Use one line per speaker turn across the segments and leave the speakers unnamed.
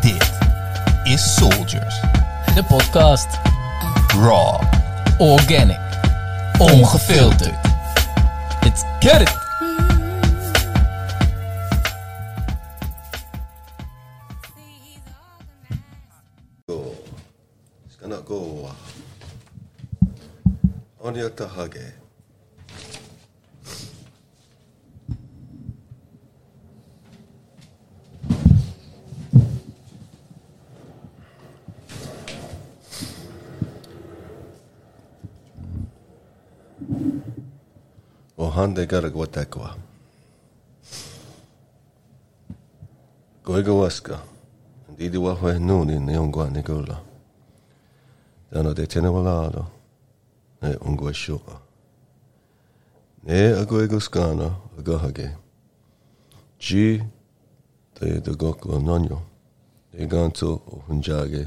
Dit is Souldiers.
De podcast
Raw.
Organic. Ongefilterd. Let's get it!
go. Shikana go wa. O hande gara go takwa. Goiga waska. Didi wa hwe nuni ne ungwa ni gula. Dano de tene walado. Ne ungwa shua. Ne agoigo skana agahage. Ji te de goku nonyo. De ganto hunjage.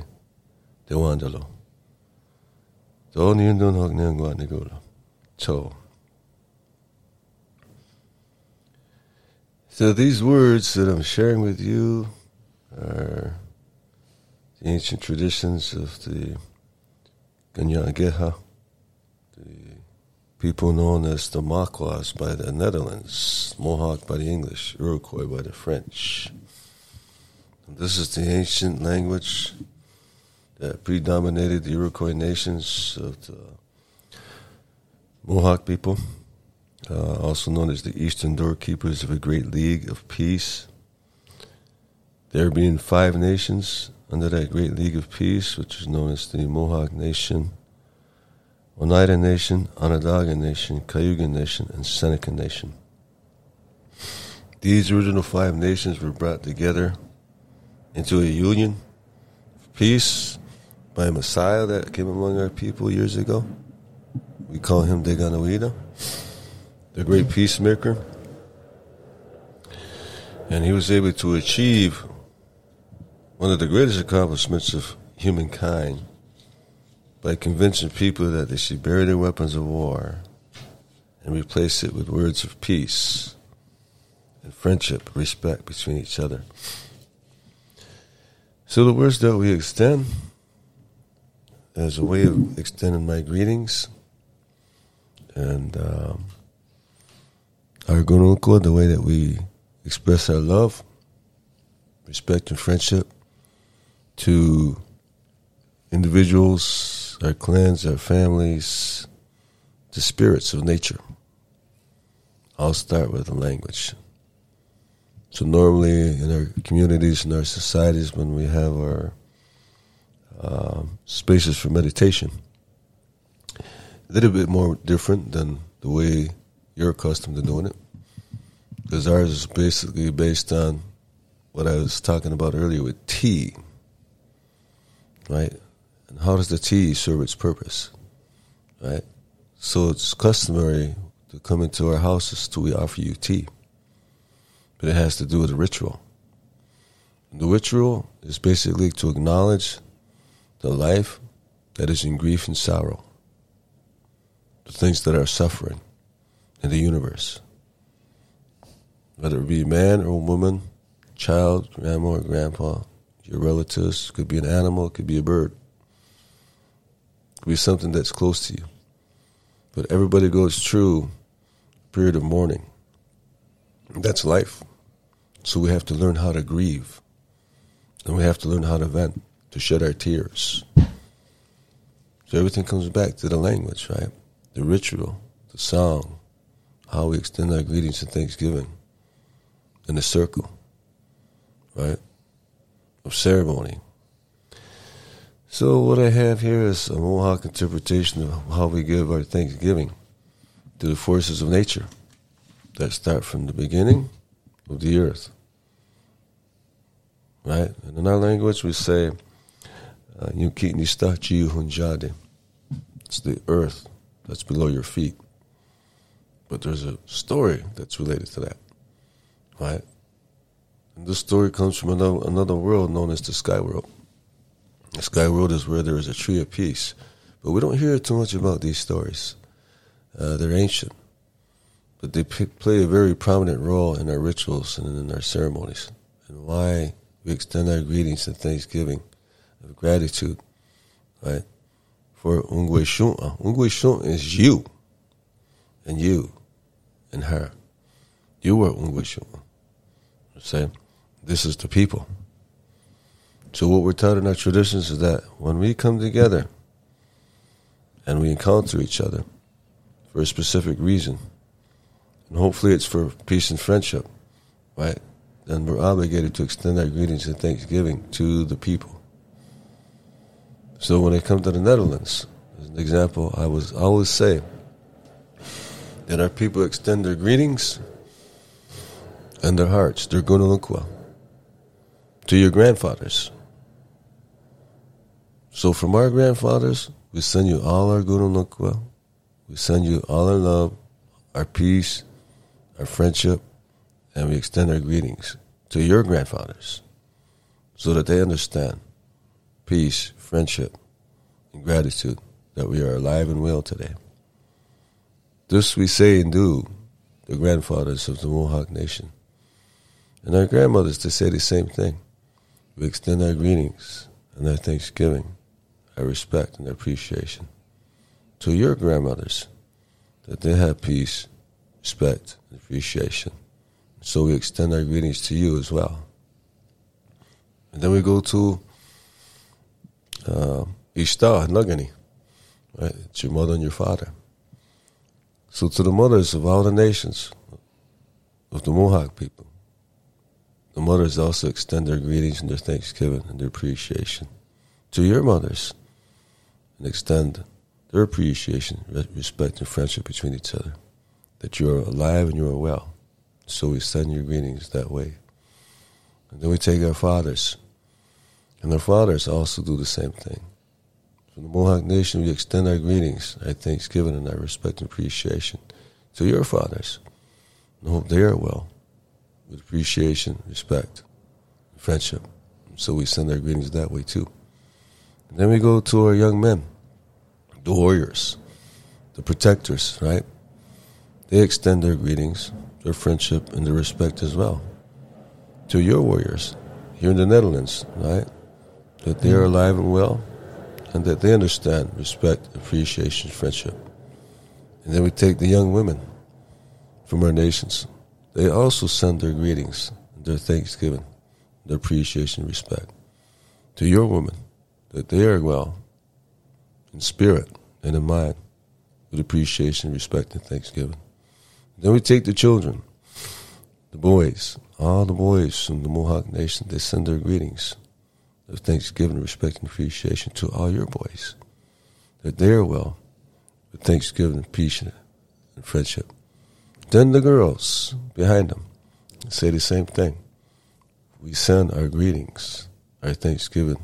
De wandalo. Do ni ndun hog ne ungwa ni gula. So. So these words that I'm sharing with you are the ancient traditions of the Ganyageha, the people known as the Maquas by the Netherlands, Mohawk by the English, Iroquois by the French. And this is the ancient language that predominated the Iroquois nations of the Mohawk people, uh, also known as the Eastern Doorkeepers of a Great League of Peace. There being five nations under that Great League of Peace, which is known as the Mohawk Nation, Oneida Nation, Onondaga Nation, Cayuga Nation, and Seneca Nation. These original five nations were brought together into a union of peace by a Messiah that came among our people years ago. We call him Deganawida, the great peacemaker. And he was able to achieve one of the greatest accomplishments of humankind by convincing people that they should bury their weapons of war and replace it with words of peace and friendship, respect between each other. So the words that we extend as a way of extending my greetings and um, our gununko, the way that we express our love, respect, and friendship to individuals, our clans, our families, the spirits of nature. I'll start with the language. So normally in our communities, in our societies, when we have our um, spaces for meditation, a little bit more different than the way you're accustomed to doing it. Because ours is basically based on what I was talking about earlier with tea, right? And how does the tea serve its purpose, right? So it's customary to come into our houses to we offer you tea, but it has to do with a ritual. And the ritual is basically to acknowledge the life that is in grief and sorrow, the things that are suffering in the universe, whether it be man or woman, child, grandma or grandpa, your relatives, could be an animal, could be a bird, could be something that's close to you. But everybody goes through a period of mourning. That's life. So we have to learn how to grieve. And we have to learn how to vent, to shed our tears. So everything comes back to the language, right? The ritual, the song, how we extend our greetings and thanksgiving in the circle, right? Of ceremony. So what I have here is a Mohawk interpretation of how we give our thanksgiving to the forces of nature that start from the beginning of the earth. Right? And in our language we say uh, Yukitni Hunjade. It's the earth that's below your feet. But there's a story that's related to that. Right? And this story comes from another, another world known as the Sky World. The Sky World is where there is a tree of peace. But we don't hear too much about these stories. Uh, they're ancient. but they p- play a very prominent role in our rituals and in our ceremonies, and why we extend our greetings and thanksgiving of gratitude, right? For Ungwe Shun. Ungwe Shun is you, and you, and her. You are Ungwe Shun. Say, this is the people. So what we're taught in our traditions is that when we come together and we encounter each other for a specific reason, and hopefully it's for peace and friendship, right? Then we're obligated to extend our greetings and thanksgiving to the people. So when I come to the Netherlands, as an example, I was I always say that our people extend their greetings and their hearts, their gunalukwa, to your grandfathers. So from our grandfathers, we send you all our gunalukwa, we send you all our love, our peace, our friendship, and we extend our greetings to your grandfathers so that they understand peace, friendship, and gratitude that we are alive and well today. This we say and do, the grandfathers of the Mohawk Nation. And our grandmothers, to say the same thing. We extend our greetings and our thanksgiving, our respect and appreciation to your grandmothers, that they have peace, respect, and appreciation. So we extend our greetings to you as well. And then we go to uh, Ishtar, Nagani, right? It's your mother and your father. So to the mothers of all the nations of the Mohawk people, the mothers also extend their greetings and their thanksgiving and their appreciation to your mothers and extend their appreciation, respect, and friendship between each other. That you are alive and you are well. So we send your greetings that way. And then we take our fathers, and our fathers also do the same thing. From the Mohawk Nation, we extend our greetings, our thanksgiving, and our respect and appreciation to your fathers. And hope they are well, with appreciation, respect, and friendship. So we send our greetings that way too. And then we go to our young men, the warriors, the protectors, right? They extend their greetings, their friendship, and their respect as well to your warriors here in the Netherlands, right? That they are alive and well, and that they understand respect, appreciation, friendship. And then we take the young women from our nations. They also send their greetings, their thanksgiving, their appreciation, respect to your women, that they are well in spirit and in mind, with appreciation, respect, and thanksgiving. Then we take the children, the boys, all the boys from the Mohawk Nation, they send their greetings of thanksgiving, respect, and appreciation to all your boys. That they are well, with thanksgiving, peace, and friendship. Then the girls behind them say the same thing. We send our greetings, our thanksgiving,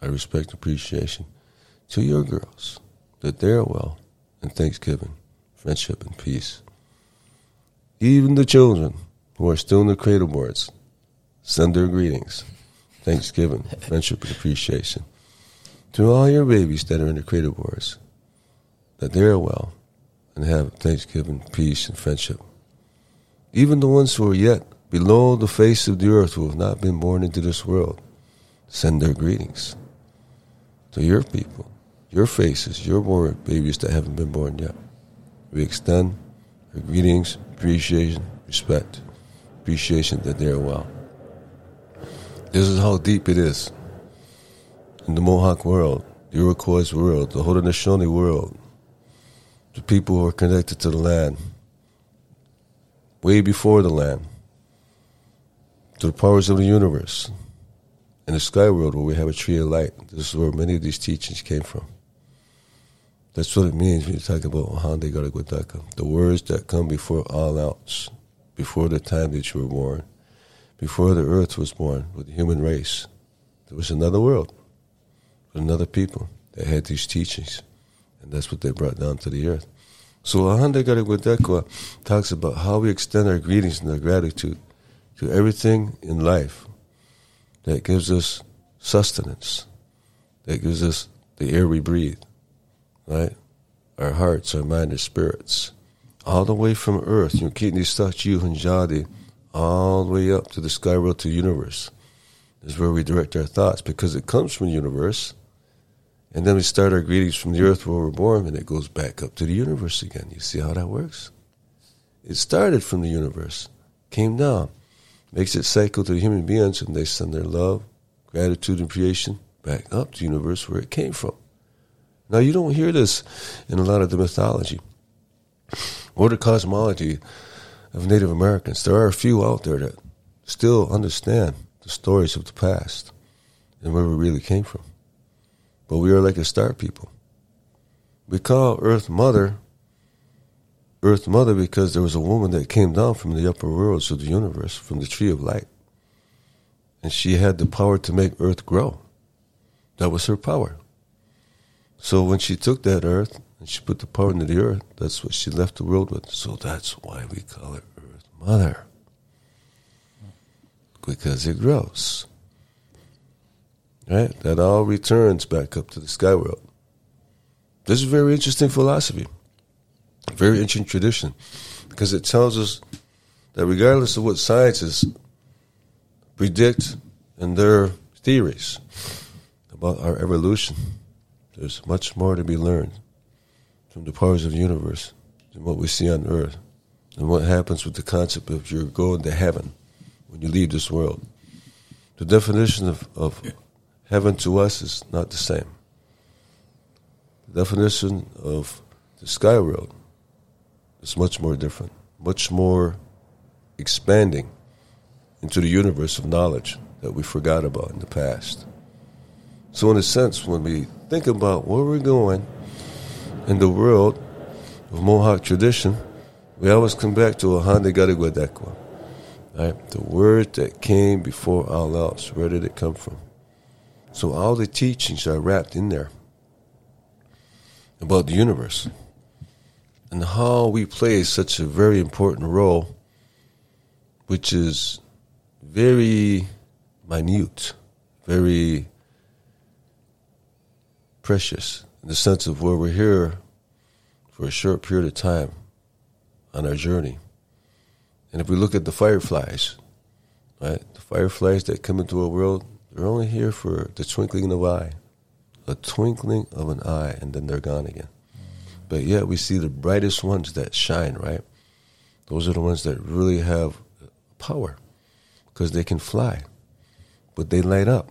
our respect, and appreciation to your girls, that they are well, and thanksgiving, friendship, and peace. Even the children who are still in the cradle boards send their greetings, thanksgiving, friendship, and appreciation to all your babies that are in the cradle boards, that they are well and have thanksgiving, peace, and friendship. Even the ones who are yet below the face of the earth who have not been born into this world send their greetings to your people, your faces, your born babies that haven't been born yet. We extend our greetings, appreciation, respect, appreciation that they are well. This is how deep it is in the Mohawk world, the Iroquois world, the Haudenosaunee world, the people who are connected to the land, way before the land, to the powers of the universe, in the sky world where we have a tree of light. This is where many of these teachings came from. That's what it means when you talk about Ohande Garagwadaka, the words that come before all else, before the time that you were born, before the earth was born with the human race. There was another world, another people that had these teachings, and that's what they brought down to the earth. So Ohande Garagwadaka talks about how we extend our greetings and our gratitude to everything in life that gives us sustenance, that gives us the air we breathe, right? Our hearts, our mind, our spirits, all the way from Earth, you know, Kitni Statue Hanjadi, all the way up to the sky world to universe is where we direct our thoughts because it comes from the universe. And then we start our greetings from the earth where we're born and it goes back up to the universe again. You see how that works? It started from the universe, came down, makes it cycle to the human beings and they send their love, gratitude, and creation back up to the universe where it came from. Now, you don't hear this in a lot of the mythology or the cosmology of Native Americans. There are a few out there that still understand the stories of the past and where we really came from. But we are like a star people. We call Earth Mother Earth Mother because there was a woman that came down from the upper worlds of the universe, from the tree of light. And she had the power to make Earth grow. That was her power. So when she took that Earth and she put the power into the Earth, that's what she left the world with. So that's why we call it Earth Mother because it grows. Right? That all returns back up to the sky world. This is a very interesting philosophy, very ancient tradition, because it tells us that regardless of what scientists predict in their theories about our evolution, there's much more to be learned from the powers of the universe than what we see on Earth and what happens with the concept of you're going to heaven when you leave this world. The definition of, of heaven to us is not the same. The definition of the sky world is much more different, much more expanding into the universe of knowledge that we forgot about in the past. So, in a sense, when we think about where we're going in the world of Mohawk tradition, we always come back to Ahande Garigwadekwa. Right? The word that came before all else, where did it come from? So all the teachings are wrapped in there about the universe and how we play such a very important role, which is very minute, very precious in the sense of where we're here for a short period of time on our journey. And if we look at the fireflies, right, the fireflies that come into our world, they're only here for the twinkling of an eye, a twinkling of an eye, and then they're gone again. But yet we see the brightest ones that shine, right? Those are the ones that really have power because they can fly, but they light up.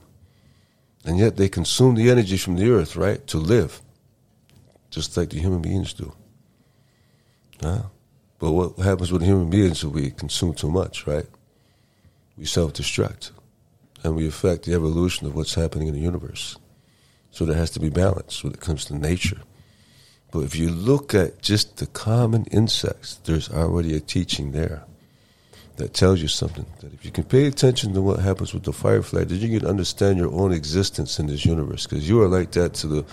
And yet they consume the energy from the earth, right, to live, just like the human beings do. Huh? But what happens with human beings if we consume too much, right? We self destruct and we affect the evolution of what's happening in the universe. So there has to be balance when it comes to nature. But if you look at just the common insects, there's already a teaching there that tells you something. That if you can pay attention to what happens with the firefly, then you can understand your own existence in this universe. Because you are like that to the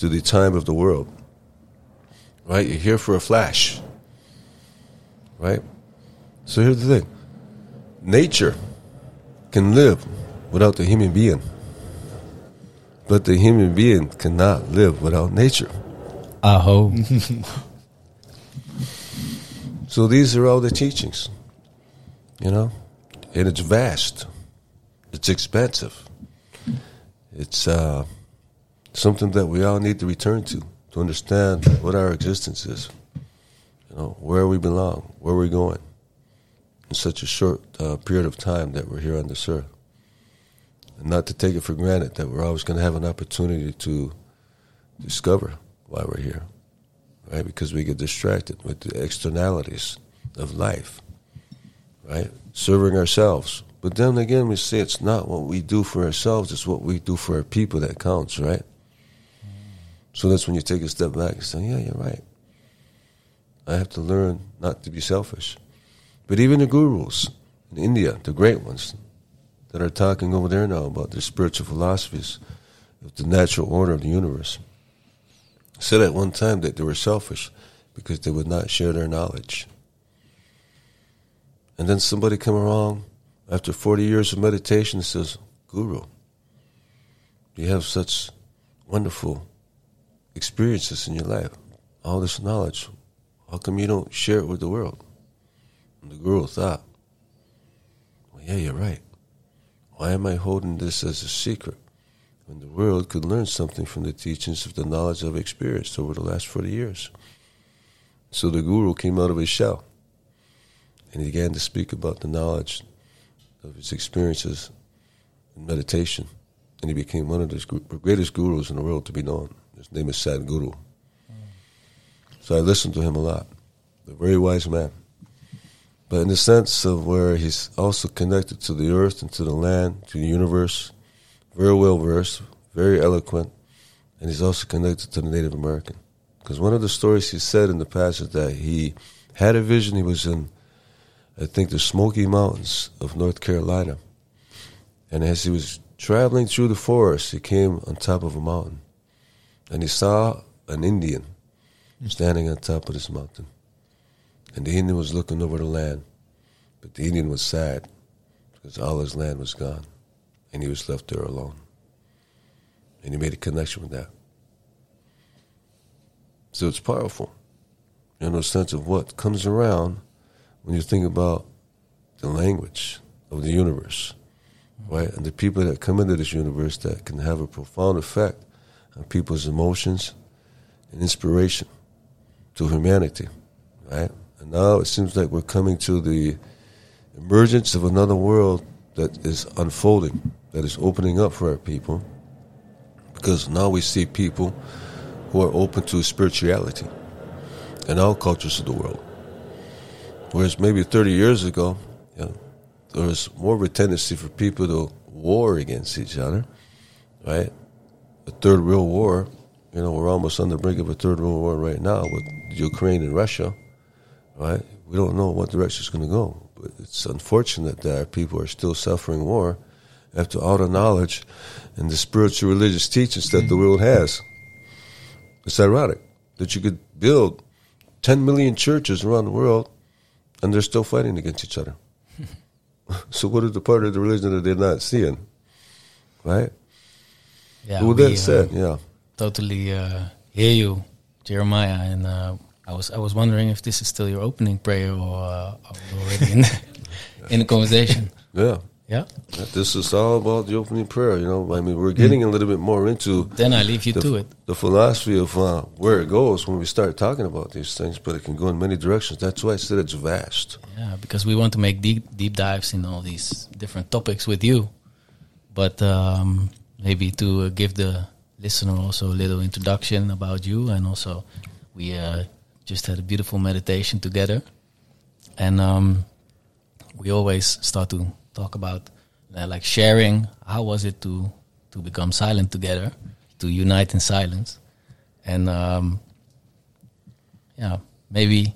to the time of the world. Right? You're here for a flash right? So here's the thing nature can live without the human being, but the human being cannot live without nature.
Aho.
So these are all the teachings, you know, and it's vast, it's expensive. it's uh, something that we all need to return to to understand what our existence is you know, where we belong, where we're going in such a short uh, period of time that we're here on this earth. And not to take it for granted that we're always going to have an opportunity to discover why we're here, right? Because we get distracted with the externalities of life, right? Serving ourselves. But then again, we say it's not what we do for ourselves, it's what we do for our people that counts, right? So that's when you take a step back and say, yeah, you're right. I have to learn not to be selfish. But even the gurus in India, the great ones that are talking over there now about their spiritual philosophies of the natural order of the universe, said at one time that they were selfish because they would not share their knowledge. And then somebody come along after 40 years of meditation and says, Guru, you have such wonderful experiences in your life, all this knowledge. How come you don't share it with the world? And the guru thought, Well, yeah, you're right. Why am I holding this as a secret when the world could learn something from the teachings of the knowledge I've experienced over the last 40 years? So the guru came out of his shell and he began to speak about the knowledge of his experiences in meditation. And he became one of the greatest gurus in the world to be known. His name is Sadhguru. So I listened to him a lot. A very wise man. But in the sense of where he's also connected to the earth and to the land, to the universe, very well versed, very eloquent, and he's also connected to the Native American. Because one of the stories he said in the past is that he had a vision. He was in, I think, the Smoky Mountains of North Carolina. And as he was traveling through the forest, he came on top of a mountain. And he saw an Indian standing on top of this mountain. And the Indian was looking over the land. But the Indian was sad because all his land was gone. And he was left there alone. And he made a connection with that. So it's powerful. You know, sense of what comes around when you think about the language of the universe, right? And the people that come into this universe that can have a profound effect on people's emotions and inspiration to humanity, right? And now it seems like we're coming to the emergence of another world that is unfolding, that is opening up for our people, because now we see people who are open to spirituality in all cultures of the world. Whereas maybe 30 years ago, you know, there was more of a tendency for people to war against each other, right? A third real war, you know, we're almost on the brink of a third world war right now with Ukraine and Russia, right? We don't know what direction it's going to go. But it's unfortunate that our people are still suffering war after all the knowledge and the spiritual religious teachings that the world has. It's ironic that you could build 10 million churches around the world and they're still fighting against each other. so, what is the part of the religion that they're not seeing? Right?
Yeah,
With
we,
that said,
uh,
yeah.
totally uh, hear you, Jeremiah. And uh, I was I was wondering if this is still your opening prayer or uh, already in the, in the conversation.
Yeah.
Yeah.
This is all about the opening prayer. You know, I mean, we're getting a little bit more into
Then I leave you
the,
to it.
the philosophy of uh, where it goes when we start talking about these things, but it can go in many directions. That's why I said it's vast.
Yeah, because we want to make deep deep dives in all these different topics with you, but um, maybe to uh, give the listener also a little introduction about you, and also we uh, just had a beautiful meditation together, and um, we always start to talk about uh, like sharing. How was it to to become silent together, to unite in silence, and um, yeah, maybe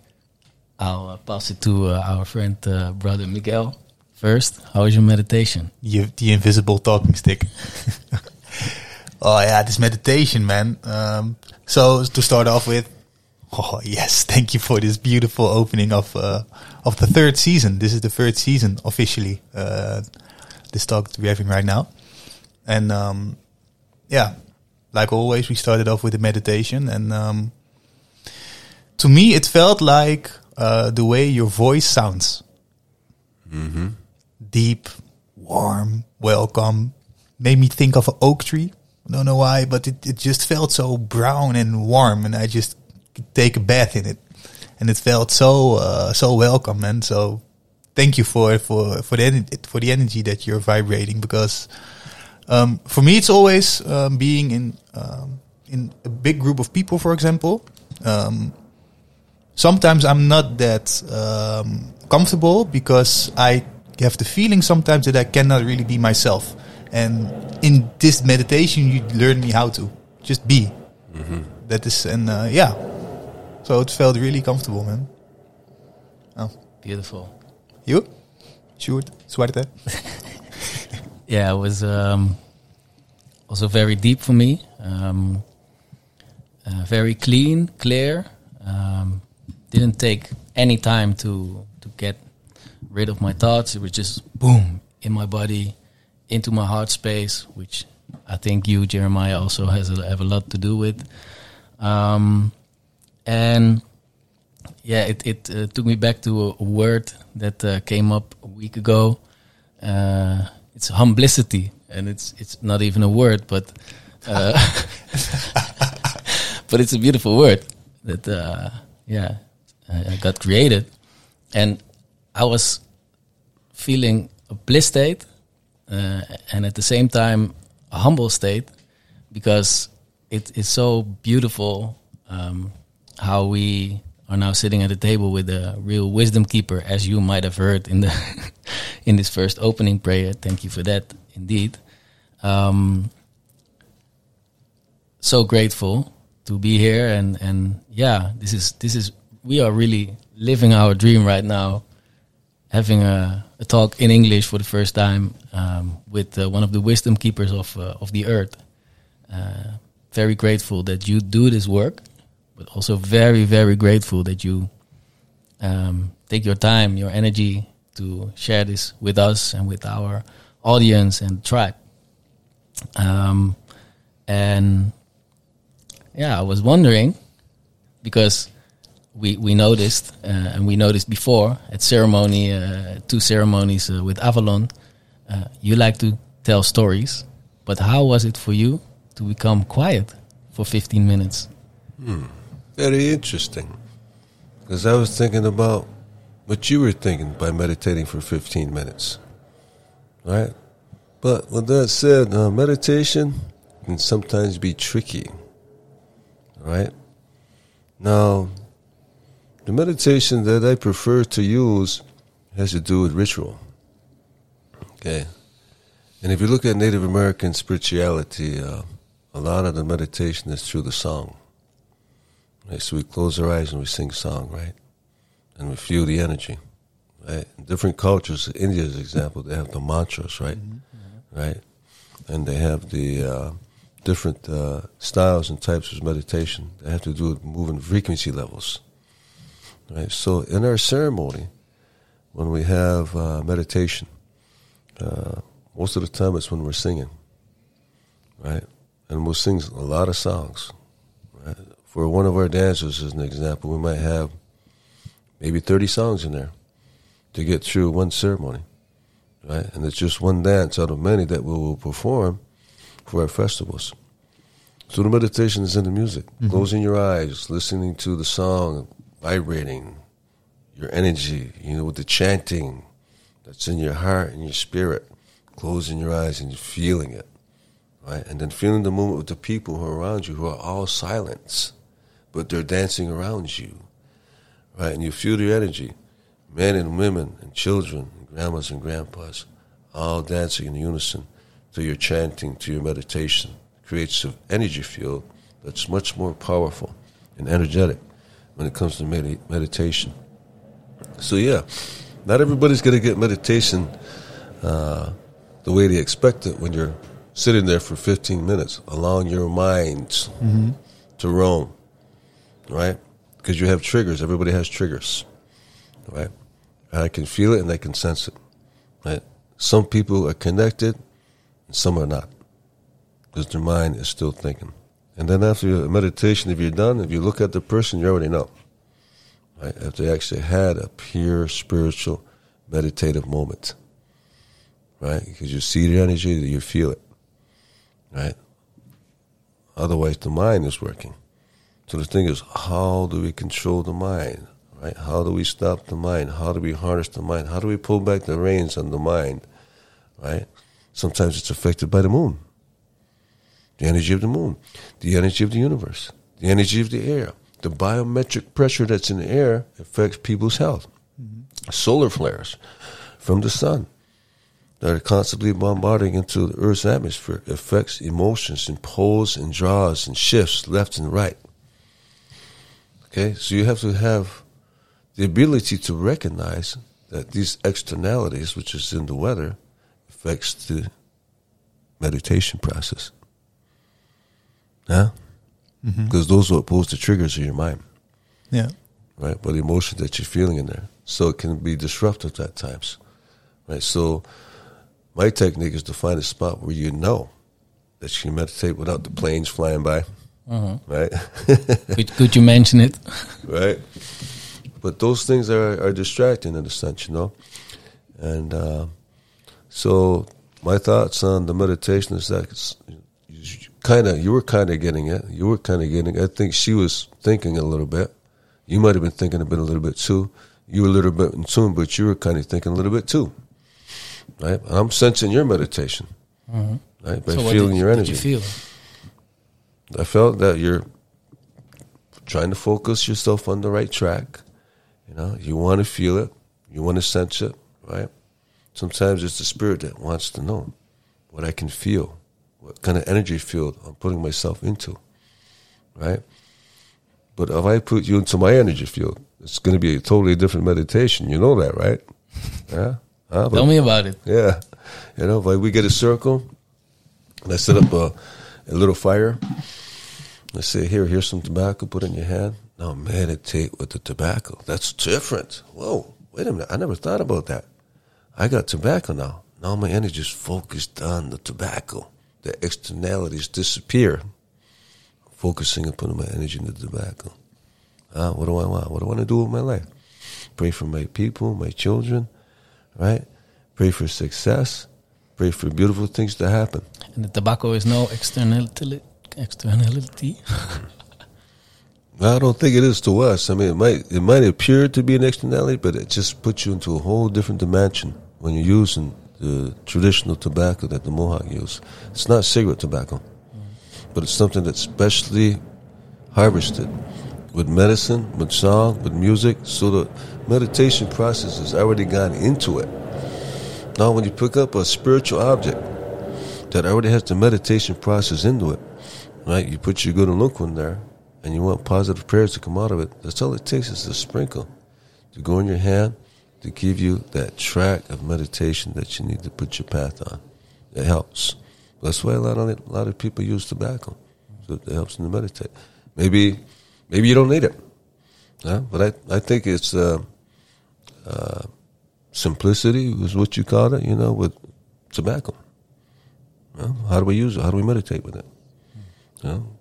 I'll uh, pass it to uh, our friend uh, brother Miguel first. How was your meditation?
You, the invisible talking stick. oh yeah, this meditation, man. Um, so to start off with, oh yes, thank you for this beautiful opening of uh, of the third season. This is the third season officially. Uh, this talk that we're having right now, and um, yeah, like always, we started off with a meditation, and um, to me, it felt like uh, the way your voice sounds deep, warm, welcome. Made me think of an oak tree. Don't know why, but it, it just felt so brown and warm, and I just take a bath in it, and it felt so uh, so welcome. And so, thank you for for for the for the energy that you're vibrating because um, for me it's always um, being in um, in a big group of people, for example. Um, sometimes I'm not that um, comfortable because I have the feeling sometimes that I cannot really be myself. And in this meditation, you learn me how to just be. That is, and uh, yeah, so it felt really comfortable, man. Oh,
Beautiful.
you? Sjoerd, zwarte.
Yeah, it was um, also very deep for me. Um, uh, very clean, clear. Um, didn't take any time to to get rid of my thoughts. It was just boom in my body, into my heart space, which I think you, Jeremiah, also has a, have a lot to do with. Um, and yeah, it it uh, took me back to a, word that uh, came up a week ago. Uh, it's humblicity, and it's it's not even a word, but uh, but it's a beautiful word that uh, yeah I, I got created, and I was feeling a bliss state, uh, and at the same time a humble state, because it is so beautiful um, how we are now sitting at the table with a real wisdom keeper, as you might have heard in the in this first opening prayer. Thank you for that, indeed. Um, so grateful to be here, and and yeah, this is this is we are really living our dream right now, having a, a talk in English for the first time um, with uh, one of the wisdom keepers of uh, of the earth. Uh, very grateful that you do this work, but also very very grateful that you um, take your time, your energy to share this with us and with our audience and tribe. Um, and yeah, I was wondering because we we noticed uh, and we noticed before at ceremony, uh, two ceremonies uh, with Avalon, uh, you like to tell stories. But how was it for you to become quiet for 15 minutes?
Very interesting. Because I was thinking about what you were thinking by meditating for 15 minutes. Right? But with that said, uh, meditation can sometimes be tricky. Right? Now, the meditation that I prefer to use has to do with ritual. Okay? And if you look at Native American spirituality, uh, a lot of the meditation is through the song. Right? So we close our eyes and we sing song, right? And we feel the energy, right? In different cultures, India's example, they have the mantras, right? Right? And they have the uh, different uh, styles and types of meditation that have to do with moving frequency levels, right? So in our ceremony, when we have uh, meditation, uh, most of the time it's when we're singing, right? And we'll sing a lot of songs? For one of our dancers, as an example, we might have maybe 30 songs in there to get through one ceremony, right? And it's just one dance out of many that we will perform for our festivals. So the meditation is in the music, mm-hmm. closing your eyes, listening to the song, vibrating your energy, you know, with the chanting that's in your heart and your spirit, closing your eyes and feeling it, right? And then feeling the movement with the people who are around you who are all silent, but they're dancing around you, right? And you feel their energy, men and women and children, and grandmas and grandpas, all dancing in unison to your chanting, to your meditation. Creates an energy field that's much more powerful and energetic when it comes to medi- meditation. So yeah, not everybody's going to get meditation uh, the way they expect it when you're sitting there for 15 minutes, allowing your mind to roam, right? Because you have triggers. Everybody has triggers, right? And I can feel it and I can sense it, right? Some people are connected and some are not because their mind is still thinking. And then after your meditation, if you're done, if you look at the person, you already know. Right? If they actually had a pure spiritual meditative moment. Right? Because you see the energy, you feel it. Right? Otherwise, the mind is working. So the thing is, how do we control the mind? Right? How do we stop the mind? How do we harness the mind? How do we pull back the reins on the mind? Right? Sometimes it's affected by the moon the energy of the moon, the energy of the universe, the energy of the air. The biometric pressure that's in the air affects people's health. Mm-hmm. Solar flares from the sun that are constantly bombarding into the Earth's atmosphere affects emotions and pulls and draws and shifts left and right. Okay, so you have to have the ability to recognize that these externalities, which is in the weather, affects the meditation process. Yeah? Mm-hmm. Because those are opposed to triggers in your mind,
Yeah.
right? But the emotions that you're feeling in there. So it can be disruptive at times, right? So my technique is to find a spot where you know that you can meditate without the planes flying by, right?
Could, could you mention it?
right? but those things are, are distracting in a sense, you know. And uh, so my thoughts on the meditation is that it's kind of you were kind of getting it. You were kind of getting. It. I think she was thinking a little bit. You might have been thinking a bit, a little bit too. You were a little bit in tune, but you were kind of thinking a little bit too. Right? I'm sensing your meditation. Right? By
So
feeling
did-
your
did
energy.
you feel?
I felt that you're trying to focus yourself on the right track. You know, you want to feel it, you want to sense it, right? Sometimes it's the spirit that wants to know what I can feel, what kind of energy field I'm putting myself into, right? But if I put you into my energy field, it's going to be a totally different meditation. You know that, right? Yeah. Huh?
Tell me about it.
yeah. You know, like we get a circle and I set up a, a little fire. I say, here, here's some tobacco, put in your hand. Now meditate with the tobacco. That's different. Whoa, wait a minute. I never thought about that. I got tobacco now. Now my energy is focused on the tobacco. The externalities disappear. Focusing and putting my energy in the tobacco. Ah, what do I want? What do I want to do with my life? Pray for my people, my children, right? Pray for success. Pray for beautiful things to happen.
The tobacco is no externality. Externality.
I don't think it is to us. I mean, it might it might appear to be an externality, but it just puts you into a whole different dimension when you're using the traditional tobacco that the Mohawk use. It's not cigarette tobacco, but it's something that's specially harvested with medicine, with song, with music. So the meditation process has already gone into it. Now, when you pick up a spiritual object that already has the meditation process into it, right? You put your good one there, and you want positive prayers to come out of it. That's all it takes is a sprinkle to go in your hand to give you that track of meditation that you need to put your path on. It helps. That's why a lot of a lot of people use tobacco. So it helps them to meditate. Maybe maybe you don't need it, yeah? but I I think it's uh, uh, simplicity was what you called it. You know, with tobacco. Well, how do we use it? How do we meditate with it?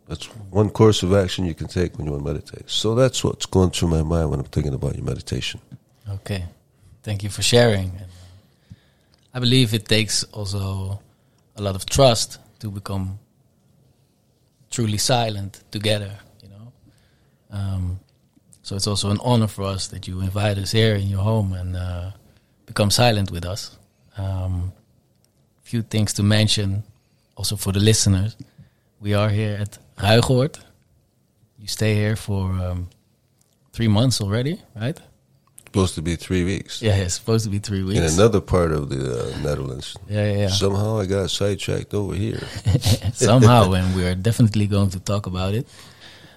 That's one course of action you can take when you want to meditate. So that's what's going through my mind when I'm thinking about your meditation.
Okay, thank you for sharing. Uh, I believe it takes also a lot of trust to become truly silent together. You know, um, so it's also an honor for us that you invite us here in your home and uh, become silent with us. Um, few things to mention, also for the listeners. We are here at Ruigoord. You stay here for um, three months already, right?
Supposed to be three weeks
Yeah, it's supposed to be three weeks.
in another part of the uh, Netherlands.
yeah, yeah, yeah.
Somehow I got sidetracked over here.
Somehow, and we are definitely going to talk about it.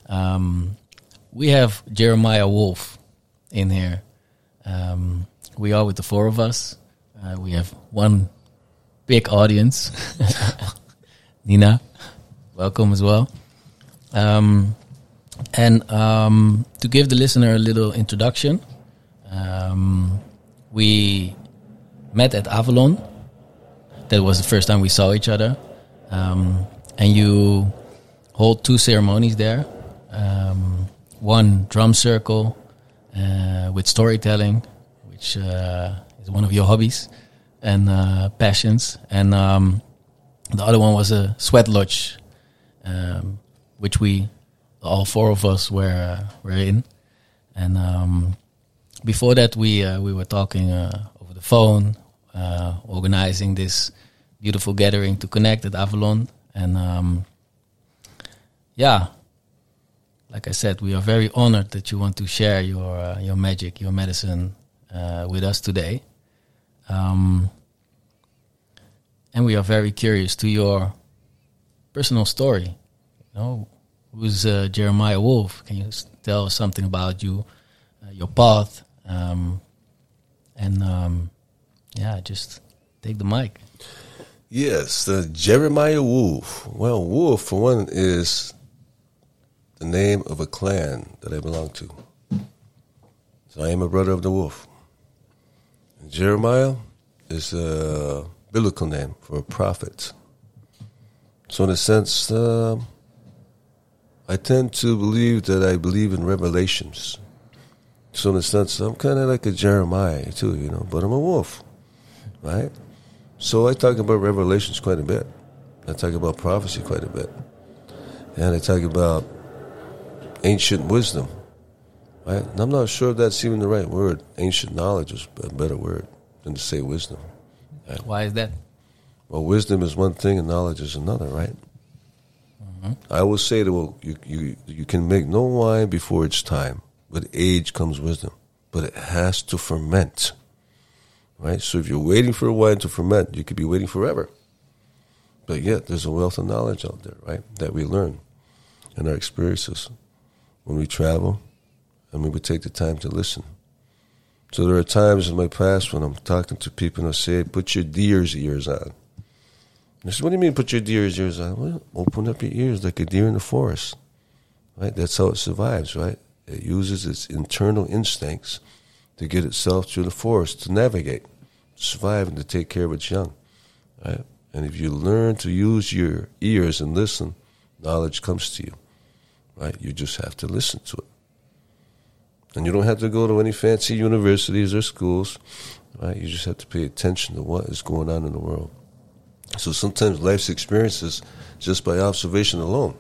Um, we have Jeremiah Wolf in here. Um, we are with the four of us. Uh, we have one big audience. Nina, welcome as well. Um, and um, to give the listener a little introduction, um, we met at Avalon. That was the first time we saw each other. Um, and you hold two ceremonies there. Um, one drum circle uh, with storytelling, which uh, is one of your hobbies and uh, passions. And um, the other one was a sweat lodge, um, which we, all four of us, were uh, were in. And um, before that, we uh, we were talking uh, over the phone, uh, organizing this beautiful gathering to connect at Avalon. And um, yeah, like I said, we are very honored that you want to share your uh, your magic, your medicine with us today. Um, and we are very curious to your personal story. You know, who's uh, Jeremiah Wolf? Can you tell us something about you, uh, your path, um, and um, yeah, just take the mic.
Yes, the Jeremiah Wolf. Well, Wolf, for one, is the name of a clan that I belong to. So I am a brother of the wolf. Jeremiah is a biblical name for a prophet. So, in a sense, uh, I tend to believe that I believe in revelations. So in a sense, I'm kind of like a Jeremiah too, you know, but I'm a wolf, right? So I talk about revelations quite a bit. I talk about prophecy quite a bit, and I talk about ancient wisdom, right? And I'm not sure if that's even the right word. Ancient knowledge is a better word than to say wisdom.
Why is that?
Well, wisdom is one thing and knowledge is another, right? Mm-hmm. I will say that well, you, you you can make no wine before its time. With age comes wisdom, but it has to ferment, right? So if you're waiting for a wine to ferment, you could be waiting forever. But yet, there's a wealth of knowledge out there, right? That we learn in our experiences when we travel, and we would take the time to listen. So there are times in my past when I'm talking to people and I say, "Put your deer's ears on." I said, "What do you mean, put your deer's ears on?" Well, open up your ears like a deer in the forest, right? That's how it survives, right? It uses its internal instincts to get itself through the forest to navigate, survive, and to take care of its young, right? And if you learn to use your ears and listen, knowledge comes to you, right? You just have to listen to it. And you don't have to go to any fancy universities or schools, right? You just have to pay attention to what is going on in the world. So sometimes life's experiences, just by observation alone,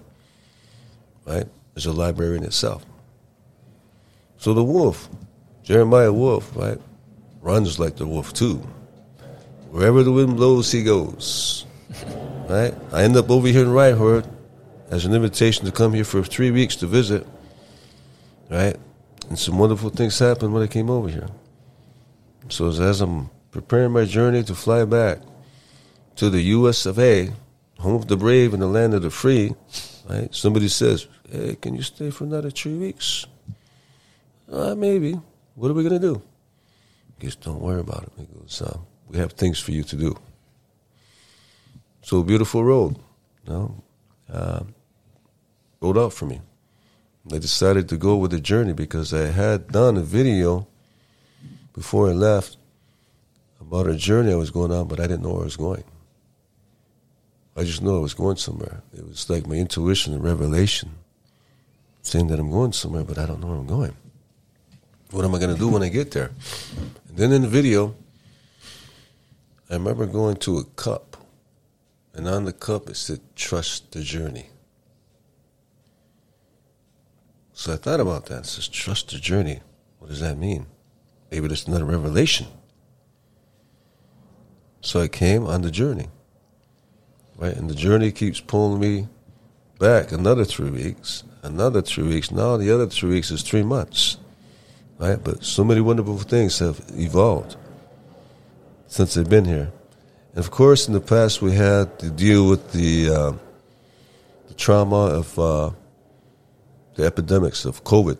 right, is a library in itself. So the wolf, Jeremiah Wolf, right, runs like the wolf too. Wherever the wind blows, he goes. Right? I end up over here in Reinhardt as an invitation to come here for three weeks to visit. Right? And some wonderful things happened when I came over here. So as, I'm preparing my journey to fly back to the U.S. of A., home of the brave and the land of the free, right? Somebody says, "Hey, can you stay for another three weeks?" Uh, maybe. What are we gonna do? Goes, "Don't worry about it." He goes, uh, "We have things for you to do." So beautiful road, you know, uh, rolled out for me. I decided to go with the journey because I had done a video before I left about a journey I was going on, but I didn't know where I was going. I just knew I was going somewhere. It was like my intuition and revelation saying that I'm going somewhere, but I don't know where I'm going. What am I going to do when I get there? And then in the video, I remember going to a cup, and on the cup it said, Trust the journey. So I thought about that. It says, Trust the journey. What does that mean? Maybe there's another revelation. So I came on the journey. Right? And the journey keeps pulling me back another three weeks, another three weeks. Now the other three weeks is three months. Right? But so many wonderful things have evolved since I've been here. And of course, in the past, we had to deal with the, uh, the trauma of uh, the epidemics of COVID,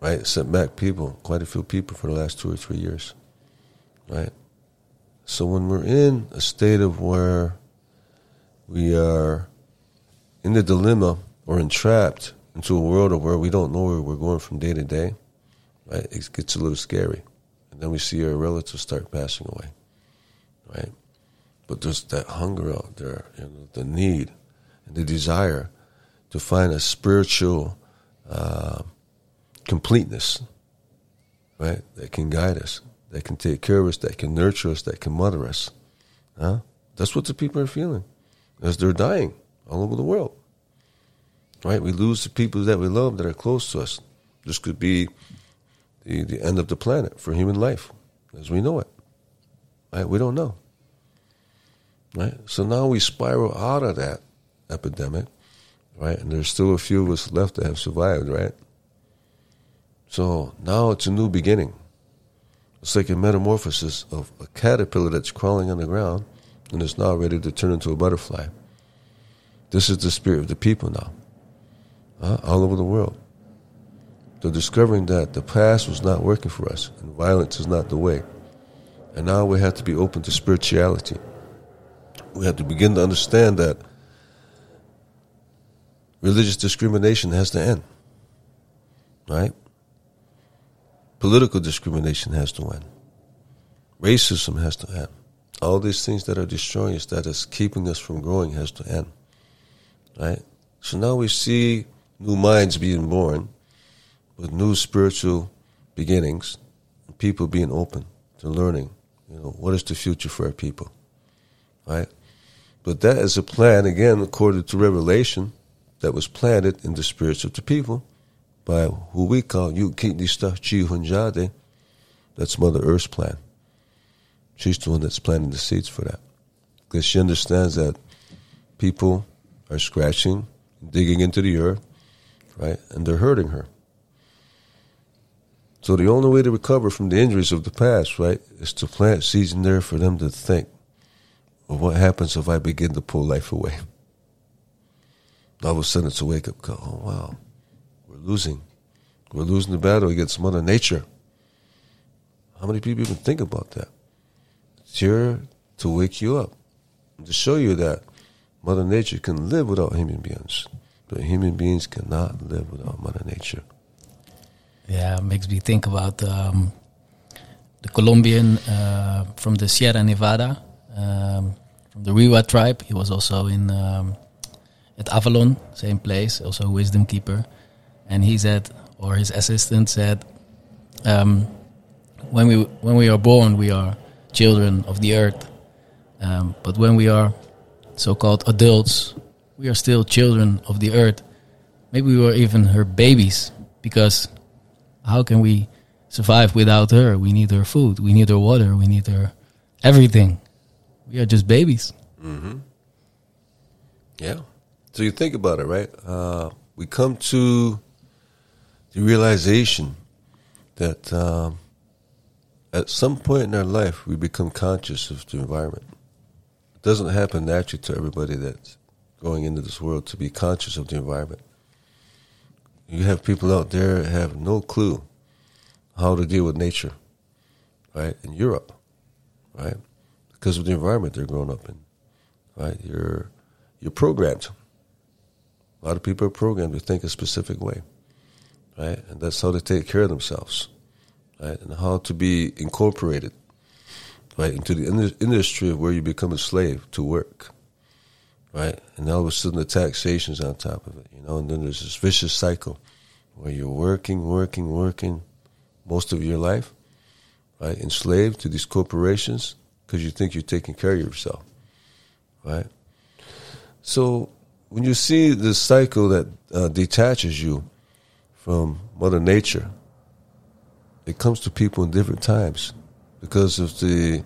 right? Sent back people, quite a few people for the last two or three years, right? So when we're in a state of where we are in the dilemma or entrapped into a world of where we don't know where we're going from day to day, right? It gets a little scary. And then we see our relatives start passing away, right? But there's that hunger out there, you know, the need and the desire to find a spiritual uh, completeness, right? That can guide us, that can take care of us, that can nurture us, that can mother us. Huh? That's what the people are feeling as they're dying all over the world. Right? We lose the people that we love that are close to us. This could be the, the end of the planet for human life as we know it. Right? We don't know. Right? So now we spiral out of that epidemic, right? And there's still a few of us left that have survived, right? So now it's a new beginning. It's like a metamorphosis of a caterpillar that's crawling on the ground and is now ready to turn into a butterfly. This is the spirit of the people now, all over the world. They're discovering that the past was not working for us and violence is not the way. And now we have to be open to spirituality. We have to begin to understand that religious discrimination has to end. Right? Political discrimination has to end. Racism has to end. All these things that are destroying us, that is keeping us from growing, has to end. Right? So now we see new minds being born with new spiritual beginnings, people being open to learning. You know, what is the future for our people, right? But that is a plan again, according to Revelation, that was planted in the spirits of the people by who we call Yukitnista Chi Hunjade. That's Mother Earth's plan. She's the one that's planting the seeds for that. Because she understands that people are scratching, digging into the earth, right? And they're hurting her. So the only way to recover from the injuries of the past, right, is to plant seeds in there for them to think of what happens if I begin to pull life away. All of a sudden it's a wake up call. Oh wow. We're losing. We're losing the battle against Mother Nature. How many people even think about that? It's here to wake you up, to show you that Mother Nature can live without human beings, but human beings cannot live without Mother Nature.
Yeah, it makes me think about um, the Colombian uh, from the Sierra Nevada, um, from the Wiwa tribe. He was also in um, at Avalon, same place, also wisdom keeper. And he said, or his assistant said, um, when we when we are born, we are children of the earth. Um, but when we are so-called adults, we are still children of the earth. Maybe we were even her babies because how can we survive without her? We need her food, we need her water, we need her everything. We are just babies.
Yeah. So you think about it, right? Uh, we come to the realization that um, at some point in our life we become conscious of the environment. It doesn't happen naturally to everybody that's going into this world to be conscious of the environment. You have people out there have no clue how to deal with nature, right? In Europe, right? Because of the environment they're growing up in, right? You're you're programmed. A lot of people are programmed to think a specific way, right? And that's how they take care of themselves, right? And how to be incorporated, right, into the in- industry of where you become a slave to work, right? And all of a sudden the taxation's on top of it, you know, and then there's this vicious cycle where you're working, working, working most of your life, right? Enslaved to these corporations because you think you're taking care of yourself, right? So when you see this cycle that uh, detaches you from Mother Nature, it comes to people in different times because of the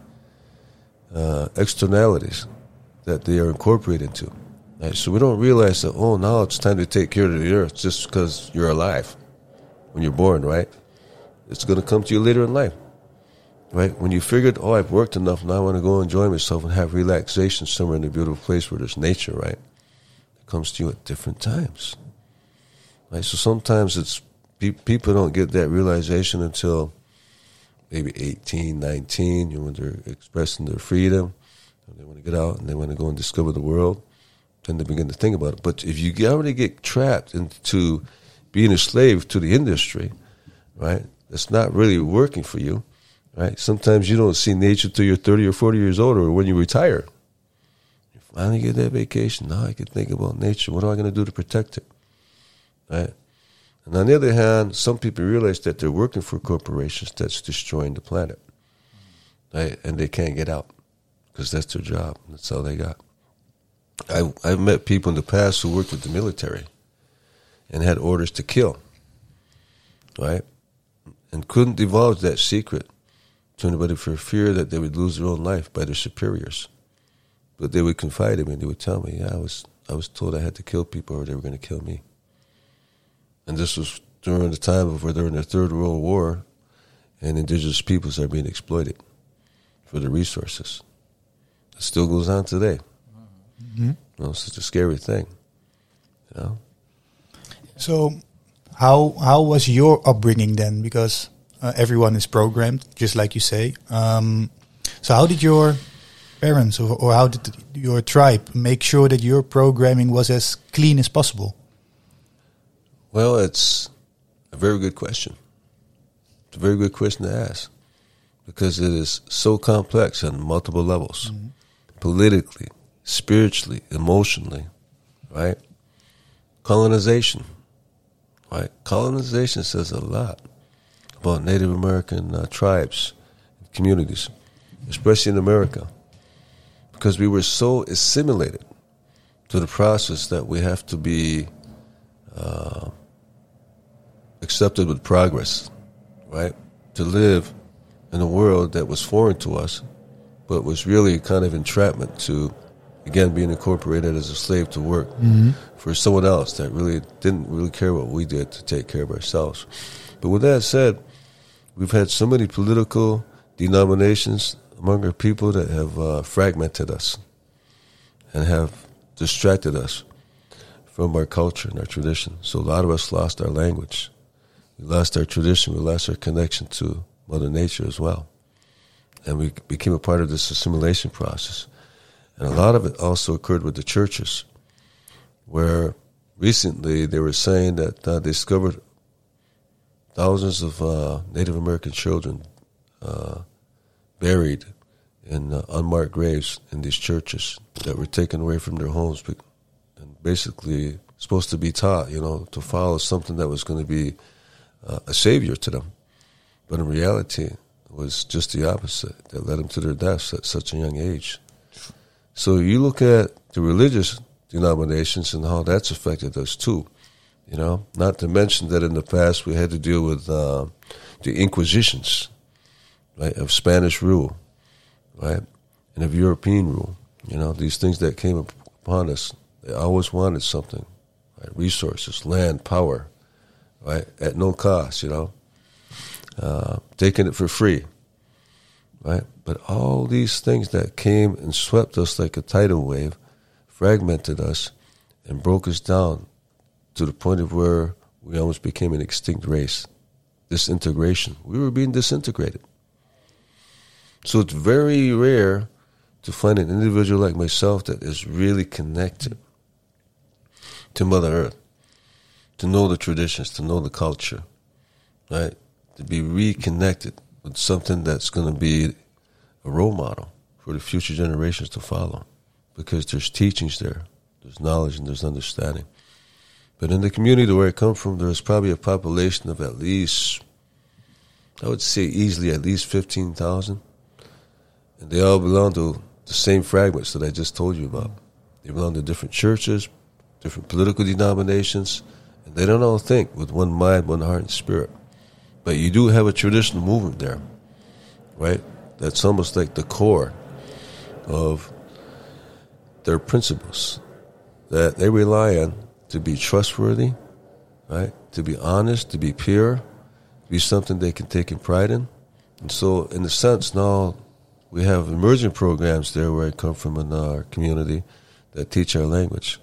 uh, externalities that they are incorporated into. Right? So we don't realize that, oh, now it's time to take care of the earth just because you're alive when you're born, right? It's going to come to you later in life. Right? When you figured, oh, I've worked enough, now I want to go enjoy myself and have relaxation somewhere in a beautiful place where there's nature, right? Comes to you at different times. Right? So sometimes it's pe- people don't get that realization until maybe 18, 19, you know, when they're expressing their freedom, they want to get out and they want to go and discover the world, then they begin to think about it. But if you already get trapped into being a slave to the industry, right, that's not really working for you, right? Sometimes you don't see nature till you're 30 or 40 years old or when you retire. You finally get that vacation. Now I can think about nature. What am I going to do to protect it? Right? And on the other hand, some people realize that they're working for corporations that's destroying the planet. Right? And they can't get out because that's their job. That's all they got. I, I've met people in the past who worked with the military and had orders to kill. Right? And couldn't divulge that secret to anybody for fear that they would lose their own life by their superiors. But they would confide in me and they would tell me, yeah, I was I was told I had to kill people or they were going to kill me. And this was during the time of where they're in the Third World War and indigenous peoples are being exploited for the resources. It still goes on today. You know, it's such a scary thing. You know?
So, how how was your upbringing then? Because uh, everyone is programmed, just like you say. Um, so, how did your parents or, or how did your tribe make sure that your programming was as clean as possible?
Well, it's a very good question. It's a very good question to ask because it is so complex on multiple levels politically, spiritually, emotionally, right? Colonization, right? Colonization says a lot. about Native American uh, tribes, communities, especially in America, because we were so assimilated to the process that we have to be uh, accepted with progress, right? To live in a world that was foreign to us, but was really a kind of entrapment to, again, being incorporated as a slave to work for someone else that really didn't really care what we did to take care of ourselves. But with that said, we've had so many political denominations among our people that have uh, fragmented us and have distracted us from our culture and our tradition. So a lot of us lost our language. We lost our tradition. We lost our connection to Mother Nature as well. And we became a part of this assimilation process. And a lot of it also occurred with the churches, where recently they were saying that uh, they discovered thousands of uh, Native American children uh, buried in uh, unmarked graves in these churches that were taken away from their homes and basically supposed to be taught, you know, to follow something that was going to be uh, a savior to them. But in reality, it was just the opposite that led them to their deaths at such a young age. So you look at the religious denominations and how that's affected us too. You know, not to mention that in the past we had to deal with uh, the Inquisitions, right, of Spanish rule, right, and of European rule. You know, these things that came upon us, they always wanted something, right, resources, land, power, right, at no cost. You know, uh, taking it for free, right? But all these things that came and swept us like a tidal wave, fragmented us, and broke us down to the point of where we almost became an extinct race. Disintegration. We were being disintegrated. So it's very rare to find an individual like myself that is really connected to Mother Earth, to know the traditions, to know the culture, right? To be reconnected with something that's going to be a role model for the future generations to follow because there's teachings there, there's knowledge, and there's understanding. But in the community where I come from, there's probably a population of at least, I would say easily at least 15,000. And they all belong to the same fragments that I just told you about. They belong to different churches, different political denominations, and they don't all think with one mind, one heart, and spirit. But you do have a traditional movement there, right? That's almost like the core of their principles that they rely on to be trustworthy, right? To be honest, to be pure, to be something they can take in pride in. And so, in a sense, now we have emerging programs there where I come from in our community that teach our language.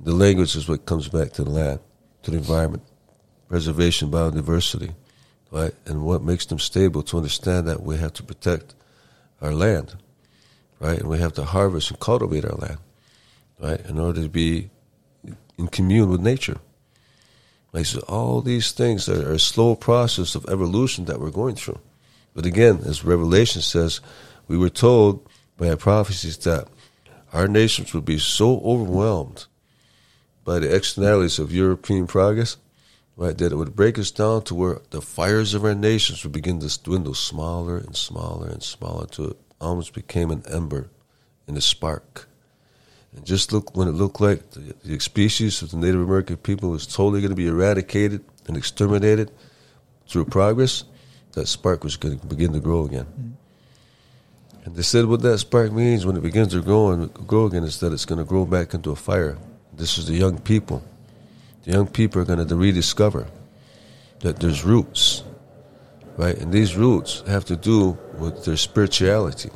The language is what comes back to the land, to the environment, preservation, biodiversity, right? And what makes them stable to understand that we have to protect our land, right? And we have to harvest and cultivate our land, right? In order to be in commune with nature. Like so all these things are, are a slow process of evolution that we're going through. But again, as Revelation says, we were told by our prophecies that our nations would be so overwhelmed by the externalities of European progress, right, that it would break us down to where the fires of our nations would begin to dwindle smaller and smaller and smaller until it almost became an ember and a spark. And just look when it looked like the, the species of the Native American people was totally going to be eradicated and exterminated through progress, that spark was going to begin to grow again. And they said what that spark means when it begins to grow and grow again is that it's going to grow back into a fire. This is the young people. The young people are going to rediscover that there's roots, right? And these roots have to do with their spirituality,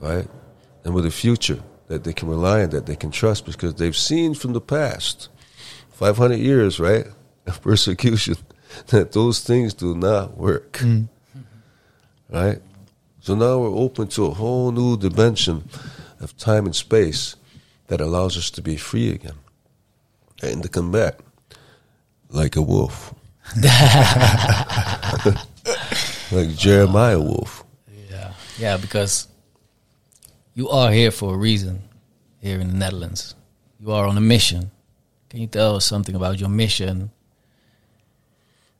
right? And with the future that they can rely on, that they can trust, because they've seen from the past, 500 years, right, of persecution, that those things do not work, mm. right? So now we're open to a whole new dimension of time and space that allows us to be free again and to come back like a wolf, like Jeremiah Wolf.
Yeah, yeah, because you are here for a reason here in the Netherlands. You are on a mission. Can you tell us something about your mission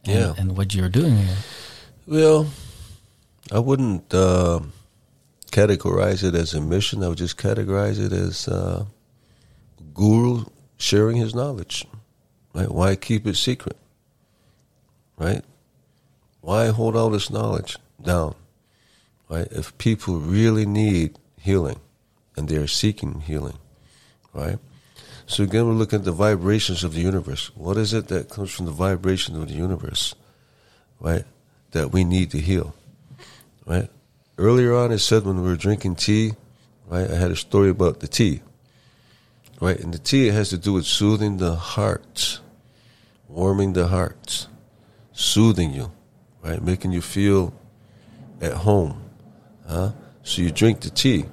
Yeah.
and what you're doing here.
Well, I wouldn't uh, categorize it as a mission. I would just categorize it as uh, guru sharing his knowledge. Right? Why keep it secret? Right? Why hold all this knowledge down? Right? If people really need healing and they are seeking healing, right? So again, we're looking at the vibrations of the universe. What is it that comes from the vibration of the universe, right? That we need to heal, right? Earlier on, I said when we were drinking tea, right? I had a story about the tea, right? And the tea has to do with soothing the heart, warming the heart, soothing you, right? Making you feel at home, huh? So you drink the tea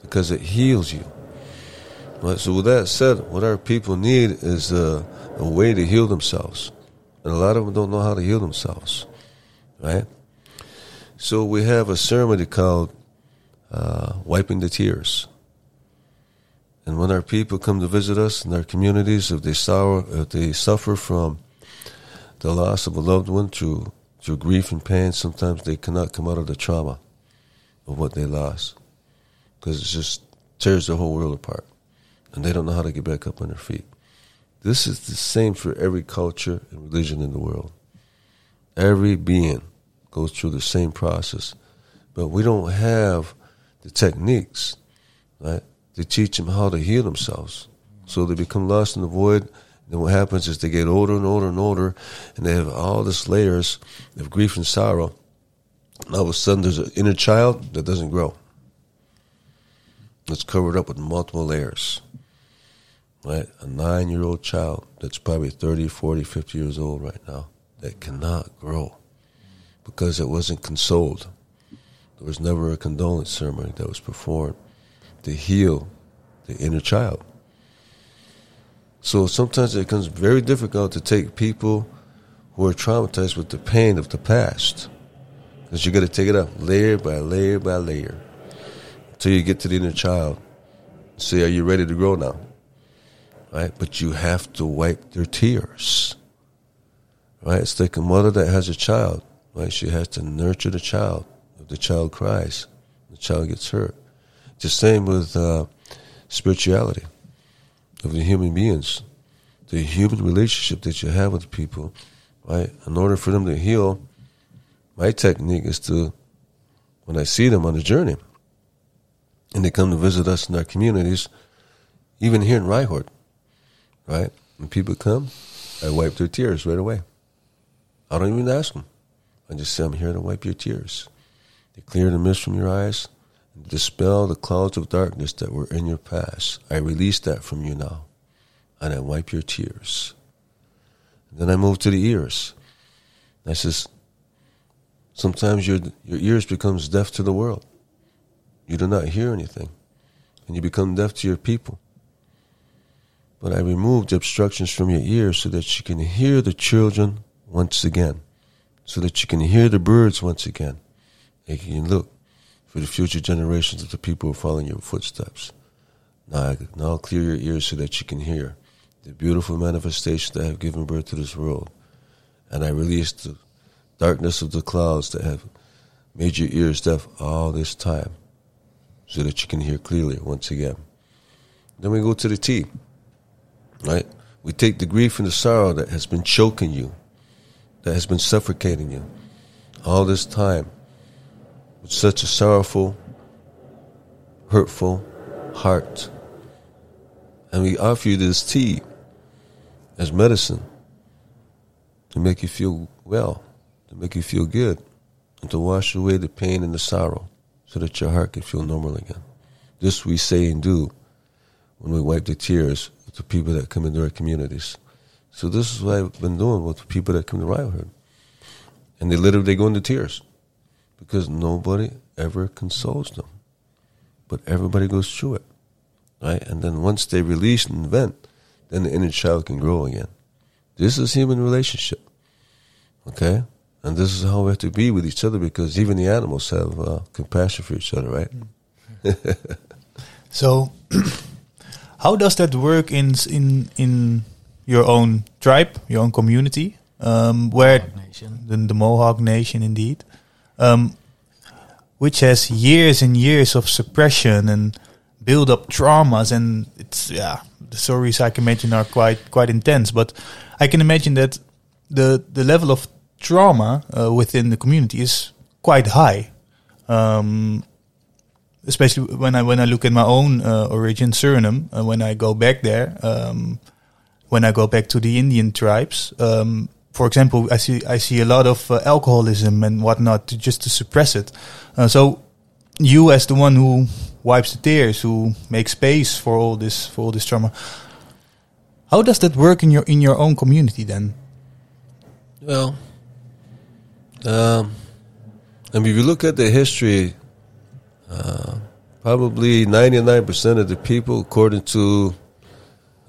because it heals you. Right. So with that said, what our people need is a, a way to heal themselves, and a lot of them don't know how to heal themselves. Right. So we have a ceremony called uh, wiping the tears. And when our people come to visit us in our communities, if they sorrow, if they suffer from the loss of a loved one through through grief and pain, sometimes they cannot come out of the trauma of what they lost because it just tears the whole world apart, and they don't know how to get back up on their feet. This is the same for every culture and religion in the world. Every being goes through the same process, but we don't have the techniques, right, to teach them how to heal themselves. So they become lost in the void. Then what happens is they get older and older and older, and they have all these layers of grief and sorrow. And all of a sudden, there's an inner child that doesn't grow. It's covered up with multiple layers. Right? A nine year old child that's probably 30, 40, 50 years old right now that cannot grow because it wasn't consoled. There was never a condolence ceremony that was performed to heal the inner child. So sometimes it becomes very difficult to take people who are traumatized with the pain of the past because you got to take it up layer by layer by layer until you get to the inner child. Say, are you ready to grow now? Right? But you have to wipe their tears. Right? It's like a mother that has a child. Right? She has to nurture the child. If the child cries, the child gets hurt. It's the same with uh, spirituality of the human beings. The human relationship that you have with people, right? In order for them to heal, my technique is to, when I see them on the journey, and they come to visit us in our communities, even here in Ryhort, right? When people come, I wipe their tears right away. I don't even ask them. I just say, I'm here to wipe your tears. To clear the mist from your eyes, and dispel the clouds of darkness that were in your past. I release that from you now, and I wipe your tears. And then I move to the ears. I says, sometimes your your ears becomes deaf to the world. You do not hear anything, and you become deaf to your people. But I removed the obstructions from your ears so that you can hear the children once again, so that you can hear the birds once again, and you can look for the future generations of the people who follow in your footsteps. Now, I now clear your ears so that you can hear the beautiful manifestations that have given birth to this world, and I release the darkness of the clouds that have made your ears deaf all this time, so that you can hear clearly once again. Then we go to the tea right? We take the grief and the sorrow that has been choking you, that has been suffocating you all this time with such a sorrowful, hurtful heart. And we offer you this tea as medicine to make you feel well, to make you feel good, and to wash away the pain and the sorrow so that your heart can feel normal again. This we say and do when we wipe the tears the people that come into our communities. So this is what I've been doing with people that come to Riothood. And they literally they go into tears because nobody ever consoles them. But everybody goes through it. Right? And then once they release and vent, then the inner child can grow again. This is human relationship. Okay? And this is how we have to be with each other because even the animals have uh, compassion for each other, right?
So, how does that work in in in your own tribe, your own community? um, where the, the Mohawk Nation, indeed, um, which has years and years of suppression and build up traumas, and it's yeah, the stories I can imagine are quite quite intense. But I can imagine that the the level of trauma uh, within the community is quite high. Um, especially when I when I look at my own uh, origin, Suriname, uh, when I go back there, um, when I go back to the Indian tribes, um, for example, I see I see a lot of uh, alcoholism and whatnot to, just to suppress it. Uh, so you, as the one who wipes the tears, who makes space for all this for all this trauma, how does that work in your in your own community then?
Well, um, I mean, if you look at the history, probably 99% of the people, according to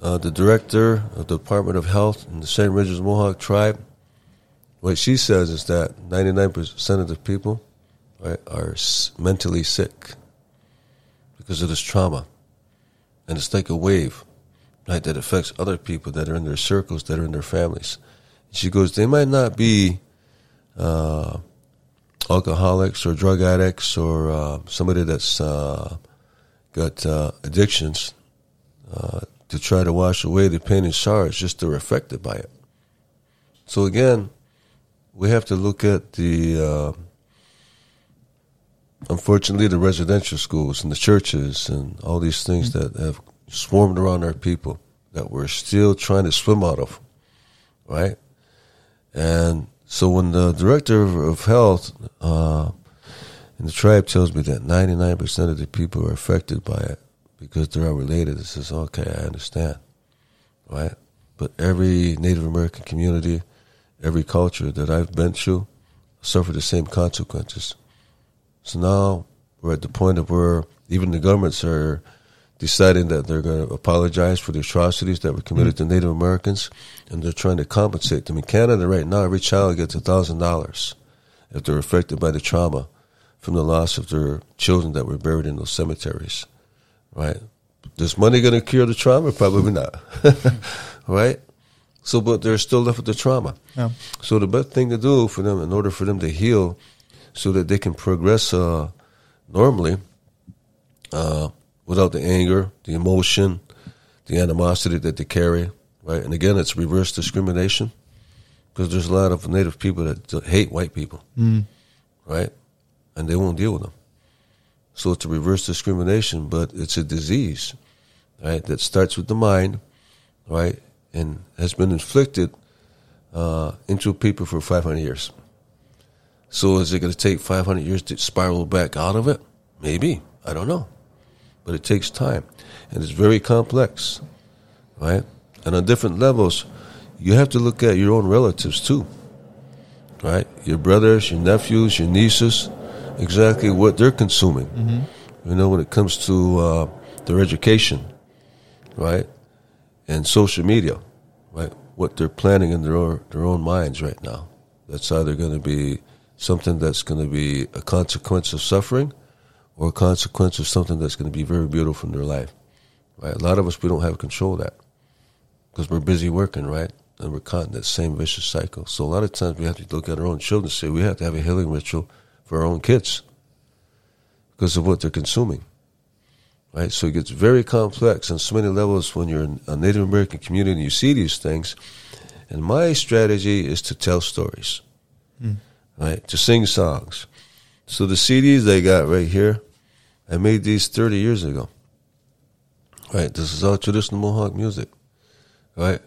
uh, the director of the Department of Health in the St. Regis Mohawk tribe, what she says is that 99% of the people are s- mentally sick because of this trauma. And it's like a wave right, that affects other people that are in their circles, that are in their families. She goes, they might not be uh, alcoholics or drug addicts or uh, somebody that's uh, got uh, addictions uh, to try to wash away the pain and sorrow. It's just they're affected by it. So again, we have to look at the, uh, unfortunately, the residential schools and the churches and all these things that have swarmed around our people that we're still trying to swim out of, right? And so when the director of, health uh, in the tribe tells me that 99% of the people are affected by it because they're all related, it says, okay, I understand, right? But every Native American community, every culture that I've been through suffer the same consequences. So now we're at the point of where even the governments are deciding that they're going to apologize for the atrocities that were committed to Native Americans, and they're trying to compensate them. In Canada right now, every child gets thousand dollars if they're affected by the trauma from the loss of their children that were buried in those cemeteries. Right? Is money going to cure the trauma? Probably not. right? So, but they're still left with the trauma.
Yeah.
So the best thing to do for them, in order for them to heal, so that they can progress uh, normally, uh, without the anger, the emotion, the animosity that they carry, right? And again, it's reverse discrimination because there's a lot of Native people that hate white people, right? And they won't deal with them. So it's a reverse discrimination, but it's a disease, right? That starts with the mind, right? And has been inflicted uh, into people for 500 years. So is it going to take 500 years to spiral back out of it? Maybe. I don't know. But it takes time. And it's very complex, right? And on different levels, you have to look at your own relatives too, right? Your brothers, your nephews, your nieces, exactly what they're consuming. You know, when it comes to uh, their education, right? And social media, right? What they're planning in their own, their own minds right now. That's either going to be something that's going to be a consequence of suffering or a consequence of something that's going to be very beautiful in their life, right? A lot of us, we don't have control of that because we're busy working, right? And we're caught in that same vicious cycle. So a lot of times we have to look at our own children and say we have to have a healing ritual for our own kids because of what they're consuming, right? So it gets very complex on so many levels when you're in a Native American community and you see these things. And my strategy is to tell stories, hmm. right? To sing songs. So the CDs I got right here, I made these 30 years ago. Right, this is all traditional Mohawk music, right?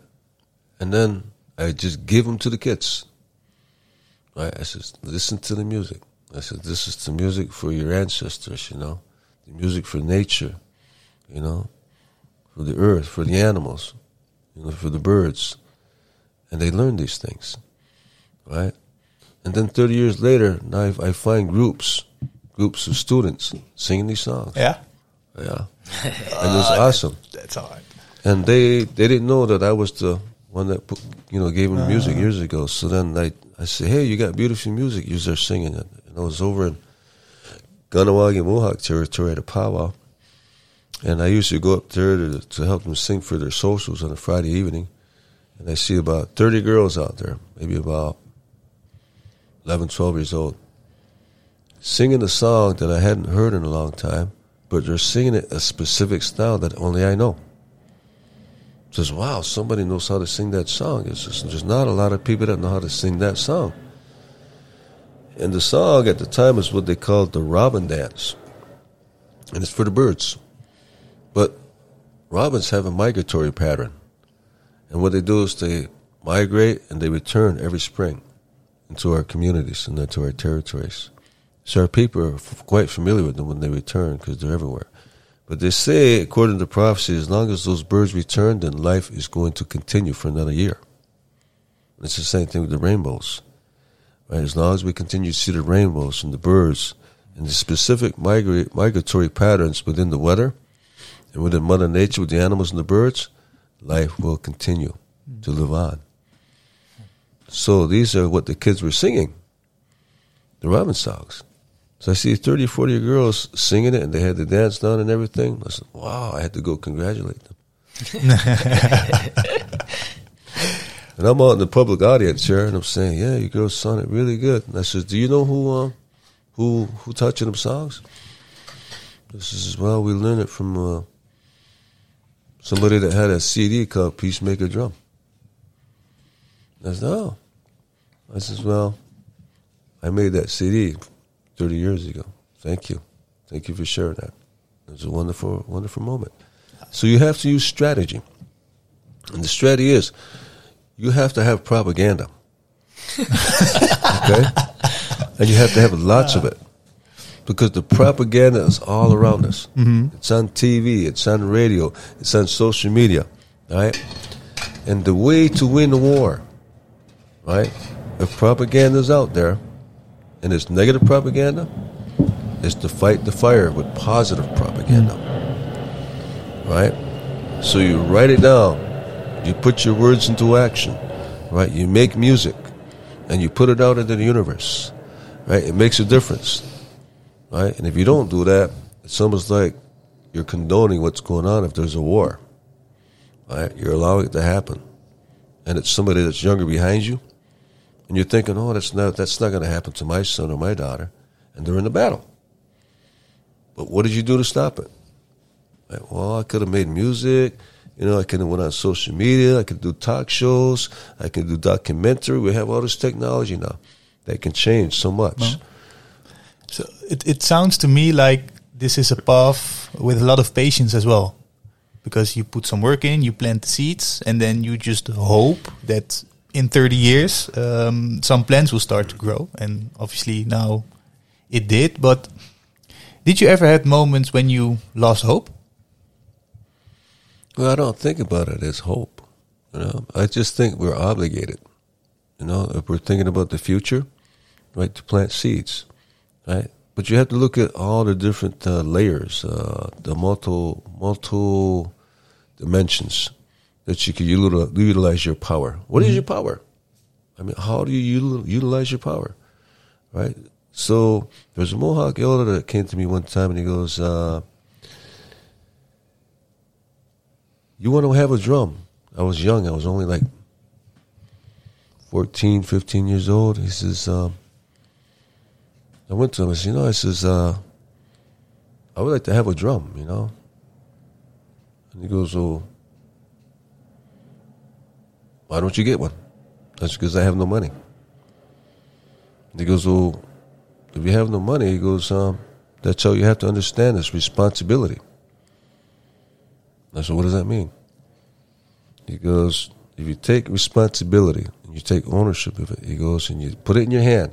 And then I just give them to the kids. Right, I said, listen to the music. I said, this is the music for your ancestors, you know, the music for nature, you know, for the earth, for the animals, you know, for the birds. And they learn these things, right? And then 30 years later, now I, I find groups, groups of students singing these songs.
Yeah,
Yeah. and it's uh, awesome.
that's hard.
And they they didn't know that I was the one that put, you know gave them uh-huh. music years ago. So then I I said, hey, you got beautiful music. You are singing it. And I was over in Kahnawake Mohawk territory at a powwow, and I used to go up there to to help them sing for their socials on a Friday evening. and I see about 30 girls out there, maybe about 11, 12 years old, singing a song that I hadn't heard in a long time, but they're singing it a specific style that only I know. Says, wow, somebody knows how to sing that song. It's just, there's not a lot of people that know how to sing that song. And the song at the time is what they called the robin dance. And it's for the birds. But robins have a migratory pattern. And what they do is they migrate and they return every spring into our communities and into our territories. So our people are f- quite familiar with them when they return because they're everywhere. But they say, according to prophecy, as long as those birds return, then life is going to continue for another year. It's the same thing with the rainbows. Right? As long as we continue to see the rainbows and the birds and the specific migra- migratory patterns within the weather and within Mother Nature with the animals and the birds, life will continue to live on. So these are what the kids were singing, the robin songs. So I see 30, 40 girls singing it, and they had the dance done and everything. I said, wow, I had to go congratulate them. and I'm out in the public audience here, and I'm saying, yeah, you girls sung it really good. And I said, do you know who um, who who taught you them songs? This is well, we learned it from uh, somebody that had a CD called Peacemaker Drum. I said, oh. I says, well, I made that CD 30 years ago. Thank you. Thank you for sharing that. It was a wonderful, wonderful moment. So you have to use strategy. And the strategy is you have to have propaganda. okay? And you have to have lots of it. Because the propaganda is all around us. Mm-hmm. It's on TV, it's on radio, it's on social media. Right? And the way to win the war, right? If propaganda is out there, and it's negative propaganda, it's to fight the fire with positive propaganda. Right? So you write it down, you put your words into action, right? You make music and you put it out into the universe. Right? It makes a difference. Right? And if you don't do that, it's almost like you're condoning what's going on if there's a war. Right? You're allowing it to happen. And it's somebody that's younger behind you and you're thinking, oh, that's not that's not going to happen to my son or my daughter, and they're in the battle. But what did you do to stop it? Like, well, I could have made music. You know, I could have went on social media. I could do talk shows. I could do documentary. We have all this technology now that can change so much.
So it, it sounds to me like this is a path with a lot of patience as well. Because you put some work in, you plant the seeds, and then you just hope that in 30 years um, some plants will start to grow. And obviously now it did. But did you ever had moments when you lost hope?
Well, I don't think about it as hope. You know, I just think we're obligated. You know, if we're thinking about the future, right, to plant seeds, right. But you have to look at all the different uh, layers, uh, the multiple multiple dimensions that you can utilize your power. What is your power? I mean, how do you utilize your power, right? So there's a Mohawk elder that came to me one time and he goes, uh, "You want to have a drum?" I was young. I was only like 14, 15 years old. He says, um, I went to him. I said, you know, I says, uh, I would like to have a drum, you know. And he goes, well, why don't you get one? That's because I have no money. He goes, well, if you have no money, he goes, um, that's all you have to understand is responsibility. I said, what does that mean? He goes, if you take responsibility and you take ownership of it, he goes, and you put it in your hand,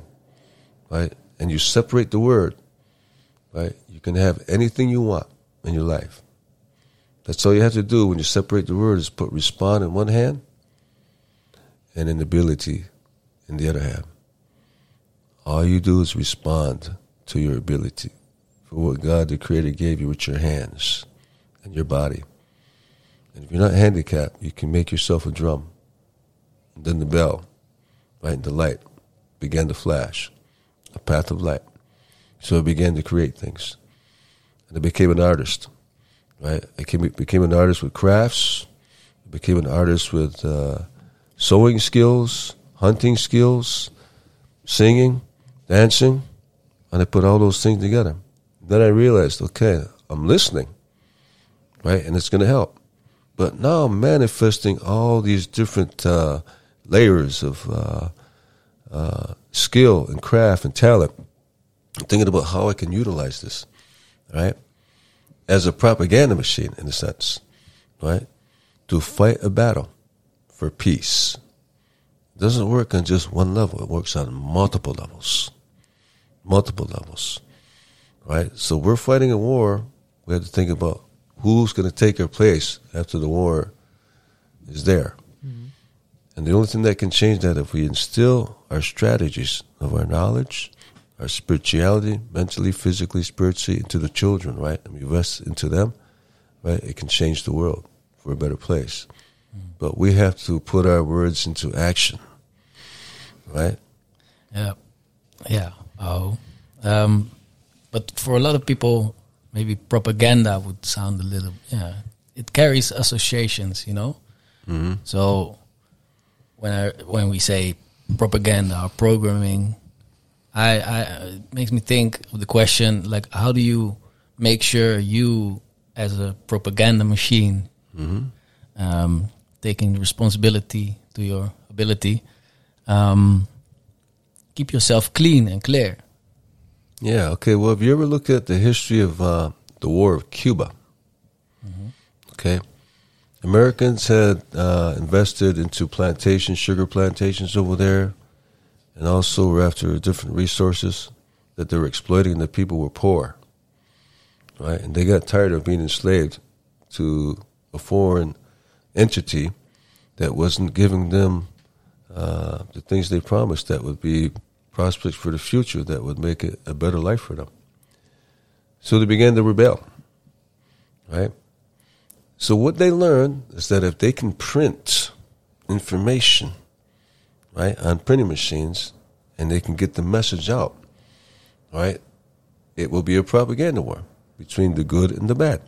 right, and you separate the word, right, you can have anything you want in your life. That's all you have to do when you separate the word is put respond in one hand and an ability in the other hand. All you do is respond to your ability for what God the Creator gave you with your hands and your body. And if you're not handicapped, you can make yourself a drum. And then the bell, right, the light began to flash, a path of light. So I began to create things. And I became an artist, right? I became, became an artist with crafts, I became an artist with uh, sewing skills, hunting skills, singing, dancing, and I put all those things together. Then I realized, okay, I'm listening, right, and it's going to help. But now I'm manifesting all these different uh, layers of uh, uh, skill and craft and talent. I'm thinking about how I can utilize this, right, as a propaganda machine in a sense, right, to fight a battle for peace. It doesn't work on just one level. It works on multiple levels, multiple levels, right. So we're fighting a war. We have to think about who's going to take our place after the war is there. Mm-hmm. And the only thing that can change that if we instill our strategies of our knowledge, our spirituality, mentally, physically, spiritually, into the children, right? And we invest into them, right? It can change the world for a better place. But we have to put our words into action, right?
Yeah, yeah. Oh, um, but for a lot of people, maybe propaganda would sound a little. Yeah, it carries associations, you know.
Mm-hmm.
So when I when we say propaganda or programming, I, I it makes me think of the question like, how do you make sure you, as a propaganda machine, um, taking responsibility to your ability, um, keep yourself clean and clear?
Yeah. Okay. Well, have you ever looked at the history of uh, the War of Cuba? Okay. Americans had uh, invested into plantations, sugar plantations over there, and also were after different resources that they were exploiting. And the people were poor, right? And they got tired of being enslaved to a foreign entity that wasn't giving them uh, the things they promised that would be prospects for the future that would make it a better life for them. So they began to rebel, right? So what they learned is that if they can print information, right, on printing machines, and they can get the message out, right, it will be a propaganda war between the good and the bad.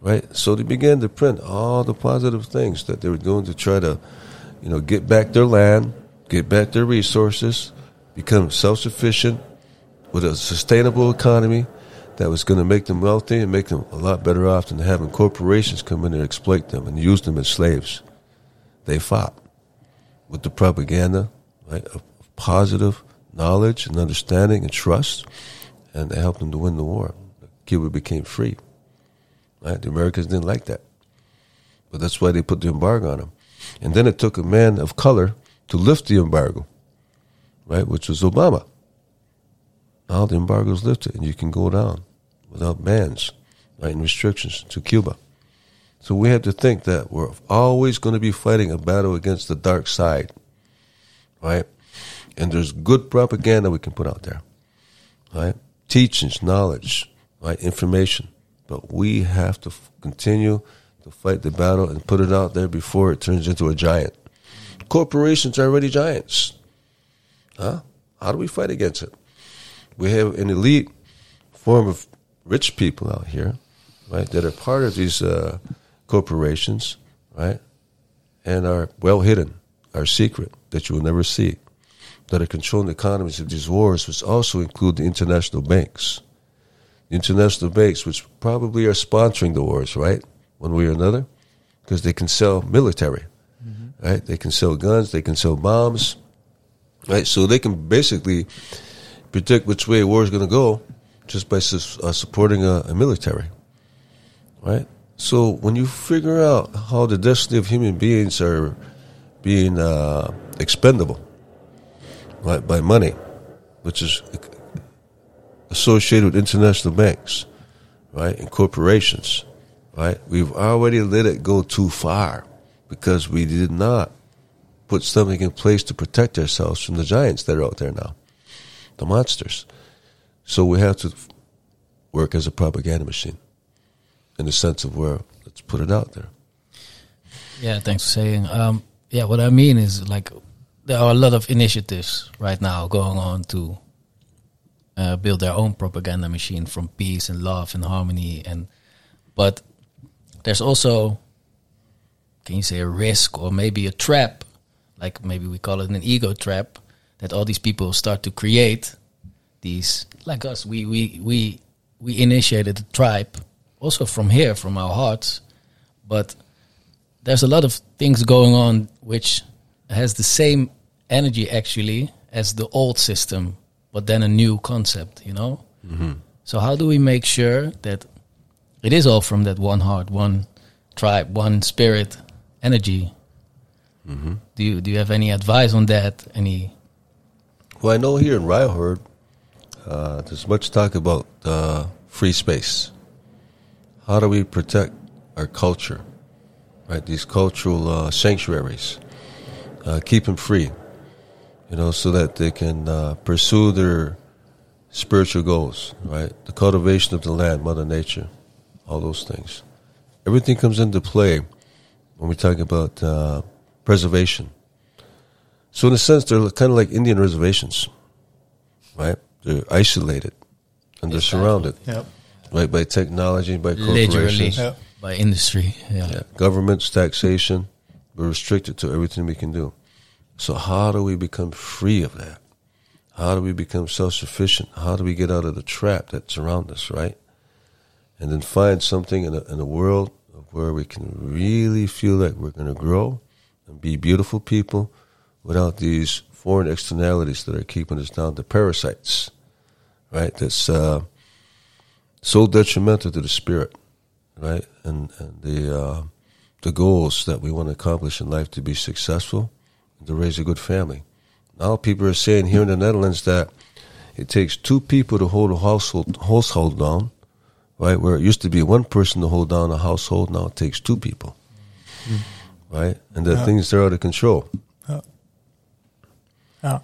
Right? So they began to print all the positive things that they were doing to try to, you know, get back their land, get back their resources, become self sufficient with a sustainable economy that was going to make them wealthy and make them a lot better off than having corporations come in and exploit them and use them as slaves. They fought with the propaganda, right, of positive knowledge and understanding and trust, and they helped them to win the war. Cuba became free. Right? The Americans didn't like that. But that's why they put the embargo on them. And then it took a man of color to lift the embargo, right, which was Obama. Now the embargo is lifted and you can go down without bans, right, and restrictions to Cuba. So we have to think that we're always going to be fighting a battle against the dark side, right? And there's good propaganda we can put out there, right? Teachings, knowledge, right? Information. But we have to f- continue to fight the battle and put it out there before it turns into a giant. Corporations are already giants. Huh? How do we fight against it? We have an elite form of rich people out here, right, that are part of these uh, corporations, right, and are well hidden, are secret that you will never see, that are controlling the economies of these wars, which also include the international banks. International banks, which probably are sponsoring the wars, right, one way or another, because they can sell military, right? They can sell guns, they can sell bombs, right? So they can basically predict which way a war is going to go just by su- uh, supporting a, a military, right? So when you figure out how the destiny of human beings are being uh, expendable, right, by money, which is associated with international banks, right, and corporations, right, we've already let it go too far because we did not put something in place to protect ourselves from the giants that are out there now, the monsters. So we have to work as a propaganda machine in the sense of where, let's put it out there.
Yeah, thanks for saying. Um, yeah, what I mean is like there are a lot of initiatives right now going on to uh, build their own propaganda machine from peace and love and harmony, and but there's also can you say a risk or maybe a trap, like maybe we call it an ego trap, that all these people start to create these like us. We we we we initiated a tribe also from here, from our hearts, but there's a lot of things going on which has the same energy actually as the old system, but then a new concept, you know? So, how do we make sure that it is all from that one heart, one tribe, one spirit energy? Do you do you have any advice on that? Any
Well, I know here in Ryhord, uh, there's much talk about uh, free space. How do we protect our culture, right? These cultural uh, sanctuaries, uh, keep them free, you know, so that they can uh, pursue their spiritual goals, right? The cultivation of the land, Mother Nature, all those things. Everything comes into play when we talk about uh, preservation. So, in a sense, they're kind of like Indian reservations, right? They're isolated and they're surrounded,
Yep.
right, by technology, by corporations,
Yeah.
by industry? Yeah.
yeah, governments, taxation. We're restricted to everything we can do. So, how do we become free of that? How do we become self sufficient? How do we get out of the trap that surrounds us, right? And then find something in a, in a world where we can really feel like we're going to grow and be beautiful people without these foreign externalities that are keeping us down, the parasites, right? That's uh, so detrimental to the spirit, right? And, and the, uh, the goals that we want to accomplish in life to be successful to raise a good family. Now people are saying here in the Netherlands that it takes two people to hold a household household down, right? Where it used to be one person to hold down a household, now it takes two people, right? And that
Yeah.
things are out of control.
Yeah.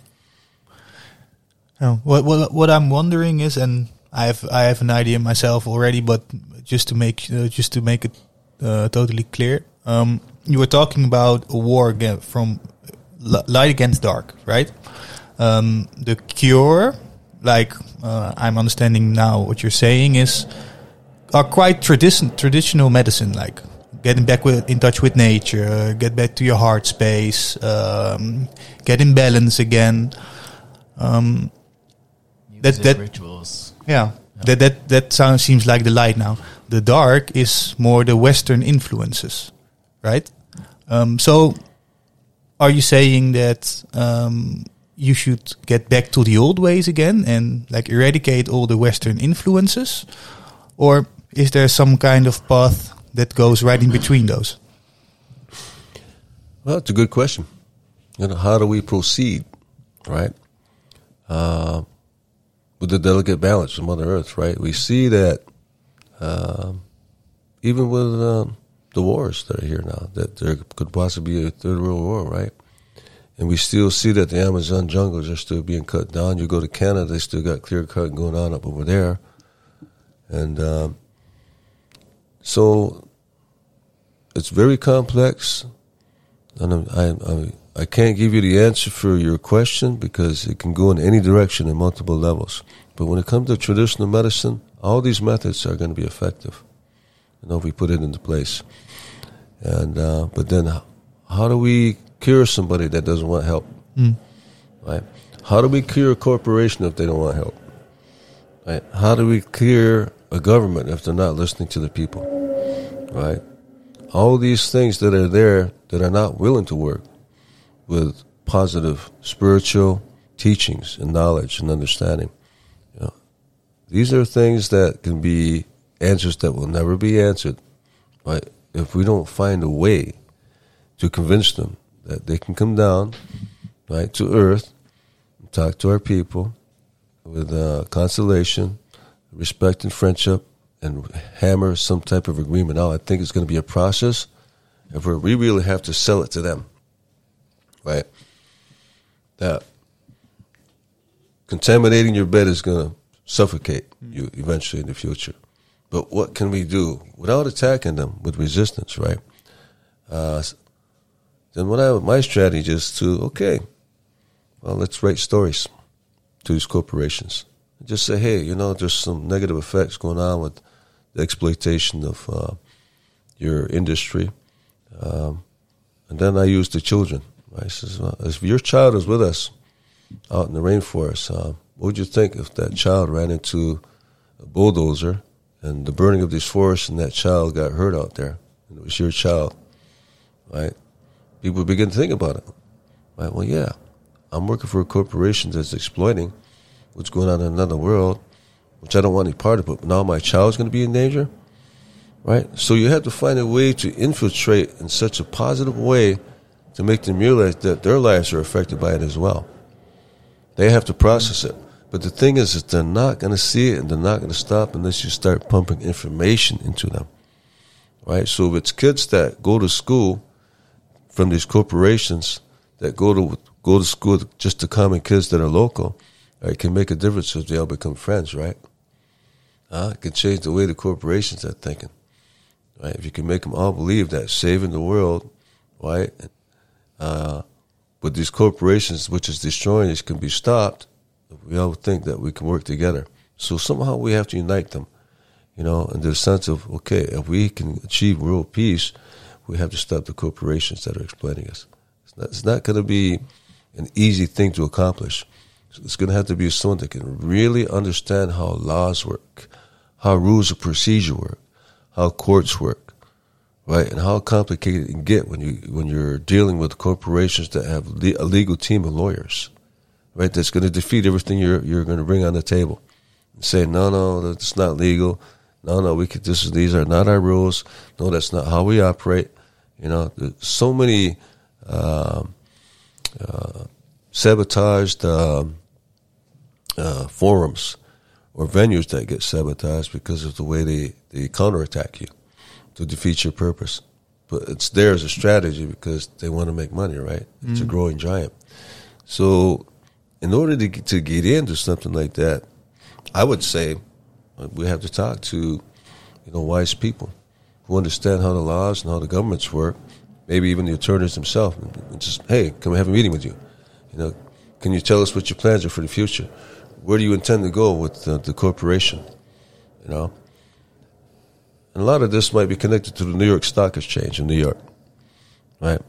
Yeah. What what what I'm wondering is, and I have I have an idea myself already, but just to make uh, just to make it uh, totally clear, um, you were talking about a war again from light against dark, right? Um, the cure, like uh, I'm understanding now, what you're saying is are quite tradition traditional medicine, like getting back with, in touch with nature, get back to your heart space, um, get in balance again. Um, That- that-
rituals.
yeah, that that that sounds seems like the light now. The dark is more the Western influences, right? Um, so, are you saying that um, you should get back to the old ways again and like eradicate all the Western influences, or is there some kind of path that goes right in between those?
Well, it's a good question. You know, how do we proceed, right? Uh, with the delicate balance of Mother Earth, right? We see that um, even with um, the wars that are here now, that there could possibly be a third world war, right? And we still see that the Amazon jungles are still being cut down. You go to Canada, they still got clear cutting going on up over there. And um, so it's very complex. And I, I, I can't give you the answer for your question because it can go in any direction in multiple levels. But when it comes to traditional medicine, all these methods are going to be effective. You know, if we put it into place. And uh, but then, how do we cure somebody that doesn't want help? Right? How do we cure a corporation if they don't want help? Right? How do we cure a government if they're not listening to the people? Right? all these things that are there that are not willing to work with positive spiritual teachings and knowledge and understanding. You know, these are things that can be answers that will never be answered, right? If we don't find a way to convince them that they can come down, right, to earth, and talk to our people with uh, consolation, respect, and friendship, and hammer some type of agreement out. I think it's going to be a process, and we really have to sell it to them, right? That contaminating your bed is going to suffocate you eventually in the future. But what can we do without attacking them with resistance, right? Uh, then what I my strategy is to okay, well let's write stories to these corporations. Just say, hey, you know, there's some negative effects going on with the exploitation of uh, your industry. Um, And then I use the children. I says, well, if your child is with us out in the rainforest, uh, what would you think if that child ran into a bulldozer and the burning of these forests and that child got hurt out there? And it was your child, right? People begin to think about it. Right? Well, yeah, I'm working for a corporation that's exploiting what's going on in another world, which I don't want any part of, but now my child's going to be in danger, right? So you have to find a way to infiltrate in such a positive way to make them realize that their lives are affected by it as well. They have to process it. But the thing is, is they're not going to see it and they're not going to stop unless you start pumping information into them, right? So if it's kids that go to school from these corporations that go to go to school just the common kids that are local, right, can make a difference if they all become friends, right? Uh, it can change the way the corporations are thinking, right? If you can make them all believe that saving the world, right, uh, with these corporations, which is destroying us, can be stopped. We all think that we can work together. So somehow we have to unite them, you know, in the sense of okay, if we can achieve world peace, we have to stop the corporations that are exploiting us. It's not, not going to be an easy thing to accomplish. It's going to have to be someone that can really understand how laws work, how rules of procedure work, how courts work, right, and how complicated it can get when you when you're dealing with corporations that have a legal team of lawyers, right? That's going to defeat everything you're you're going to bring on the table, and say no, no, that's not legal. No, no, we could. This is these are not our rules. No, that's not how we operate. You know, so many um, uh, sabotaged um, uh, forums or venues that get sabotaged because of the way they, they counterattack you to defeat your purpose. But it's there as a strategy because they want to make money, right? It's a growing giant. So, in order to get, to get into something like that, I would say uh, we have to talk to, you know, wise people who understand how the laws and how the governments work. Maybe even the attorneys themselves. Just, hey, can we have a meeting with you? You know, can you tell us what your plans are for the future? Where do you intend to go with the, the corporation? You know, and a lot of this might be connected to the New York Stock Exchange in New York, right?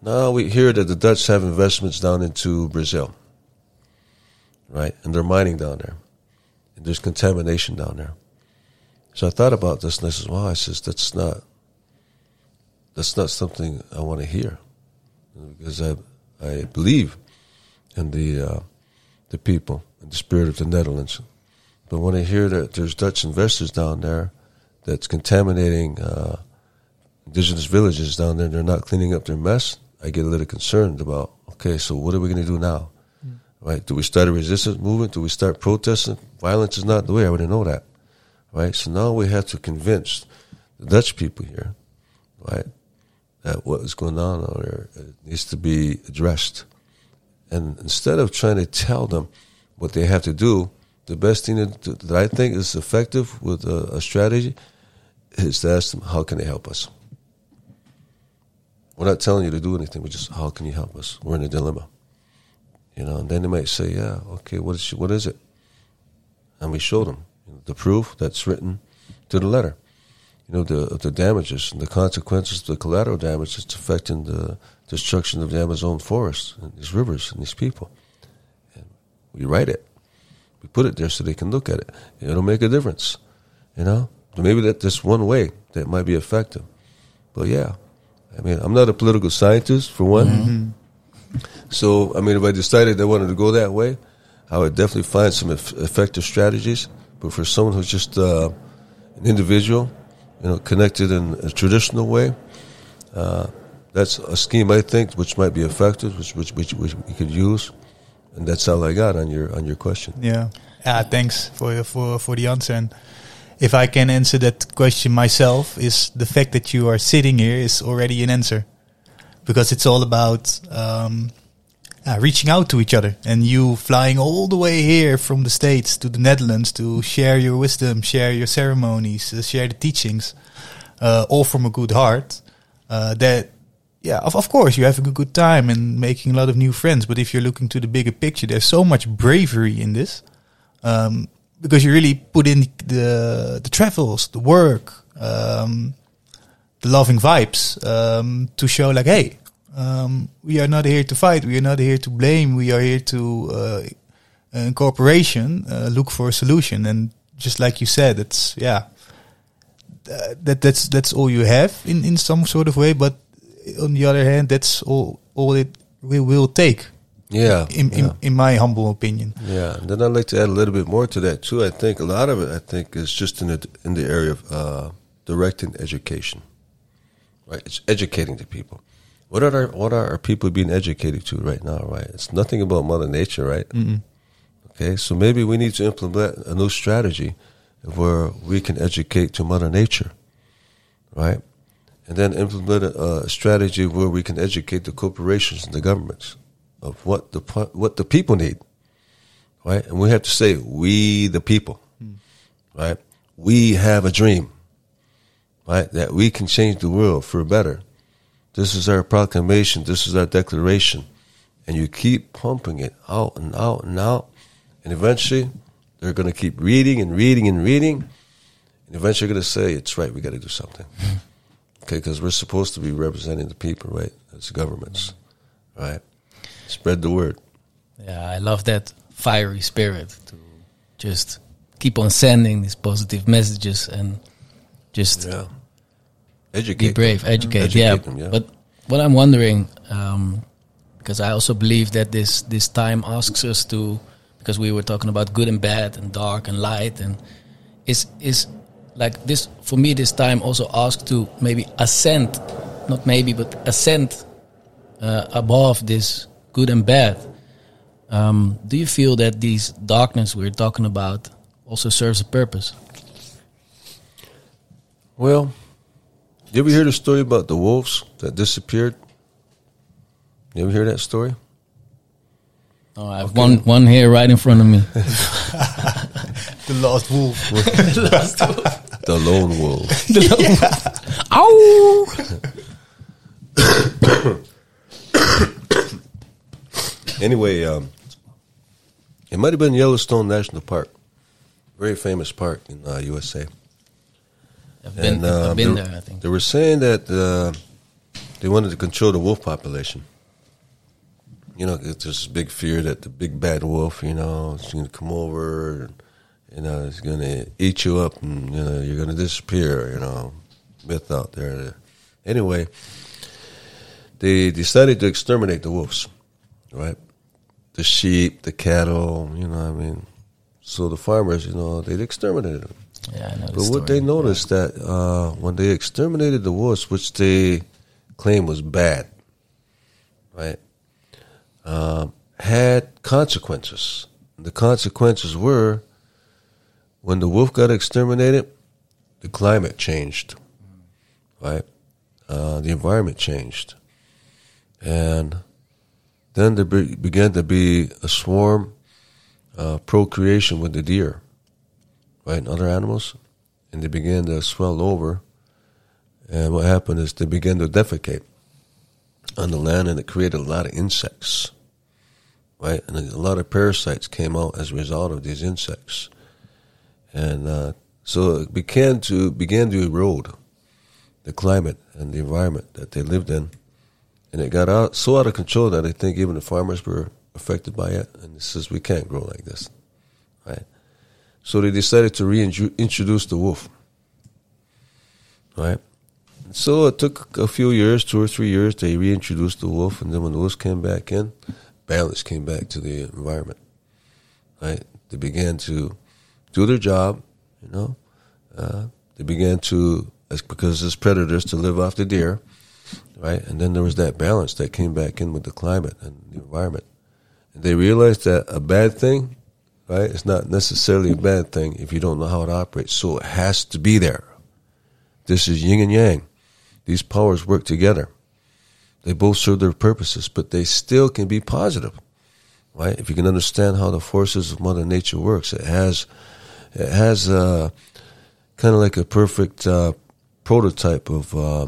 Now we hear that the Dutch have investments down into Brazil, right? And they're mining down there. And there's contamination down there. So I thought about this and I said, well, I says, that's not, that's not something I want to hear. Because I, I believe in the, uh, the people and the spirit of the Netherlands. But when I hear that there's Dutch investors down there that's contaminating uh, indigenous villages down there, and they're not cleaning up their mess, I get a little concerned about. Okay, so what are we going to do now? Right? Do we start a resistance movement? Do we start protesting? Violence is not the way. I already know that. Right? So now we have to convince the Dutch people here, right, that what is going on out there uh, needs to be addressed. And instead of trying to tell them what they have to do, the best thing that, that I think is effective with a, a strategy is to ask them, how can they help us? We're not telling you to do anything. We're just, how can you help us? We're in a dilemma. You know, and then they might say, yeah, okay, what is, what is it? And we show them you know, the proof that's written to the letter. You know, the, the damages and the consequences, of the collateral damage that's affecting the destruction of the Amazon forest and these rivers and these people. And we write it. We put it there so they can look at it. It'll make a difference. You know? Maybe that that's one way that might be effective. But yeah, I mean, I'm not a political scientist for one. Mm-hmm. So, I mean, if I decided I wanted to go that way, I would definitely find some eff- effective strategies. But for someone who's just uh, an individual, you know, connected in a traditional way, uh, that's a scheme I think which might be effective, which which which, which we could use. And that's all I got on your on your question.
Yeah. Yeah. Thanks for for for the answer. And if I can answer that question myself, is the fact that you are sitting here is already an answer, because it's all about um, uh, reaching out to each other, and you flying all the way here from the states to the Netherlands to share your wisdom, share your ceremonies, uh, share the teachings, uh, all from a good heart. Uh, that yeah, of, of course, you have a good, good time and making a lot of new friends. But if you're looking to the bigger picture, there's so much bravery in this um, because you really put in the the travels, the work, um, the loving vibes um, to show like, hey, Um, we are not here to fight. We are not here to blame. We are here to, uh, in cooperation, uh, look for a solution. And just like you said, it's yeah, uh, that that's that's all you have in in some sort of way. But on the other hand, that's all all it will will take.
Yeah,
In in, in my humble opinion.
Yeah, and then I'd like to add a little bit more to that too. I think a lot of it, I think, is just in the in the area of uh, directing education, right? It's educating the people. What are our, what are our people being educated to right now? Right? It's nothing about Mother Nature, right?
Mm-mm.
Okay, so maybe we need to implement a new strategy where we can educate to Mother Nature, right? And then implement a, a strategy where we can educate the corporations and the governments of what the what the people need, right? And we have to say, we the people, mm. right? We have a dream, right? That we can change the world for better. This is our proclamation. This is our declaration. And you keep pumping it out and out and out. And eventually, they're going to keep reading and reading and reading. And eventually, they're going to say, it's right, we got to do something. Hmm. Okay, because we're supposed to be representing the people, right? As governments, right? Spread the word.
Yeah, I love that fiery spirit to just keep on sending these positive messages and just
Yeah. Educate.
be brave,
them.
educate.
Educate
yeah.
them, yeah.
But what I'm wondering, um, because I also believe that this this time asks us to, because we were talking about good and bad and dark and light, and is is like this for me. This time also asks to maybe ascend, not maybe, but ascend uh, above this good and bad. Um, do you feel that these darkness we're talking about also serves a purpose?
Well, you ever hear the story about the wolves that disappeared? You ever hear that story?
Oh, I have one one here right in front of me.
The last wolf.
The lone wolf. The lone wolf.
Ow!
anyway, um, it might have been Yellowstone National Park, very famous park in uh, USA.
I've been,
And, uh,
I've been
they,
there, I think.
They were saying that uh, they wanted to control the wolf population. You know, there's this big fear that the big bad wolf, you know, is going to come over and, you know, it's going to eat you up and, you know, you're going to disappear, you know, myth out there. Anyway, they decided to exterminate the wolves, right? The sheep, the cattle, you know, what I mean. So the farmers, you know, they exterminated them.
Yeah, I know. the
But what they noticed that uh, when they exterminated the wolves, which they claim was bad, right, um, had consequences. The consequences were when the wolf got exterminated, the climate changed, right? Uh, the environment changed, and then there be, began to be a swarm uh, procreation with the deer right, and other animals, and they began to swell over. And what happened is they began to defecate on the land, and it created a lot of insects, right? And a lot of parasites came out as a result of these insects, and uh, so it began to began to erode the climate and the environment that they lived in, and it got out so out of control that I think even the farmers were affected by it, and it says we can't grow like this? So they decided to reintroduce the wolf. Right? So it took a few years, two or three years, they reintroduced the wolf, and then when the wolves came back in, balance came back to the environment. Right? They began to do their job, you know. Uh, they began to, because as predators, to live off the deer, right? And then there was that balance that came back in with the climate and the environment. And they realized that a bad thing right? It's not necessarily a bad thing if you don't know how it operates. So it has to be there. This is yin and yang. These powers work together. They both serve their purposes, but they still can be positive, right? If you can understand how the forces of Mother Nature works, it has, it has uh, kind of like a perfect uh, prototype of uh,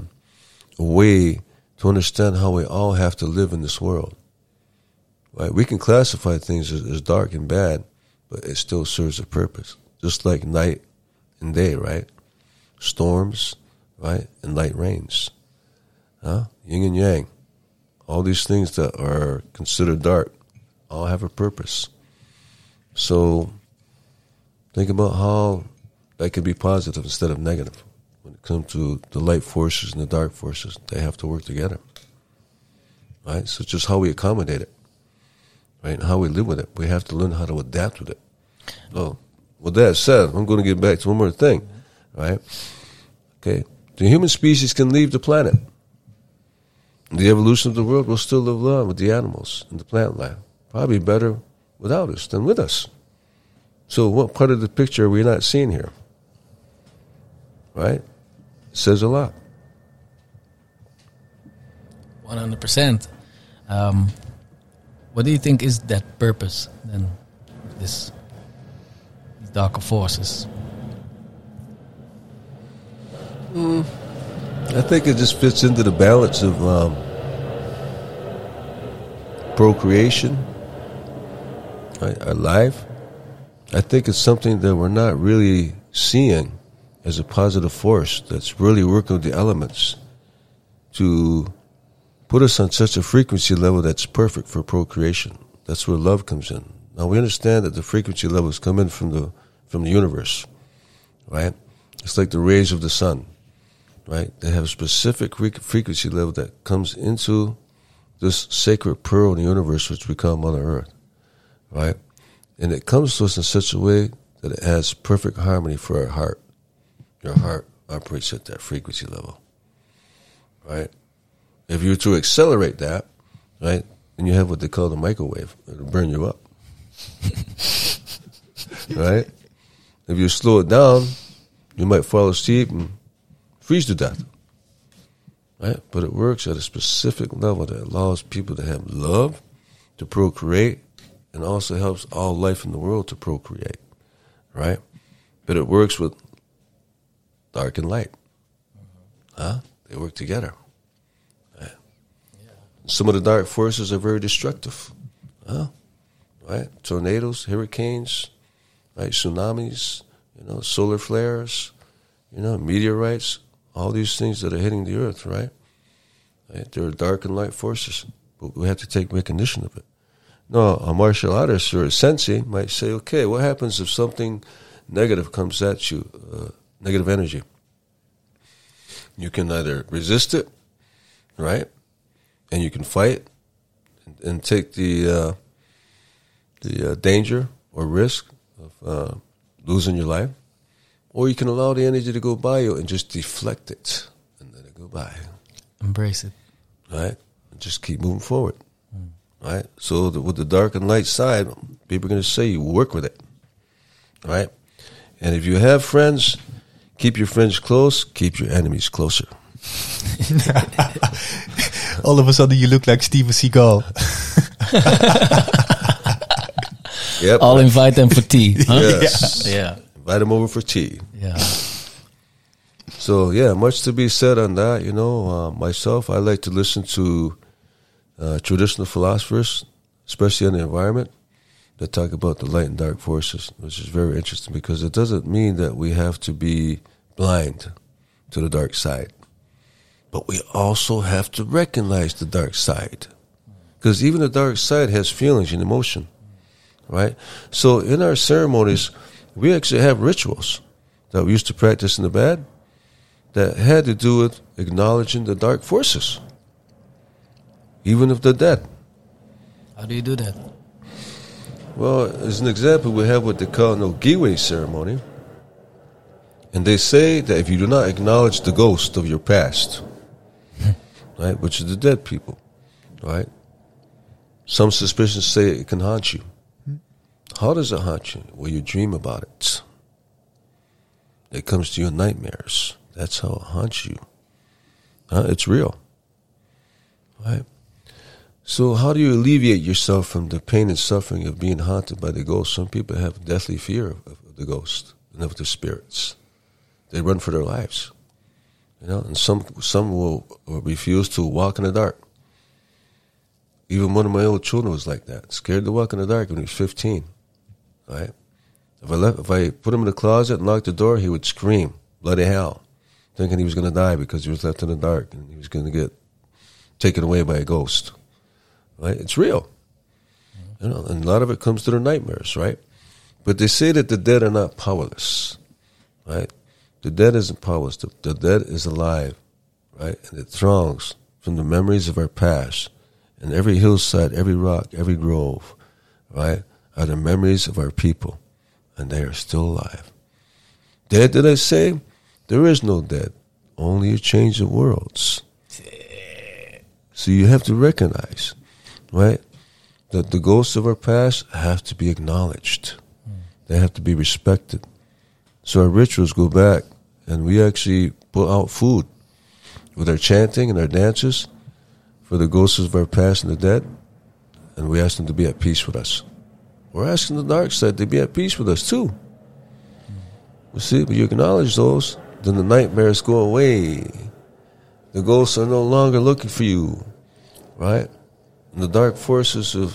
a way to understand how we all have to live in this world. Right? We can classify things as, as dark and bad, but it still serves a purpose. Just like night and day, right? Storms, right? And light rains. Huh? Yin and yang. All these things that are considered dark all have a purpose. So think about how that could be positive instead of negative. When it comes to the light forces and the dark forces, they have to work together. Right? So just how we accommodate it. Right? How we live with it. We have to learn how to adapt with it. Oh, with that said, I'm going to get back to one more thing. Right? Okay. The human species can leave the planet. The evolution of the world will still live on with the animals and the plant life. Probably better without us than with us. So, what part of the picture are we not seeing here? Right? It says a lot.
One hundred percent. Um, What do you think is that purpose then? This these darker forces.
I think it just fits into the balance of um, procreation, right? Our life. I think it's something that we're not really seeing as a positive force that's really working with the elements to put us on such a frequency level that's perfect for procreation. That's where love comes in. Now we understand that the frequency levels come in from the from the universe, right? It's like the rays of the sun right? They have a specific frequency level that comes into this sacred pearl in the universe, which we call Mother Earth, right? And it comes to us in such a way that it has perfect harmony for our heart. Your heart operates at that frequency level, right? If you were to accelerate that, right, then you have what they call the microwave. It'll burn you up, right? If you slow it down, you might fall asleep and freeze to death. Right? But it works at a specific level that allows people to have love, to procreate, and also helps all life in the world to procreate. Right? But it works with dark and light. Huh? They work together. Some of the dark forces are very destructive. Huh? Right? Tornadoes, hurricanes, right? Tsunamis, you know, solar flares, you know, meteorites, all these things that are hitting the earth, right? right? There are dark and light forces, but we have to take recognition of it. No, a martial artist or a sensei might say, okay, what happens if something negative comes at you, uh, negative energy? You can either resist it, right? And you can fight and, and take the uh, the uh, danger or risk of uh, losing your life, or you can allow the energy to go by you and just deflect it and let it go by,
Embrace it.
right? And just keep moving forward, right? So the, with the dark and light side, people are going to say you work with it, right? And if you have friends, keep your friends close, keep your enemies closer.
All of a sudden, you look like Steven Seagal.
Yep.
I'll invite them for tea. Huh?
Yes.
Yeah.
Invite them over for tea.
Yeah.
So yeah, much to be said on that. You know, uh, myself, I like to listen to uh, traditional philosophers, especially on the environment, that talk about the light and dark forces, which is very interesting because it doesn't mean that we have to be blind to the dark side, but we also have to recognize the dark side, because even the dark side has feelings and emotion, right? So in our ceremonies, we actually have rituals that we used to practice in the bad that had to do with acknowledging the dark forces, even if they're dead.
How do you do that?
Well, as an example, we have what they call no Giwe ceremony. And they say that if you do not acknowledge the ghost of your past, right, which is the dead people, right, some suspicions say it can haunt you. How does it haunt you? Well, you dream about it. It comes to you in nightmares. That's how it haunts you. It's real. Right? So, how do you alleviate yourself from the pain and suffering of being haunted by the ghost? Some people have deathly fear of, of the ghost and of the spirits. They run for their lives. You know, and some some will, refuse to walk in the dark. Even one of my old children was like that, scared to walk in the dark when he was fifteen. Right? If I left, if I put him in the closet and locked the door, he would scream, bloody hell, thinking he was going to die because he was left in the dark and he was going to get taken away by a ghost. Right? It's real. You know, and a lot of it comes through their nightmares, right? But they say that the dead are not powerless, right? The dead isn't powerless. The, the dead is alive, right? And it throngs from the memories of our past. And every hillside, every rock, every grove, right, are the memories of our people. And they are still alive. Dead, did I say? There is no dead, only a change of worlds. So you have to recognize, right, that the ghosts of our past have to be acknowledged. They have to be respected. So our rituals go back, and we actually put out food with our chanting and our dances for the ghosts of our past and the dead, and we ask them to be at peace with us. We're asking the dark side to be at peace with us too. You see, but you acknowledge those, then the nightmares go away. The ghosts are no longer looking for you, right? And the dark forces of,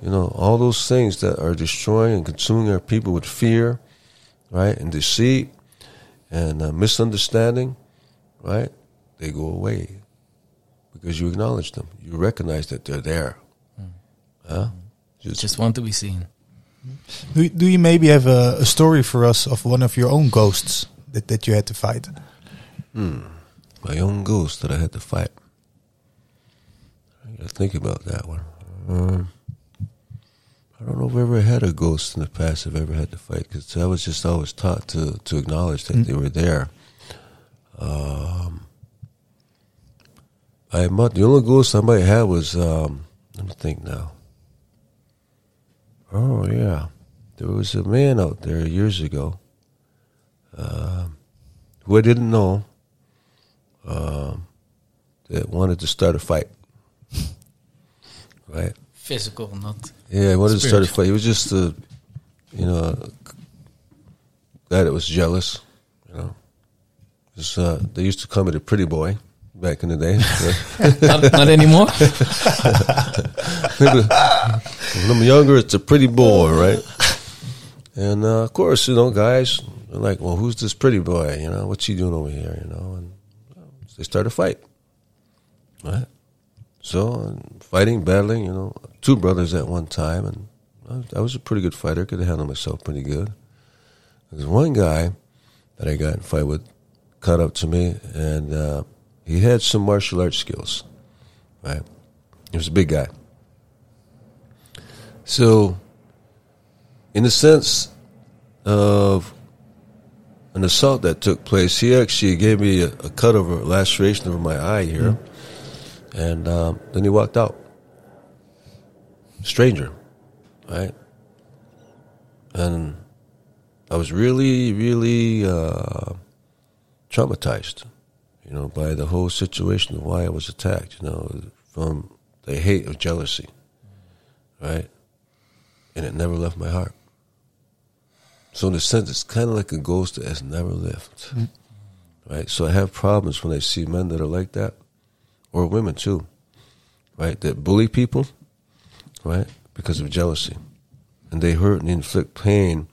you know, all those things that are destroying and consuming our people with fear, right, and deceit and uh, misunderstanding, right? They go away because you acknowledge them. You recognize that they're there. Huh? Just,
Just want to be seen.
Do, do you maybe have a, a story for us of one of your own ghosts that, that you had to fight?
my own ghost that I had to fight. I gotta think about that one. Um, I don't know if I ever had a ghost in the past I've ever had to fight because I was just always taught to, to acknowledge that they were there. Um, I might, the only ghost I might have was, um, let me think now. Oh, yeah. There was a man out there years ago um, who I didn't know um, that wanted to start a fight. right?
Physical, not.
Yeah, start a fight. He was just a, you know, that it was jealous. You know, Just, uh, they used to call me the pretty boy back in the day.
not, not anymore.
when I'm younger, it's a pretty boy, right? And uh, of course, you know, guys are like, "Well, who's this pretty boy? You know, what's he doing over here? You know?" And uh, they start a fight, right? So fighting, battling, you know, two brothers at one time, and I, I was a pretty good fighter. Could handle myself pretty good. There's one guy that I got in fight with, caught up to me, and uh, he had some martial arts skills, right? He was a big guy. So, in the sense of an assault that took place, he actually gave me a, a cut over, a laceration over my eye here, and um, then he walked out. Stranger, right? And I was really, really uh, traumatized, you know, by the whole situation of why I was attacked, you know, from the hate of jealousy, right? And it never left my heart. So in a sense, it's kind of like a ghost that has never left, right? So I have problems when I see men that are like that, or women too, right? That bully people, right? Because of jealousy, and they hurt and inflict pain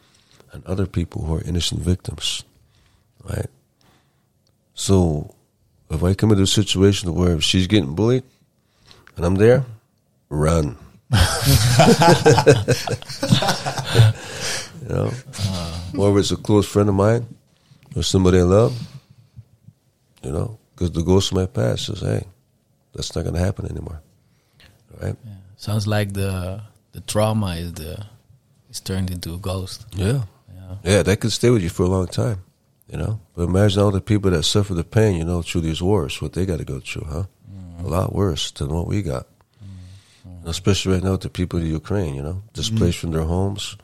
on other people who are innocent victims, right? So if I come into a situation where she's getting bullied and I'm there, run. you know, whether it's a close friend of mine or somebody I love, you know, because the ghost of my past says, "Hey, that's not going to happen anymore." Right?
Sounds like the the trauma is the is turned into a ghost.
Yeah.
Yeah.
Yeah, that could stay with you for a long time, you know. But imagine all the people that suffer the pain, you know, through these wars, what they got to go through, huh? Mm-hmm. A lot worse than what we got. Mm-hmm. Especially right now with the people in Ukraine, you know, mm-hmm. displaced from their homes,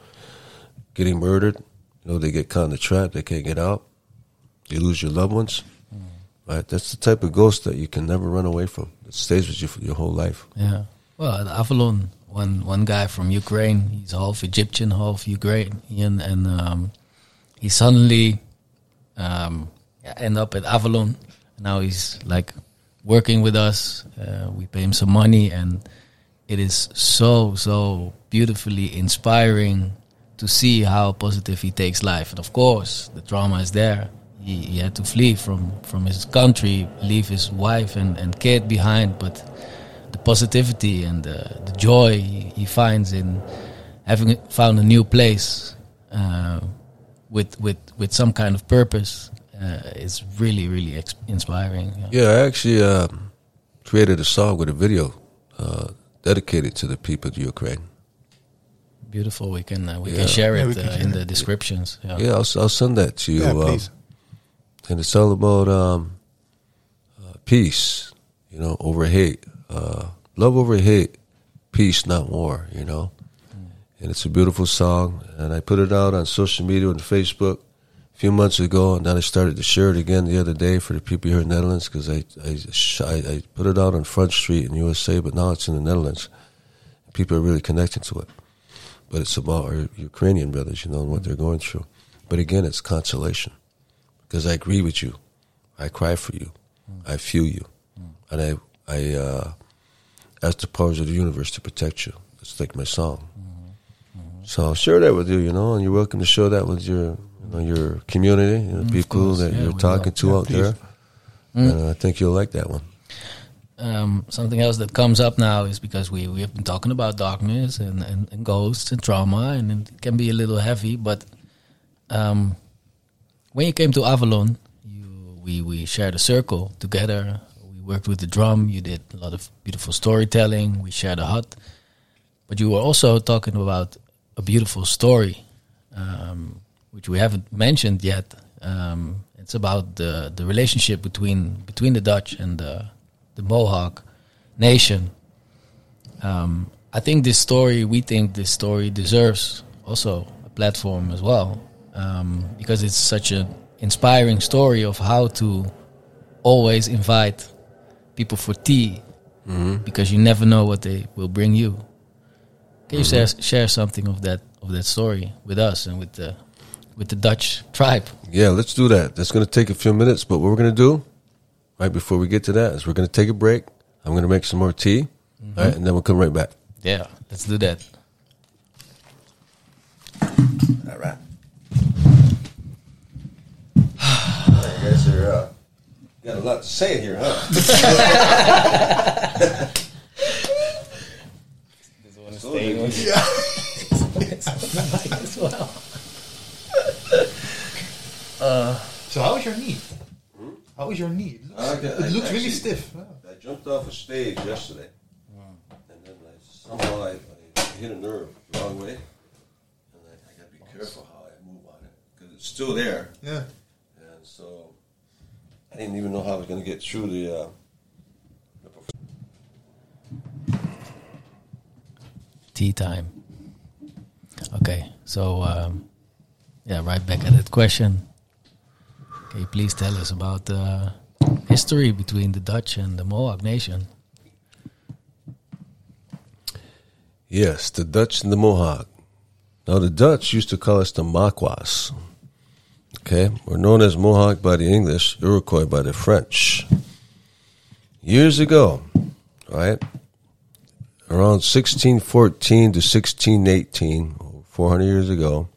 getting murdered. You know, they get caught in the trap, they can't get out. You lose your loved ones. Right? That's the type of ghost that you can never run away from. It stays with you for your whole life.
Yeah. Well, at Avalon, one one guy from Ukraine, he's half Egyptian, half Ukrainian, and um, he suddenly um, end up at Avalon. Now he's like working with us. Uh, we pay him some money, and it is so so beautifully inspiring to see how positive he takes life. And of course, the trauma is there. He he, he had to flee from from his country, leave his wife and, and kid behind. But the positivity and the, the joy he, he finds in having found a new place uh, with with with some kind of purpose uh, is really really ex- inspiring. Yeah.
Yeah, I actually uh, created a song with a video uh, dedicated to the people of Ukraine.
Beautiful. We can uh, we
Yeah.
can share
Yeah,
it
we can
uh,
share
in
it,
the descriptions. Yeah.
Yeah, I'll, I'll send that to you.
Yeah,
um,
please.
And it's all about um, uh, peace, you know, over hate, uh, love over hate, peace, not war, you know. And it's a beautiful song, and I put it out on social media and Facebook a few months ago, and then I started to share it again the other day for the people here in the Netherlands because I I, I put it out on Front Street in USA, but now it's in the Netherlands. People are really connecting to it, but it's about our Ukrainian brothers, you know, and what they're going through. But again, it's consolation because I agree with you. I cry for you. I feel you, and I I uh, ask the powers of the universe to protect you. It's like my song. So I'll share that with you, you know, and you're welcome to share that with your you know, your community, you know,
Mm,
people that
Yeah,
you're talking to
Yeah,
out
please.
there. And I think you'll like that one.
Um, something else that comes up now is because we, we have been talking about darkness and, and, and ghosts and trauma, and it can be a little heavy. But um, when you came to Avalon, you, we, we shared a circle together. We worked with the drum. You did a lot of beautiful storytelling. We shared a hut. But you were also talking about a beautiful story, um, which we haven't mentioned yet. Um, it's about the, the relationship between between the Dutch and the, the Mohawk nation. Um, I think this story, we think this story deserves also a platform as well, um, because it's such an inspiring story of how to always invite people for tea, mm-hmm. because you never know what they will bring you. Can you mm-hmm. share, share something of that of that story with us and with the with the Dutch tribe?
Yeah, let's do that. That's going to take a few minutes, but what we're going to do right before we get to that is we're going to take a break. I'm going to make some more tea, all right, and then we'll come right back.
Yeah, let's do that.
All right. You guys are uh, got a lot to say here, huh?
So how is your knee? How is your knee? It looks,
I got-
it
I
looks really
actually-
stiff.
I jumped off a stage yesterday, and then I, somehow I, I hit a nerve the wrong way, and I, I got to be careful how I move on it because it's still there,
Yeah.
and so I didn't even know how I was going to get through the. Uh, the
tea time. Okay, so um, yeah, right back at that question. Can you please tell us about the history between the Dutch and the Mohawk Nation?
Yes, the Dutch and the Mohawk. Now, the Dutch used to call us the Maquas. Okay, we're known as Mohawk by the English, Iroquois by the French. Years ago, right, around 1614 to 1618, 400 years ago,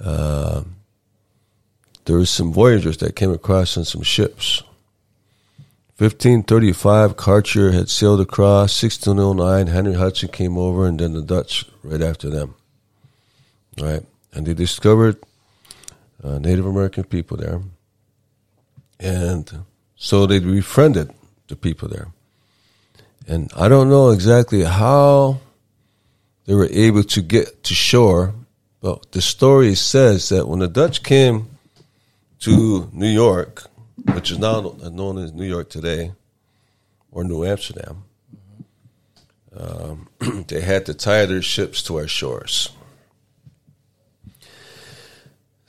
uh, there was some voyagers that came across on some ships. 1535, Cartier had sailed across. 1609, Henry Hudson came over, and then the Dutch right after them. Right, and they discovered uh, Native American people there, and so they befriended the people there. And I don't know exactly how they were able to get to shore, but the story says that when the Dutch came to New York, which is now known as New York today, or New Amsterdam, um, they had to tie their ships to our shores.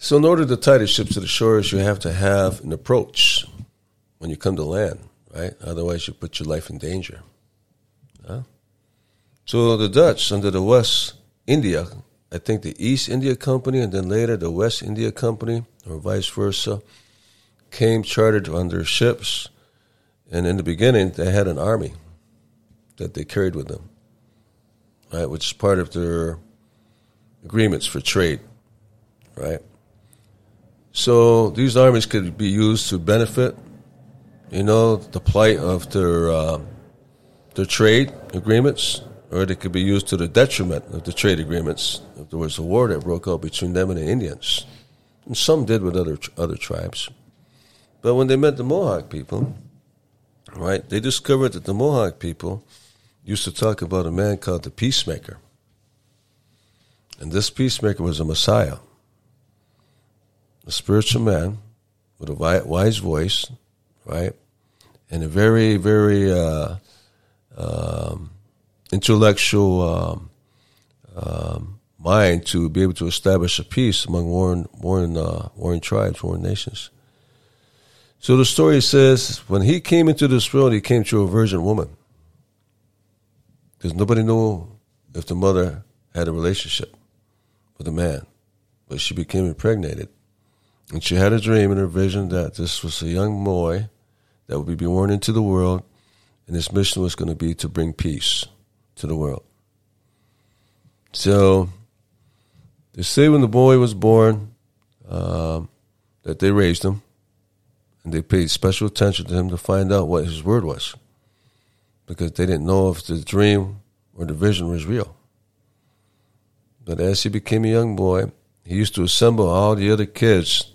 So, in order to tie the ships to the shores, you have to have an approach when you come to land, right? Otherwise, you put your life in danger. Huh? So, the Dutch under the West India, I think the East India Company, and then later the West India Company, or vice versa, came chartered on their ships. And in the beginning, they had an army that they carried with them, right, which is part of their agreements for trade, right? So these armies could be used to benefit, you know, the plight of their uh, their trade agreements, or they could be used to the detriment of the trade agreements. If there was a war that broke out between them and the Indians, and some did with other other tribes. But when they met the Mohawk people, right, they discovered that the Mohawk people used to talk about a man called the Peacemaker. And this Peacemaker was a Messiah, a spiritual man with a wise voice, right, and a very, very uh, um, intellectual um, um, mind to be able to establish a peace among warring, warring, uh, warring tribes, warring nations. So the story says when he came into this world, he came to a virgin woman. Because nobody knew if the mother had a relationship with a man. But she became impregnated. And she had a dream and a vision that this was a young boy that would be born into the world, and his mission was going to be to bring peace to the world. So they say when the boy was born um, that they raised him and they paid special attention to him to find out what his word was because they didn't know if the dream or the vision was real. But as he became a young boy, he used to assemble all the other kids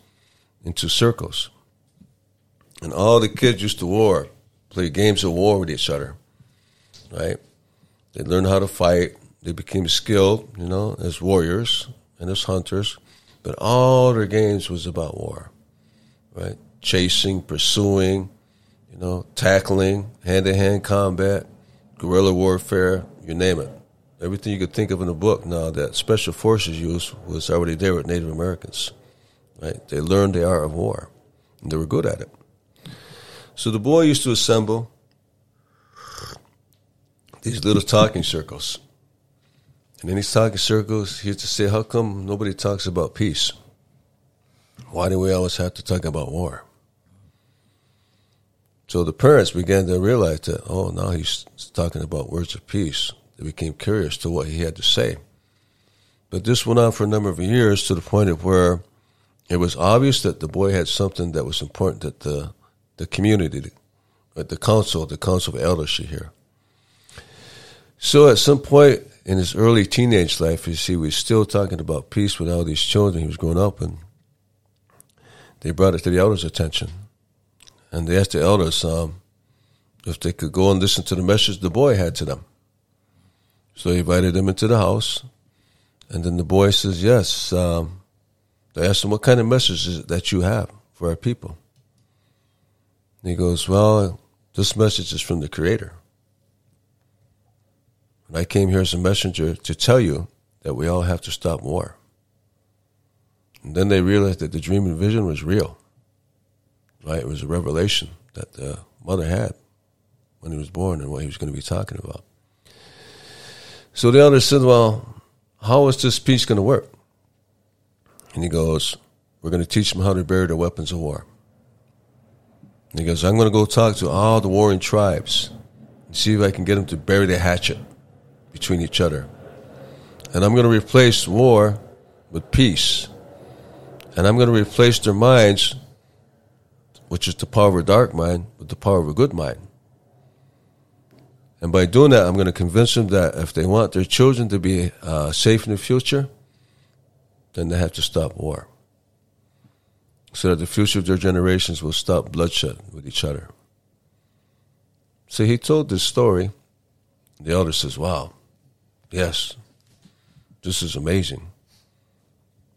into circles. And all the kids used to war, play games of war with each other, right? They learned how to fight. They became skilled, you know, as warriors and as hunters. But all their games was about war, right? Chasing, pursuing, you know, tackling, hand-to-hand combat, guerrilla warfare, you name it. Everything you could think of in a book now that special forces use was already there with Native Americans, right? They learned the art of war, and they were good at it. So the boy used to assemble these little talking circles. And in these talking circles, he used to say, How come nobody talks about peace? Why do we always have to talk about war? So the parents began to realize that, oh, now he's talking about words of peace. They became curious to what he had to say. But this went on for a number of years to the point of where it was obvious that the boy had something that was important that the, the community, the council, the council of elders should hear. So at some point in his early teenage life, you see, he was still talking about peace with all these children he was growing up, and they brought it to the elders' attention. And they asked the elders um, if they could go and listen to the message the boy had to them. So they invited him into the house, and then the boy says, Yes. Um, they asked him, What kind of message is it that you have for our people? And he goes, Well, this message is from the Creator. And I came here as a messenger to tell you that we all have to stop war. And then they realized that the dream and vision was real. Right? It was a revelation that the mother had when he was born and what he was going to be talking about. So they understood, Well, how is this peace going to work? And he goes, We're going to teach them how to bury their weapons of war. And he goes, I'm going to go talk to all the warring tribes and see if I can get them to bury their hatchet between each other. And I'm going to replace war with peace. And I'm going to replace their minds, which is the power of a dark mind, with the power of a good mind. And by doing that, I'm going to convince them that if they want their children to be uh, safe in the future, then they have to stop war. So that the future of their generations will stop bloodshed with each other. So he told this story. The elder says, Wow, yes, this is amazing.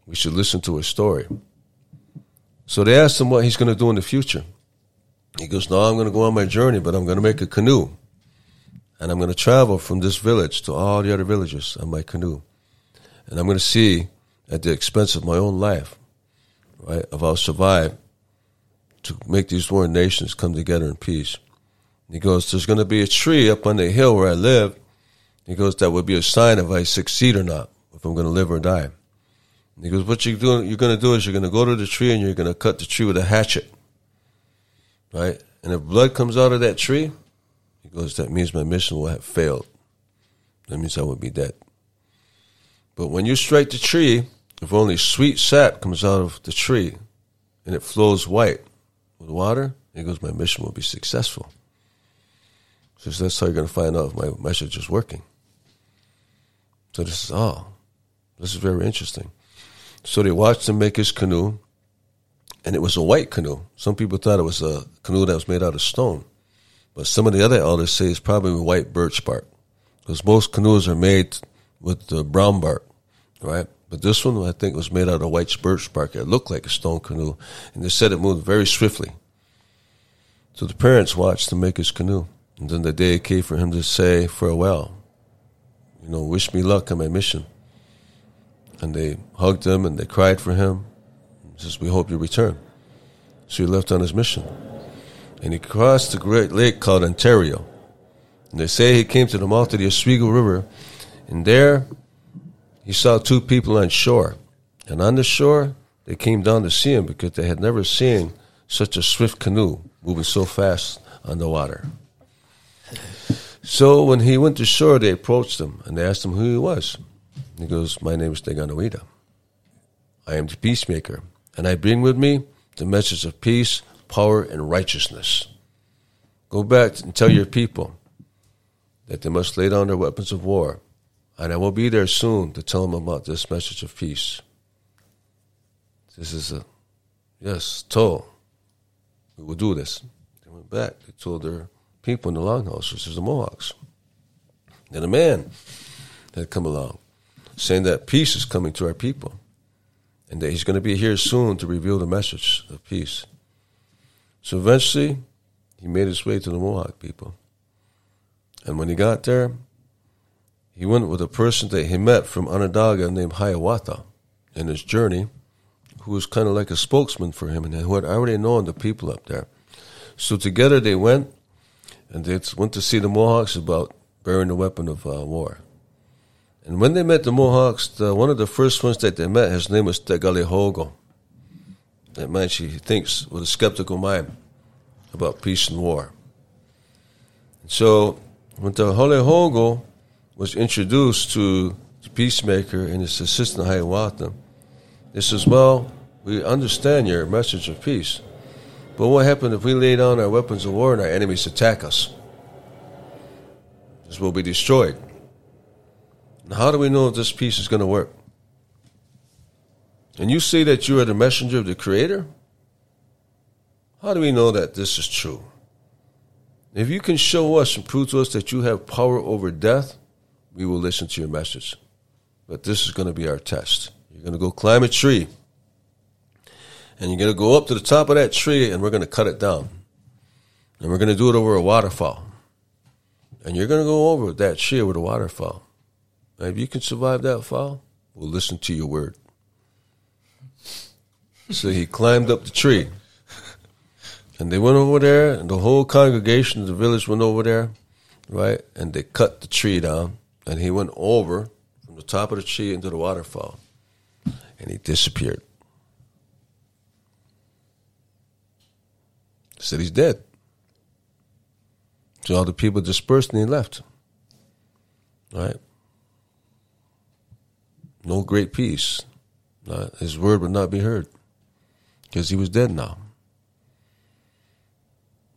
We should listen to his story. So they asked him what he's going to do in the future. He goes, No, I'm going to go on my journey, but I'm going to make a canoe. And I'm going to travel from this village to all the other villages on my canoe. And I'm going to see, at the expense of my own life, right, if I'll survive to make these warring nations come together in peace. He goes, There's going to be a tree up on the hill where I live. He goes, That would be a sign if I succeed or not, if I'm going to live or die. He goes, What you're, doing, you're going to do is you're going to go to the tree and you're going to cut the tree with a hatchet. Right? And if blood comes out of that tree, he goes, That means my mission will have failed. That means I will be dead. But when you strike the tree, if only sweet sap comes out of the tree, and it flows white with water, he goes, my mission will be successful. So that's how you're going to find out if my message is working. So this is, oh, this is very interesting. So they watched him make his canoe, and it was a white canoe. Some people thought it was a canoe that was made out of stone. But some of the other elders say it's probably white birch bark. Because most canoes are made with the brown bark, right? But this one, I think, was made out of white birch bark. It looked like a stone canoe. And they said it moved very swiftly. So the parents watched him make his canoe. And then the day came for him to say farewell. You know, wish me luck on my mission. And they hugged him and they cried for him. He says, We hope you return. So he left on his mission. And he crossed the great lake called Ontario. And they say he came to the mouth of the Oswego River. And there he saw two people on shore. And on the shore, they came down to see him because they had never seen such a swift canoe moving so fast on the water. So when he went to shore, they approached him and they asked him who he was. He goes, My name is Deganawida. I am the peacemaker, and I bring with me the message of peace, power, and righteousness. Go back and tell your people that they must lay down their weapons of war, and I will be there soon to tell them about this message of peace. This is a, yes, toll we will do this. They went back. They told their people in the longhouse, which is the Mohawks. Then a man had come along saying that peace is coming to our people and that he's going to be here soon to reveal the message of peace. So eventually, he made his way to the Mohawk people. And when he got there, he went with a person that he met from Onondaga named Hiawatha in his journey who was kind of like a spokesman for him and who had already known the people up there. So together they went and they went to see the Mohawks about bearing the weapon of uh, war. And when they met the Mohawks, the, one of the first ones that they met, his name was Tegalehogo. That man, she thinks with a skeptical mind about peace and war. So when Tegalehogo was introduced to the peacemaker and his assistant Hiawatha, they says, well, we understand your message of peace. But what happens if we lay down our weapons of war and our enemies attack us? This will be destroyed. How do we know if this peace is going to work? And you say that you are the messenger of the Creator? How do we know that this is true? If you can show us and prove to us that you have power over death, we will listen to your message. But this is going to be our test. You're going to go climb a tree and you're going to go up to the top of that tree and we're going to cut it down. And we're going to do it over a waterfall. And you're going to go over that tree with a waterfall. And if you can survive that fall, we'll listen to your word. So he climbed up the tree. And they went over there, and the whole congregation of the village went over there, right? And they cut the tree down. And he went over from the top of the tree into the waterfall. And he disappeared. said he's dead. So all the people dispersed and he left. Right? No great peace. his word would not be heard because he was dead now.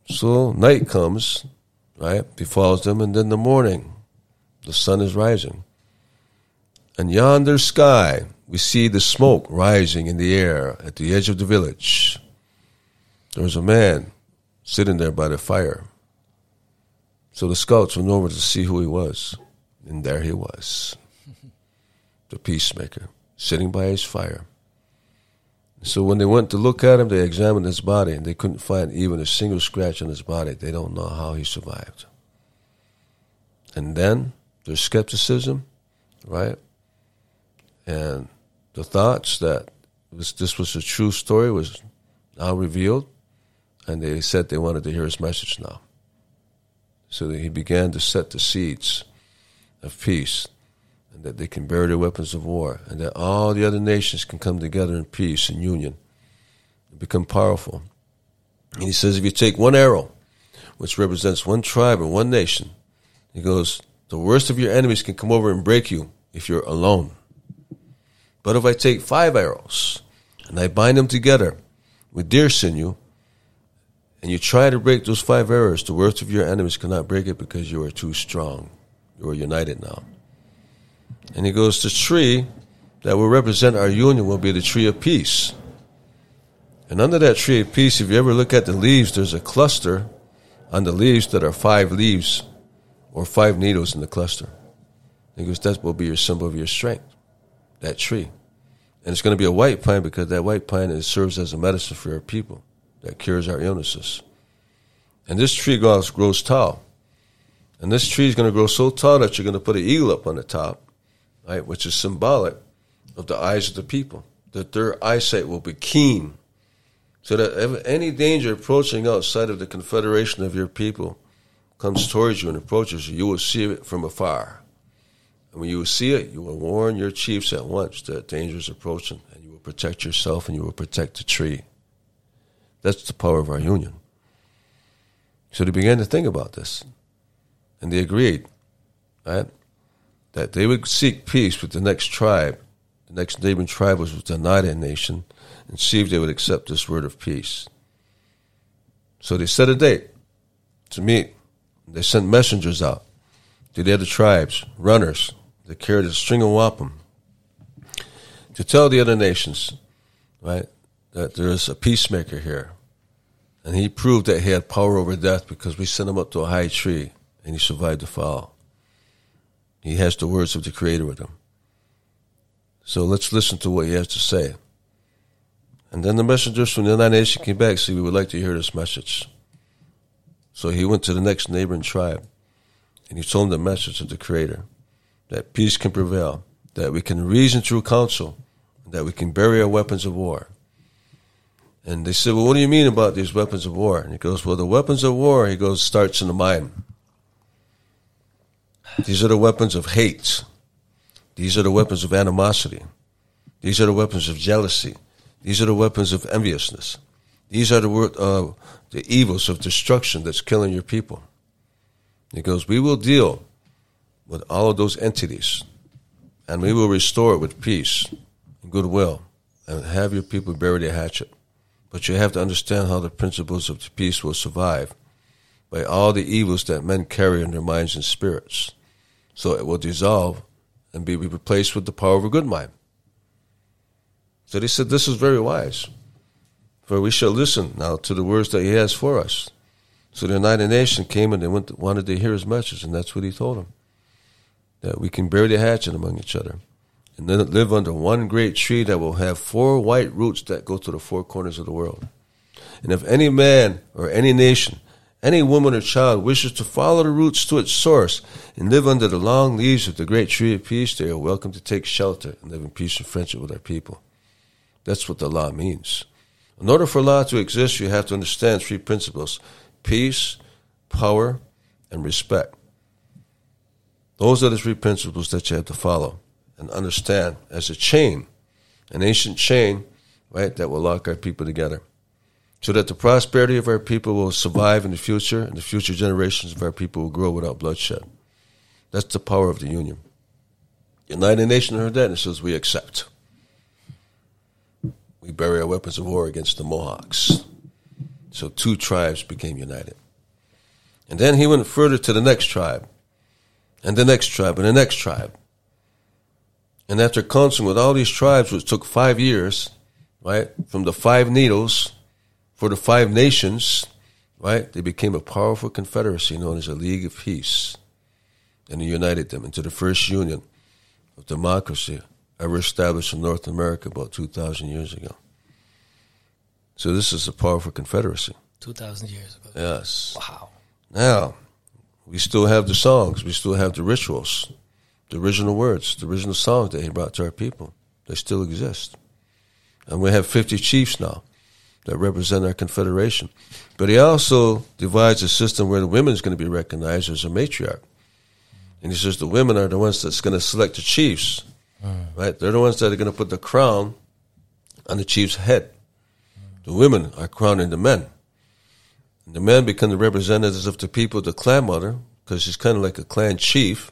So night comes, right? Befalls them, and then the morning, the sun is rising. And yonder sky, we see the smoke rising in the air at the edge of the village. There was a man sitting there by the fire. So the scouts went over to see who he was. And there he was, the peacemaker, sitting by his fire. So when they went to look at him, they examined his body and they couldn't find even a single scratch on his body. They don't know how he survived. And then there's skepticism, right? And the thoughts that this, this was a true story was now revealed and they said they wanted to hear his message now. So he began to set the seeds of peace, and that they can bear their weapons of war, and that all the other nations can come together in peace and union and become powerful. And he says, if you take one arrow, which represents one tribe or one nation, he goes, the worst of your enemies can come over and break you if you're alone. But if I take five arrows and I bind them together, with deer sinew, and you try to break those five arrows, the worst of your enemies cannot break it because you are too strong. You are united now. And he goes, the tree that will represent our union will be the tree of peace. And under that tree of peace, if you ever look at the leaves, there's a cluster on the leaves that are five leaves or five needles in the cluster. He goes, that will be your symbol of your strength, that tree. And it's going to be a white pine because that white pine is, serves as a medicine for our people that cures our illnesses. And this tree grows, grows tall. And this tree is going to grow so tall that you're going to put an eagle up on the top, right, which is symbolic of the eyes of the people, that their eyesight will be keen. So that if any danger approaching outside of the confederation of your people comes towards you and approaches you, you will see it from afar. And when you see it, you will warn your chiefs at once that danger is approaching, and you will protect yourself and you will protect the tree. That's the power of our union. So they began to think about this, and they agreed, right, that they would seek peace with the next tribe. The next neighboring tribe was the Oneida Nation, and see if they would accept this word of peace. So they set a date to meet. They sent messengers out to the other tribes, runners, that carried a string of wampum, to tell the other nations, right, that there is a peacemaker here. And he proved that he had power over death because we sent him up to a high tree and he survived the fall. He has the words of the Creator with him. So let's listen to what he has to say. And then the messengers from the Oneida Nations came back, said, We would like to hear this message. So he went to the next neighboring tribe and he told them the message of the Creator that peace can prevail, that we can reason through counsel, that we can bury our weapons of war. And they said, Well, what do you mean about these weapons of war? And he goes, Well, the weapons of war, he goes, starts in the mind. These are the weapons of hate. These are the weapons of animosity. These are the weapons of jealousy. These are the weapons of enviousness. These are the, uh, the evils of destruction that's killing your people. He goes, We will deal with all of those entities and we will restore it with peace and goodwill and have your people bury their hatchet. But you have to understand how the principles of peace will survive by all the evils that men carry in their minds and spirits. So it will dissolve and be replaced with the power of a good mind. So they said, This is very wise, for we shall listen now to the words that he has for us. So the Oneida Nations came and they went wanted to hear his message, and that's what he told them that we can bury the hatchet among each other and then live under one great tree that will have four white roots that go to the four corners of the world. And if any man or any nation, any woman or child wishes to follow the roots to its source and live under the long leaves of the great tree of peace, they are welcome to take shelter and live in peace and friendship with our people. That's what the law means. In order for law to exist, you have to understand three principles peace, power, and respect. Those are the three principles that you have to follow and understand as a chain, an ancient chain, right, that will lock our people together. So that the prosperity of our people will survive in the future and the future generations of our people will grow without bloodshed. That's the power of the Union. Oneida Nations heard that and says, We accept. We bury our weapons of war against the Mohawks. So two tribes became united. And then he went further to the next tribe, and the next tribe, and the next tribe. And after counseling with all these tribes, which took five years, right, from the five needles for the five nations, right, they became a powerful confederacy known as a League of Peace. And he united them into the first union of democracy ever established in North America about 2,000 years ago. So this is a powerful confederacy.
2,000 years ago.
Yes.
Wow.
Now, we still have the songs, we still have the rituals, the original words, the original songs that he brought to our people. They still exist. And we have 50 chiefs now that represent our confederation. But he also divides a system where the women is going to be recognized as a matriarch. And he says the women are the ones that's going to select the chiefs, right? They're the ones that are going to put the crown on the chief's head. The women are crowning the men. And the men become the representatives of the people, the clan mother, because she's kind of like a clan chief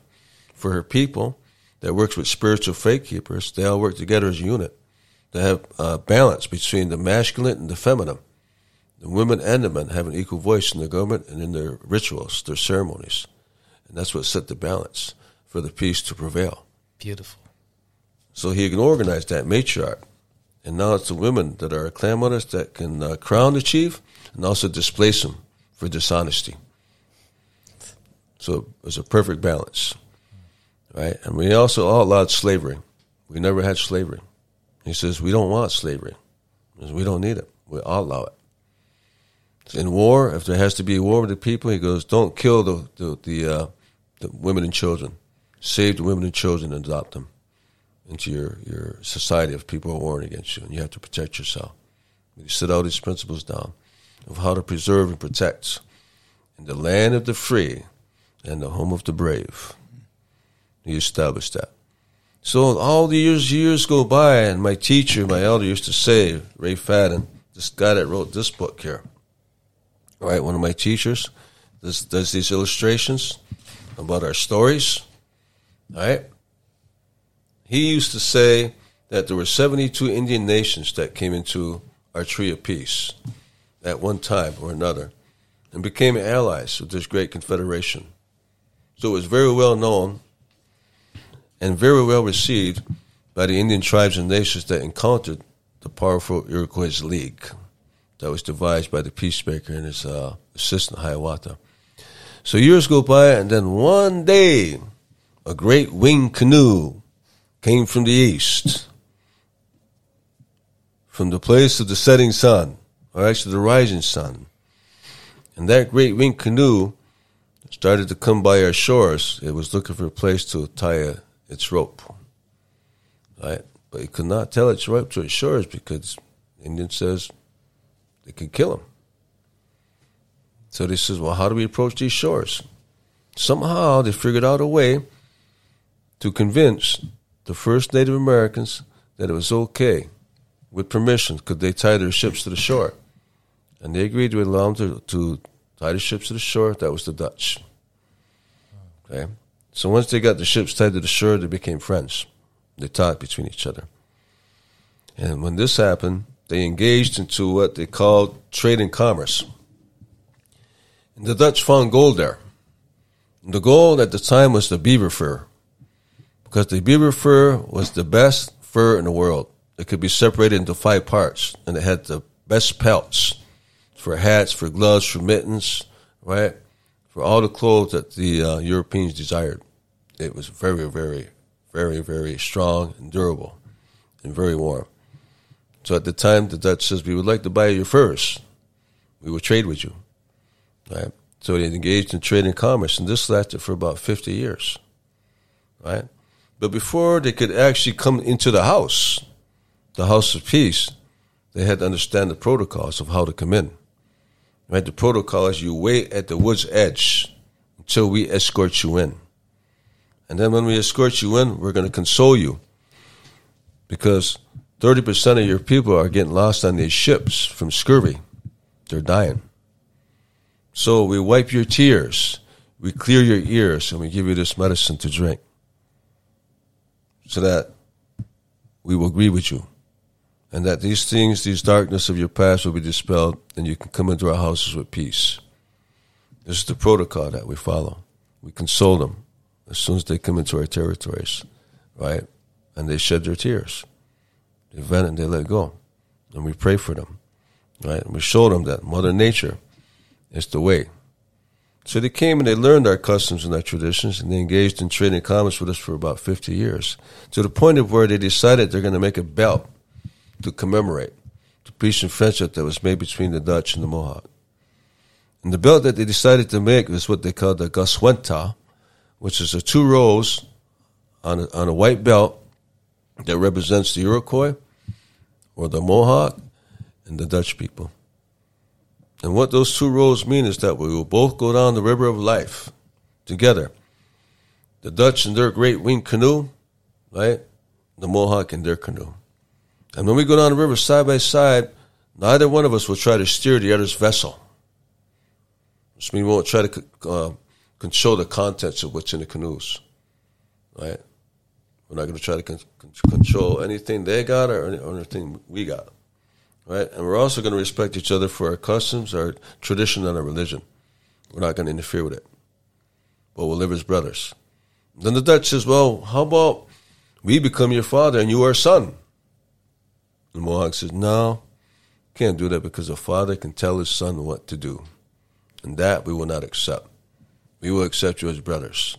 for her people that works with spiritual faith keepers. They all work together as a unit. to have uh, balance between the masculine and the feminine. The women and the men have an equal voice in the government and in their rituals, their ceremonies. And that's what set the balance for the peace to prevail.
Beautiful.
So he can organize that matriarch. And now it's the women that are clan mothers that can uh, crown the chief and also displace him for dishonesty. So it was a perfect balance, right? And we also outlawed slavery. We never had slavery. He says we don't want slavery. Because we don't need it. We outlaw it. In war, if there has to be a war with the people, he goes, don't kill the the the, uh, the women and children. Save the women and children and adopt them into your, your society of people who are warring against you, and you have to protect yourself. You set all these principles down of how to preserve and protect in the land of the free and the home of the brave. He established that. So all the years years go by, and my teacher, my elder, used to say, Ray Fadden, this guy that wrote this book here, right? One of my teachers does, does these illustrations about our stories, right? He used to say that there were 72 Indian nations that came into our Tree of Peace at one time or another and became allies with this great confederation. So it was very well known and very well received by the Indian tribes and nations that encountered the powerful Iroquois League that was devised by the peacemaker and his uh, assistant Hiawatha. So years go by, and then one day, a great winged canoe came from the east, from the place of the setting sun, or actually the rising sun. And that great winged canoe started to come by our shores. It was looking for a place to tie a, its rope, right? But it could not tell its rope to its shores because Indian says they could kill him. So they says, well, how do we approach these shores? Somehow they figured out a way to convince the first Native Americans that it was okay, with permission, could they tie their ships to the shore. And they agreed to allow them to, to tie the ships to the shore. That was the Dutch. Okay? So once they got the ships tied to the shore, they became friends. They talked between each other. And when this happened, they engaged into what they called trade and commerce. And the Dutch found gold there. And the gold at the time was the beaver fur because the beaver fur was the best fur in the world. It could be separated into five parts, and it had the best pelts for hats, for gloves, for mittens, right? For all the clothes that the uh, Europeans desired. It was very, very, very, very strong and durable and very warm. So at the time, the Dutch says, we would like to buy your furs. We will trade with you, right? So they engaged in trade and commerce, and this lasted for about 50 years, right? But before they could actually come into the house, the house of peace, they had to understand the protocols of how to come in. Right? The protocol is you wait at the wood's edge until we escort you in. And then when we escort you in, we're going to console you because 30% of your people are getting lost on these ships from scurvy. They're dying. So we wipe your tears, we clear your ears, and we give you this medicine to drink so that we will agree with you. And that these things, these darkness of your past will be dispelled and you can come into our houses with peace. This is the protocol that we follow. We console them as soon as they come into our territories, right? And they shed their tears. They vent and they let go. And we pray for them, right? And we show them that Mother Nature is the way. So they came and they learned our customs and our traditions, and they engaged in trading commerce with us for about 50 years, to the point of where they decided they're going to make a belt to commemorate the peace and friendship that was made between the Dutch and the Mohawk. And the belt that they decided to make was what they called the Guswenta, which is a two rows on a, on a white belt that represents the Iroquois or the Mohawk and the Dutch people. And what those two roads mean is that we will both go down the river of life together. The Dutch in their great winged canoe, right? The Mohawk in their canoe. And when we go down the river side by side, neither one of us will try to steer the other's vessel. Which means we won't try to uh, control the contents of what's in the canoes, right? We're not going to try to con- con- control anything they got or anything we got. Right? And we're also going to respect each other for our customs, our tradition, and our religion. We're not going to interfere with it. But we'll live as brothers. Then the Dutch says, well, how about we become your father and you our son? The Mohawk says, no, can't do that because a father can tell his son what to do. And that we will not accept. We will accept you as brothers.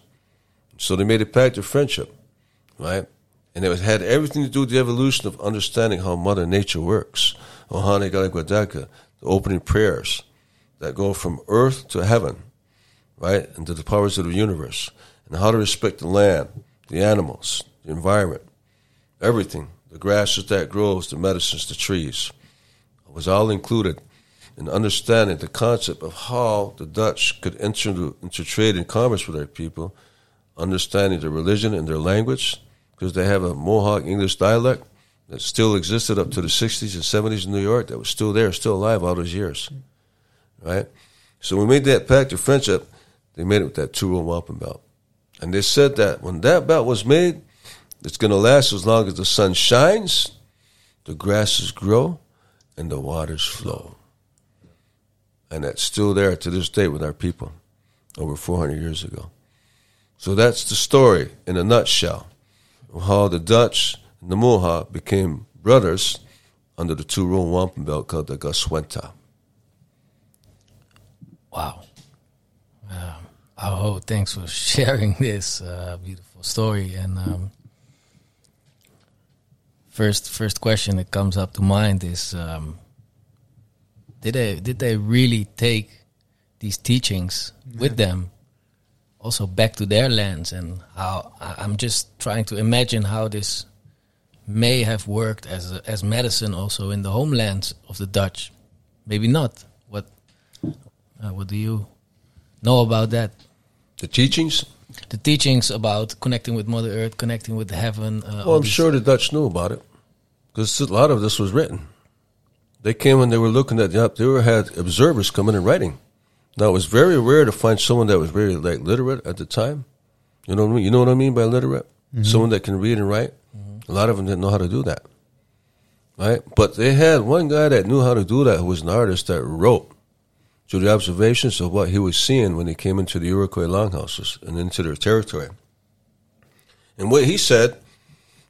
So they made a pact of friendship, right? And it had everything to do with the evolution of understanding how Mother Nature works. Ohane Galagwadaka, the opening prayers that go from earth to heaven, right? Into the powers of the universe. And how to respect the land, the animals, the environment, everything. The grasses that grows, the medicines, the trees. Was all included in understanding the concept of how the Dutch could enter into, into trade and commerce with their people, understanding their religion and their language, because they have a Mohawk English dialect that still existed up to the 60s and 70s in New York, that was still there, still alive all those years. Right? So we made that pact of friendship, they made it with that two row wampum belt. And they said that when that belt was made, it's going to last as long as the sun shines, the grasses grow, and the waters flow. And that's still there to this day with our people over 400 years ago. So that's the story in a nutshell of how the Dutch the Mohawk became brothers under the two row wampum belt called the Guswenta.
Wow. Um, oh, thanks for sharing this uh, beautiful story. And um, first, first question that comes up to mind is: um, Did they did they really take these teachings with them, also back to their lands? And how I'm just trying to imagine how this may have worked as a, as medicine also in the homelands of the Dutch. Maybe not. What uh, what do you know about that?
The teachings?
The teachings about connecting with Mother Earth, connecting with heaven. Uh,
Well, I'm sure the Dutch knew about it because a lot of this was written. They came and they were looking at the They were had observers coming and writing. Now it was very rare to find someone that was very like literate at the time. You know what I mean? You know what I mean by literate? Someone that can read and write. A lot of them didn't know how to do that, right? But they had one guy that knew how to do that, who was an artist that wrote through the observations of what he was seeing when he came into the Iroquois longhouses and into their territory. And what he said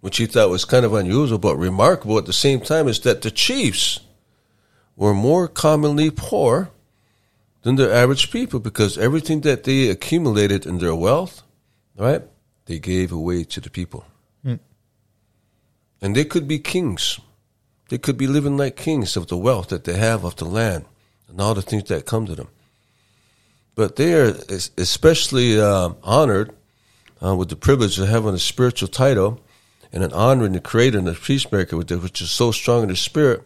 which he thought was kind of unusual but remarkable at the same time, is that the chiefs were more commonly poor than the average people because everything that they accumulated in their wealth, right, they gave away to the people. And they could be kings. They could be living like kings of the wealth that they have of the land and all the things that come to them. But they are especially uh, honored uh, with the privilege of having a spiritual title and an honor in the creator and the peacemaker, which is so strong in their spirit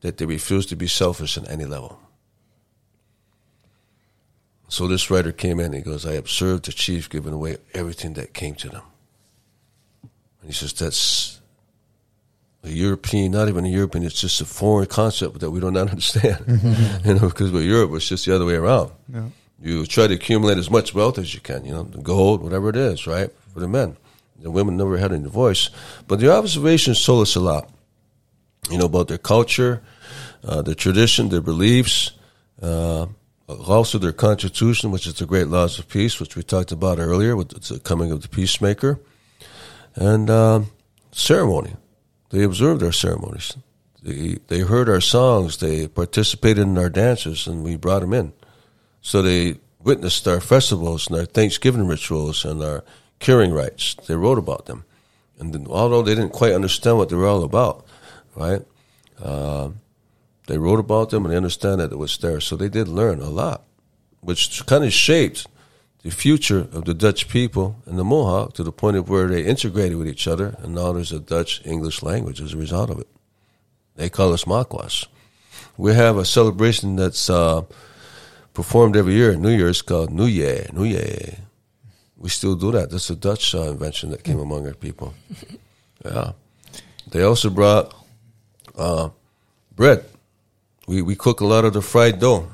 that they refuse to be selfish on any level. So this writer came in and he goes, I observed the chief giving away everything that came to them. And he says, that's a European, not even a European, it's just a foreign concept that we do not understand. you know, because with Europe, it's just the other way around.
Yeah.
You try to accumulate as much wealth as you can, you know, the gold, whatever it is, right? For the men. The women never had any voice. But the observations told us a lot, you know, about their culture, uh, their tradition, their beliefs, uh, also their constitution, which is the great laws of peace, which we talked about earlier with the coming of the peacemaker, and um, ceremony. They observed our ceremonies. They, they heard our songs. They participated in our dances, and we brought them in. So they witnessed our festivals and our Thanksgiving rituals and our curing rites. They wrote about them. And then, although they didn't quite understand what they were all about, right? Uh, they wrote about them and they understand that it was there. So they did learn a lot, which kind of shaped the future of the Dutch people and the Mohawk to the point of where they integrated with each other. And now there's a Dutch English language as a result of it. They call us Maquas. We have a celebration that's uh, performed every year at New Year's called New Year, New Year. We still do that. That's a Dutch uh, invention that came among our people. Yeah. They also brought uh, bread. We we cook a lot of the fried dough.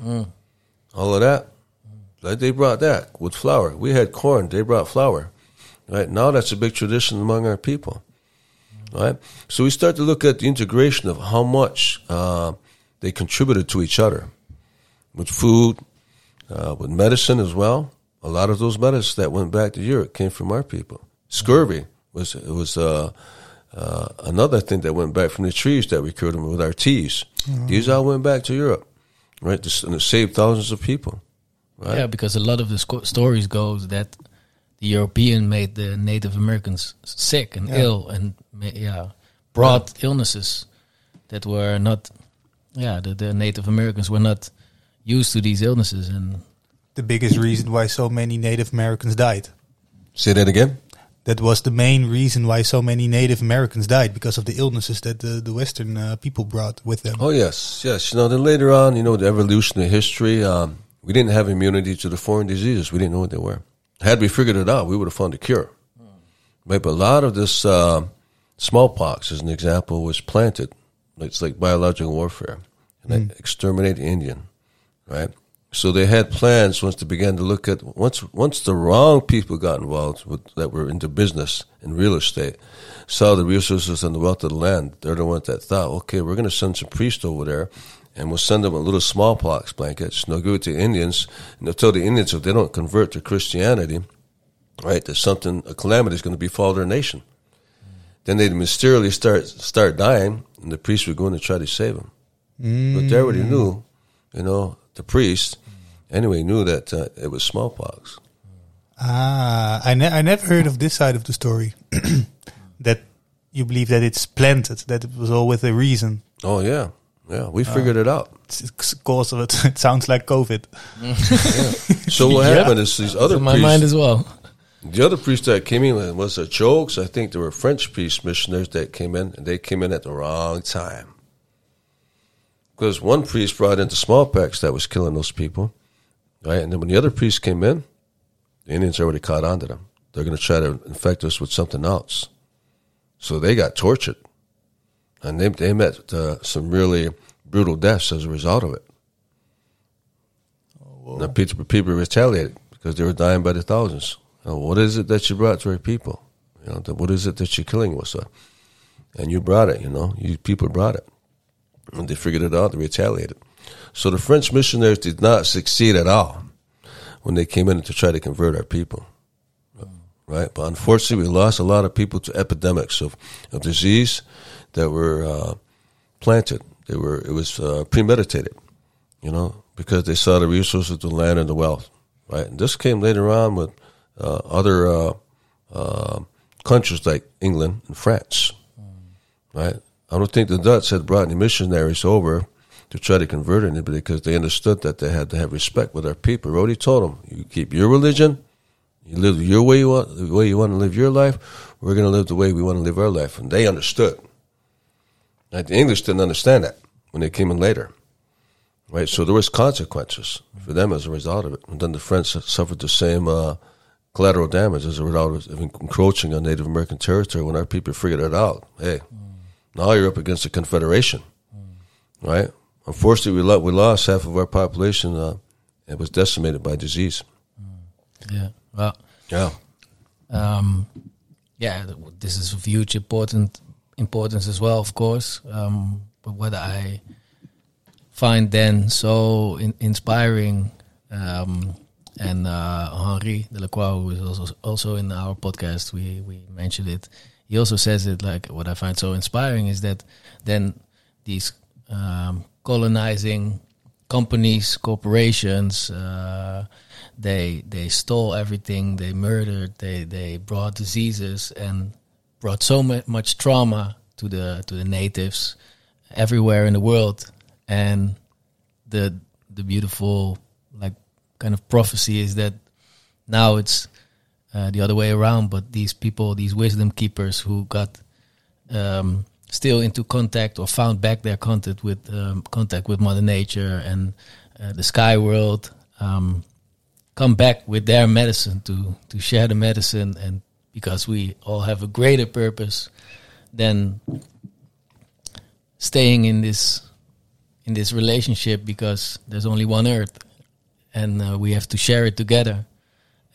All of that. Like they brought that with flour. We had corn. They brought flour. Right now, that's a big tradition among our people. Right, so we start to look at the integration of how much uh, they contributed to each other with food, uh, with medicine as well. A lot of those medicines that went back to Europe came from our people. Scurvy was it was uh, uh, another thing that went back from the trees that we cured them with our teas. These all went back to Europe, right? And it saved thousands of people. Right?
Yeah, because a lot of the sco- stories goes that the European made the Native Americans sick and
Yeah.
ill, and ma- yeah, brought illnesses that were not. Yeah, the, the Native Americans were not used to these illnesses, and
The biggest reason why so many Native Americans died.
Say that again.
That was the main reason why so many Native Americans died because of the illnesses that the, the Western uh, people brought with them.
Oh yes, yes. You know, then later on, you know, the evolution of history, um, we didn't have immunity to the foreign diseases. We didn't know what they were. Had we figured it out, we would have found a cure. Right, but a lot of this uh, smallpox, as an example, was planted. It's like biological warfare, and they exterminate the Indian. Right. So they had plans once they began to look at once once the wrong people got involved with, that were into business and real estate, saw the resources and the wealth of the land. They're the ones that thought, okay, we're going to send some priests over there, and we'll send them a little smallpox blankets. And they'll give it to the Indians, and they'll tell the Indians if they don't convert to Christianity, right, that something a calamity is going to befall their nation. Then they'd mysteriously start start dying, and the priests would go in and try to save them. But they already knew, you know, the priest anyway knew that uh, it was smallpox.
Ah, I, ne- I never heard of this side of the story. that you believe that it's planted, that it was all with a reason.
Oh yeah, yeah, we figured it out.
It's, it's cause of it. It sounds like COVID.
So what
Yeah.
happened is these other
in my
priests,
mind as well.
the other priests that came in was the jokes. I think there were French priest missionaries that came in, and they came in at the wrong time. Because one priest brought in the smallpox that was killing those people, right? And then when the other priest came in, the Indians already caught on to them. They're going to try to infect us with something else. So they got tortured, and they they met uh, some really brutal deaths as a result of it. Now people, people retaliated because they were dying by the thousands. Now, what is it that you brought to our people? You know, what is it that you're killing us with? And you brought it, you know, you people brought it. And they figured it out, they retaliated. So the French missionaries did not succeed at all when they came in to try to convert our people. Right? But unfortunately, we lost a lot of people to epidemics of, of disease that were uh, planted. They were, it was uh, premeditated you know, because they saw the resources of the land and the wealth, right? And this came later on with uh, other uh, uh, countries like England and France, right? I don't think the Dutch had brought any missionaries over to try to convert anybody because they understood that they had to have respect with our people. Already told them, you keep your religion, you live your way you want, the way you want to live your life. We're going to live the way we want to live our life, and they understood. Right? The English didn't understand that when they came in later right? So there was consequences for them as a result of it. And then the French suffered the same uh, collateral damage as a result of encroaching on Native American territory when our people figured it out. Hey, now you're up against a confederation, right? Unfortunately, we, lo- we lost half of our population. Uh, it was decimated by disease.
Yeah. Well,
Yeah.
um, yeah, this is of huge important importance as well, of course. Um, but what I find then so in, inspiring, um, and uh, Henri Delacroix, who is also also in our podcast, we we mentioned it. He also says it like what I find so inspiring is that then these um, colonizing companies, corporations, uh, they they stole everything, they murdered, they they brought diseases and brought so much trauma to the to the natives everywhere in the world, and the the beautiful like kind of prophecy is that now it's uh, the other way around. But these people, these wisdom keepers who got um, still into contact or found back their contact with um, contact with Mother Nature and uh, the sky world, um, come back with their medicine to to share the medicine, and because we all have a greater purpose than staying in this in this relationship because there's only one earth and uh, we have to share it together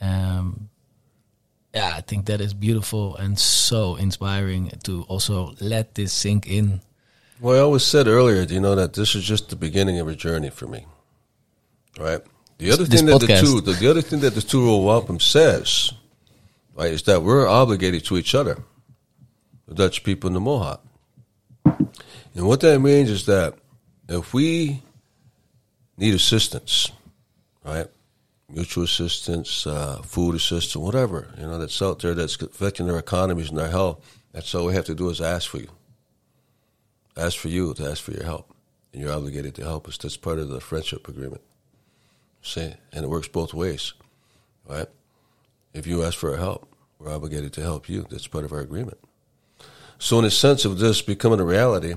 um, yeah, I think that is beautiful and so inspiring to also let this sink in.
Well, I always said earlier, do you know, that this is just the beginning of a journey for me. Right? The other
This
thing that the two, the, the other thing that the two row wampum says, right, is that we're obligated to each other, the Dutch people and the Mohawk. And what that means is that if we need assistance, right, mutual assistance, uh, food assistance, whatever, you know, that's out there that's affecting their economies and their health, that's all we have to do is ask for you. Ask for you to ask for your help. And you're obligated to help us. That's part of the friendship agreement. See? And it works both ways, right? If you ask for help, we're obligated to help you. That's part of our agreement. So, in a sense of this becoming a reality,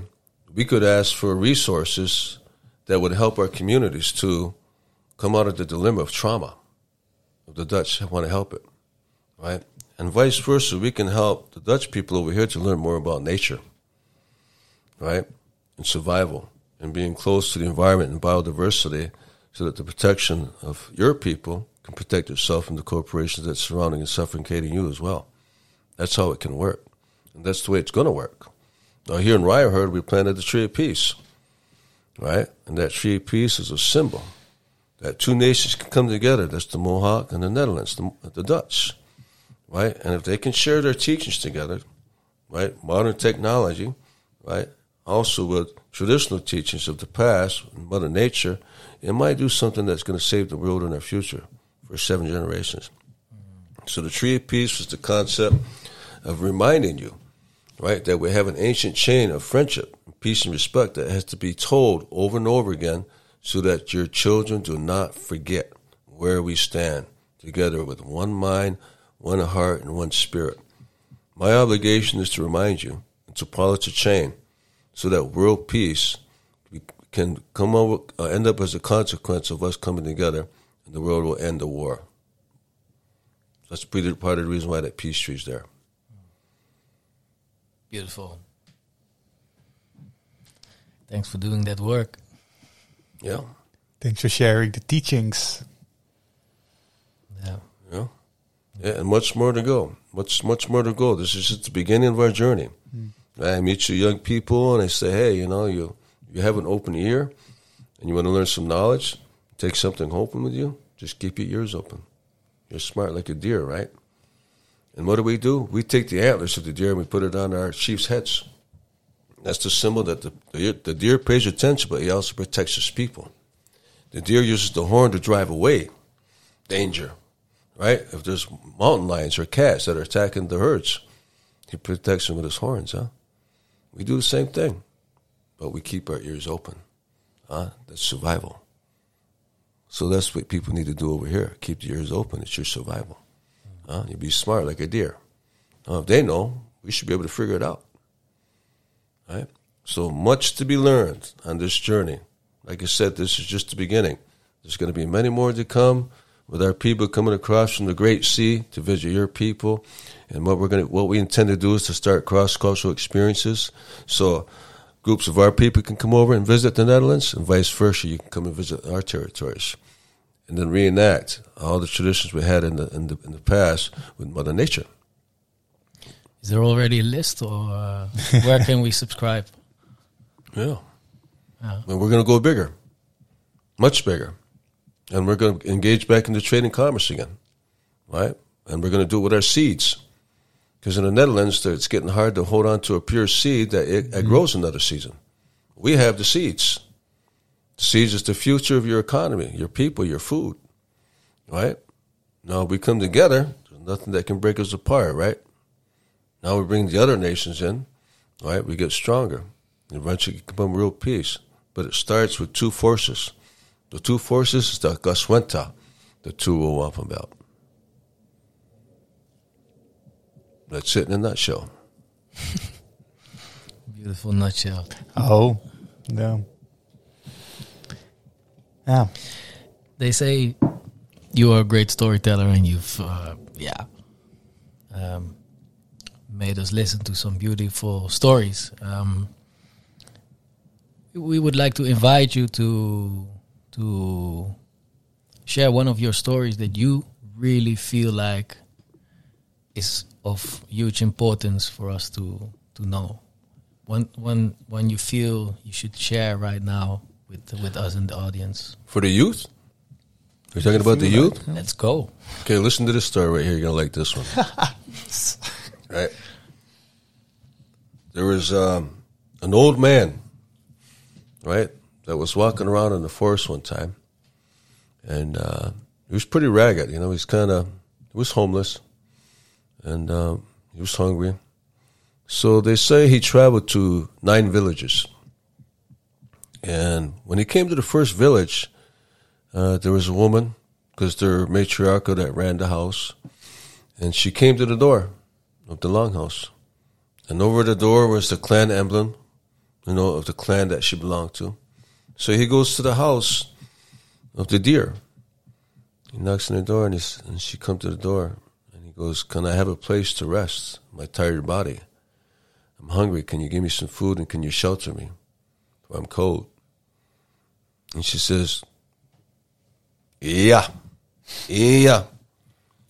we could ask for resources that would help our communities to come out of the dilemma of trauma. The Dutch want to help it, right? And vice versa, we can help the Dutch people over here to learn more about nature, right? And survival and being close to the environment and biodiversity so that the protection of your people can protect yourself from the corporations that's surrounding and suffocating you as well. That's how it can work. And that's the way it's going to work. Now, here in Ryerherd, we planted the tree of peace, right? And that tree of peace is a symbol that two nations can come together. That's the Mohawk and the Netherlands, the, the Dutch, right? And if they can share their teachings together, right? Modern technology, right? Also with traditional teachings of the past, and Mother Nature, it might do something that's going to save the world in our future for seven generations. So the tree of peace was the concept of reminding you, right, that we have an ancient chain of friendship, peace, and respect that has to be told over and over again so that your children do not forget where we stand together with one mind, one heart, and one spirit. My obligation is to remind you and to polish the chain so that world peace can come over, uh, end up as a consequence of us coming together, the world will end the war. That's part of the reason why that peace tree's there.
Beautiful. Thanks for doing that work.
Yeah,
Thanks for sharing the teachings.
Yeah.
yeah, yeah, and much more to go. Much, much more to go. This is just the beginning of our journey. Mm. I meet you young people, and I say, hey, you know, you you have an open ear, and you want to learn some knowledge. Take something open with you. Just keep your ears open. You're smart like a deer, right? And what do we do? We take the antlers of the deer and we put it on our chief's heads. That's the symbol that the, the, deer pays attention, but he also protects his people. The deer uses the horn to drive away danger, right? If there's mountain lions or cats that are attacking the herds, he protects them with his horns, huh? We do the same thing, but we keep our ears open. Huh? That's survival. So that's what people need to do over here. Keep your ears open. It's your survival. Huh? You be smart like a deer. If they know, we should be able to figure it out. Right? So much to be learned on this journey. Like I said, this is just the beginning. There's going to be many more to come with our people coming across from the Great Sea to visit your people. And what we're going to, what we intend to do is to start cross cultural experiences. So groups of our people can come over and visit the Netherlands, and vice versa. You can come and visit our territories, and then reenact all the traditions we had in the in the, in the past with Mother Nature.
Is there already a list, or uh, where can we subscribe?
Yeah.
Yeah.
And we're going to go bigger, much bigger. And we're going to engage back into trade and commerce again, right? And we're going to do it with our seeds. Because in the Netherlands, it's getting hard to hold on to a pure seed that it, it mm-hmm. grows another season. We have the seeds. The seeds is the future of your economy, your people, your food, right? Now we come together, there's nothing that can break us apart, right? Now we bring the other nations in, right? We get stronger. Eventually, become real peace. But it starts with two forces. The two forces is the Guswenta, the two row wampum belt. That's it in a nutshell.
Beautiful nutshell.
Oh, yeah. Yeah.
They say you are a great storyteller, and you've, uh, yeah, um, made us listen to some beautiful stories. Um, we would like to invite you to to share one of your stories that you really feel like is of huge importance for us to to know. One one one you feel you should share right now with with us in the audience.
For the youth? You're talking about the youth?
Let's go.
Okay, listen to this story right here. You're gonna like this one. right? There was um, an old man, right, that was walking around in the forest one time, and uh, he was pretty ragged. You know, he's kind of he was homeless, and um, he was hungry. So they say he traveled to nine villages, and when he came to the first village, uh, there was a woman, because they're matriarchal that ran the house, and she came to the door of the longhouse. And over the door was the clan emblem, you know, of the clan that she belonged to. So he goes to the house of the deer. He knocks on the door, and, and she comes to the door, goes, "Can I have a place to rest my tired body? I'm hungry. Can you give me some food, and can you shelter me? I'm cold." And she says, "Yeah, yeah,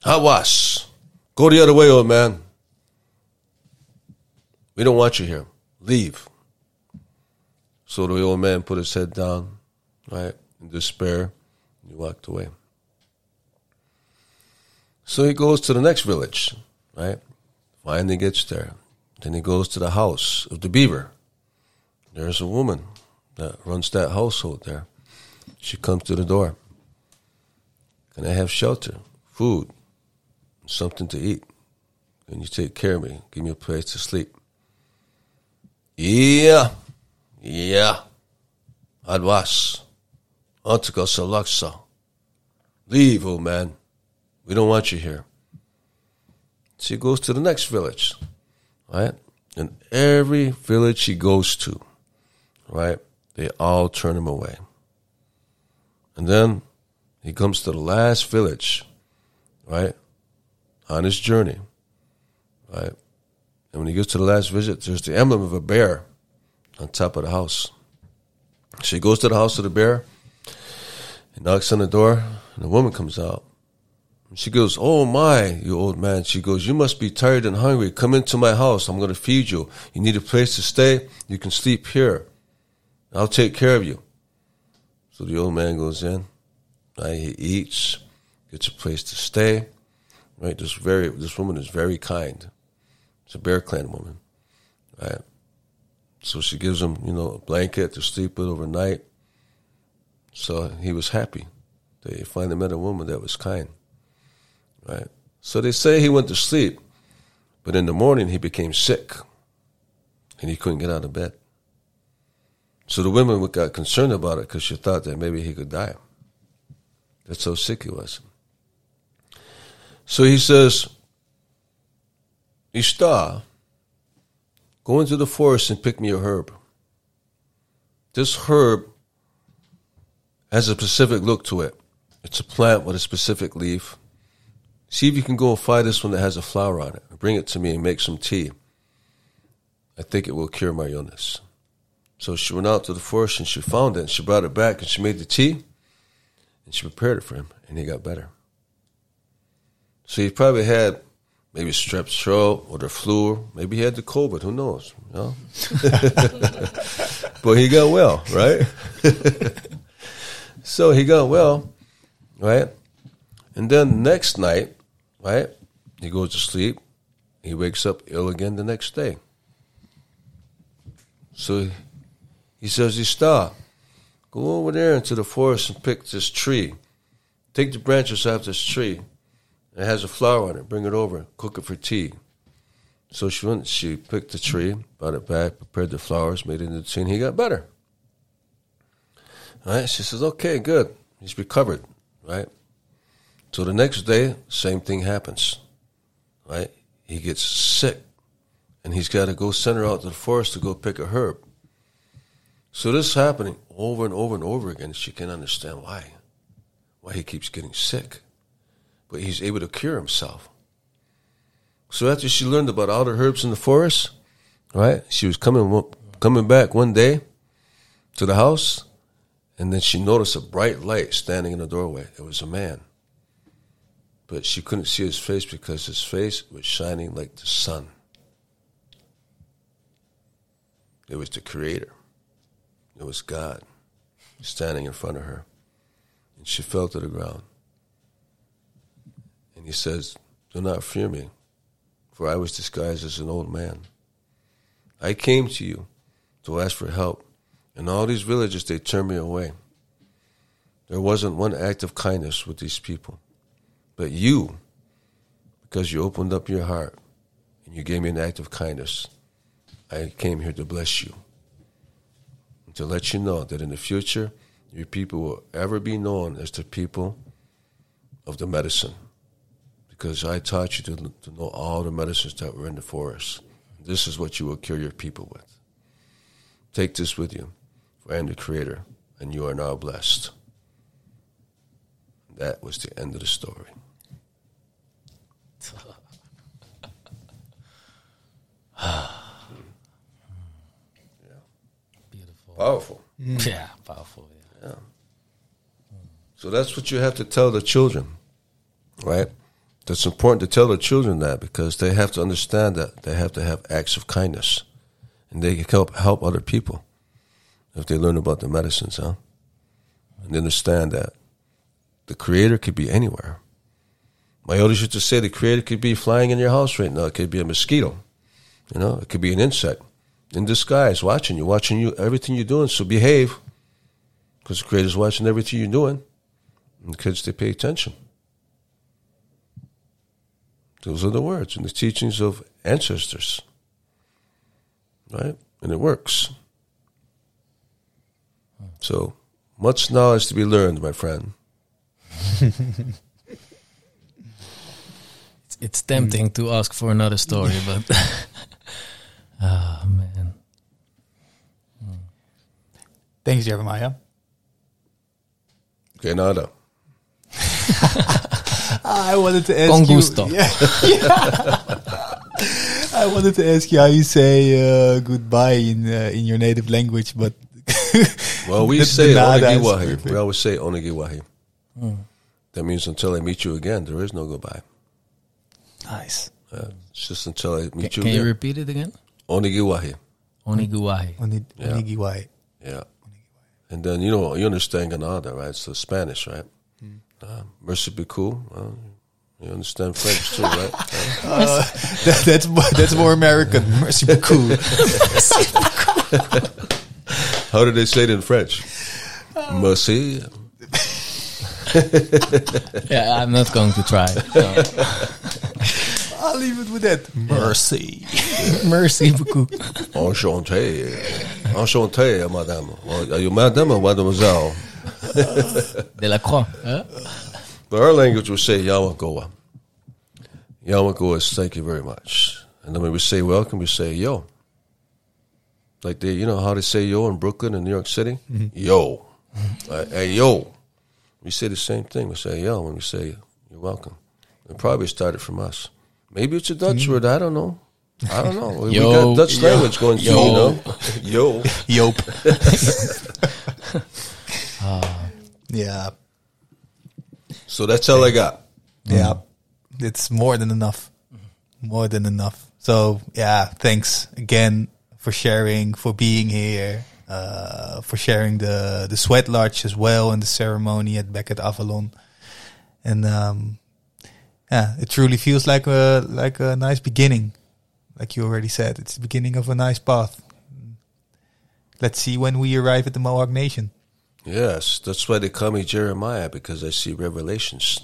Hawas, go the other way, old man." We don't want you here. Leave. So the old man put his head down, right, in despair. and He walked away. So he goes to the next village, right? Finally gets there. Then he goes to the house of the beaver. There's a woman that runs that household there. She comes to the door. Can I have shelter, food, something to eat? Can you take care of me? Give me a place to sleep. Yeah, yeah. Adwas. Antika Salaksa. Leave, old man. We don't want you here. So he goes to the next village, right? And every village he goes to, right, they all turn him away. And then he comes to the last village, right, on his journey, right? And when he gets to the last visit, there's the emblem of a bear on top of the house. So he goes to the house of the bear, he knocks on the door, and the woman comes out. She goes, Oh my, you old man. She goes, You must be tired and hungry. Come into my house. I'm going to feed you. You need a place to stay. You can sleep here. I'll take care of you. So the old man goes in. He eats, gets a place to stay. Right, this very this woman is very kind. It's a Bear Clan woman, right? So she gives him, you know, a blanket to sleep with overnight. So he was happy. They finally met a woman that was kind, right? So they say he went to sleep, but in the morning he became sick, and he couldn't get out of bed. So the women got concerned about it because she thought that maybe he could die. That's how sick he was. So he says, Ishtar, go into the forest and pick me a herb. This herb has a specific look to it. It's a plant with a specific leaf. See if you can go and find this one that has a flower on it. Bring it to me and make some tea. I think it will cure my illness. So she went out to the forest and she found it and she brought it back and she made the tea and she prepared it for him and he got better. So he probably had maybe strep throat or the flu. Maybe he had the COVID. Who knows? You know? but he got well, right? so he got well, right? And then next night, right? He goes to sleep. He wakes up ill again the next day. So he says, Ishtar, go over there into the forest and pick this tree. Take the branches off this tree. It has a flower on it. Bring it over. Cook it for tea. So she went. She picked the tree, brought it back, prepared the flowers, made it into tea, and he got better. Right? She says, "Okay, good. He's recovered." Right. So the next day, same thing happens. Right? He gets sick, and he's got to go send her out to the forest to go pick a herb. So this is happening over and over and over again. She can't understand why, why he keeps getting sick but he's able to cure himself. So after she learned about all the herbs in the forest, right? She was coming coming back one day to the house, and then she noticed a bright light standing in the doorway. It was a man. But she couldn't see his face because his face was shining like the sun. It was the Creator. It was God standing in front of her. And she fell to the ground. And he says, Do not fear me, for I was disguised as an old man. I came to you to ask for help, and all these villagers, they turned me away. There wasn't one act of kindness with these people. But you, because you opened up your heart and you gave me an act of kindness, I came here to bless you. And to let you know that in the future, your people will ever be known as the people of the medicine. Because I taught you to, to know all the medicines that were in the forest. This is what you will cure your people with. Take this with you, for I am the Creator, and you are now blessed. That was the end of the story.
Beautiful.
Powerful. Mm.
Yeah, powerful. Yeah.
So that's what you have to tell the children, right? That's important to tell the children that because they have to understand that they have to have acts of kindness, and they can help help other people if they learn about the medicines, huh? And understand that the Creator could be anywhere. My elders used to say the Creator could be flying in your house right now. It could be a mosquito, you know. It could be an insect in disguise, watching you, watching you, everything you're doing. So behave, because the Creator's watching everything you're doing. And the kids, they pay attention. Those are the words and the teachings of ancestors. Right? And it works. So, much knowledge to be learned, my friend.
It's, it's tempting to ask for another story, but oh man,
Thanks, Jeremiah.
Okay, nada.
I wanted to ask
Con
you.
gusto.
Yeah. I wanted to ask you how you say uh, goodbye in uh, in your native language, but
Well, we
The-
say
the
onigiwahi. We always say onigiwahi. That means until I meet you again, there is no goodbye.
nice.
Uh, it's just until I
can,
meet you
can you repeat it again?
Onigiwahi.
Oniguwahi.
Oni-
Yeah.
Onigiwai.
Yeah. And then, you know, you understand Ganada, right? So Spanish, right? Uh, merci beaucoup. Well, you understand French too, right? Uh,
Uh, that, that's more, that's more American. Merci beaucoup.
how do they say it in French? Merci.
Yeah, I'm not going to try. No.
I'll leave it with that. Mercy.
Merci beaucoup.
Enchanté. Enchanté, madame. Are you madame or mademoiselle?
De la Croix. Huh?
But our language will say Yamagoa. Yamagoa is thank you very much. And then when we say welcome, we say yo. Like they, you know how they say yo in Brooklyn and New York City? Yo. Uh, hey, yo. We say the same thing. We say yo when we say you're welcome. It probably started from us. Maybe it's a Dutch word. I don't know. I don't know. we got Dutch
Yo.
language going through, you know. Yo.
Joop. yeah.
So that's all I got.
Yeah. It's more than enough. More than enough. So yeah, thanks again for sharing, for being here, uh, for sharing the the sweat lodge as well and the ceremony at back at Avalon. And um, yeah, it truly feels like a like a nice beginning. Like you already said, it's the beginning of a nice path. Let's see when we arrive at the Mohawk Nation.
Yes, that's why they call me Jeremiah because I see revelations.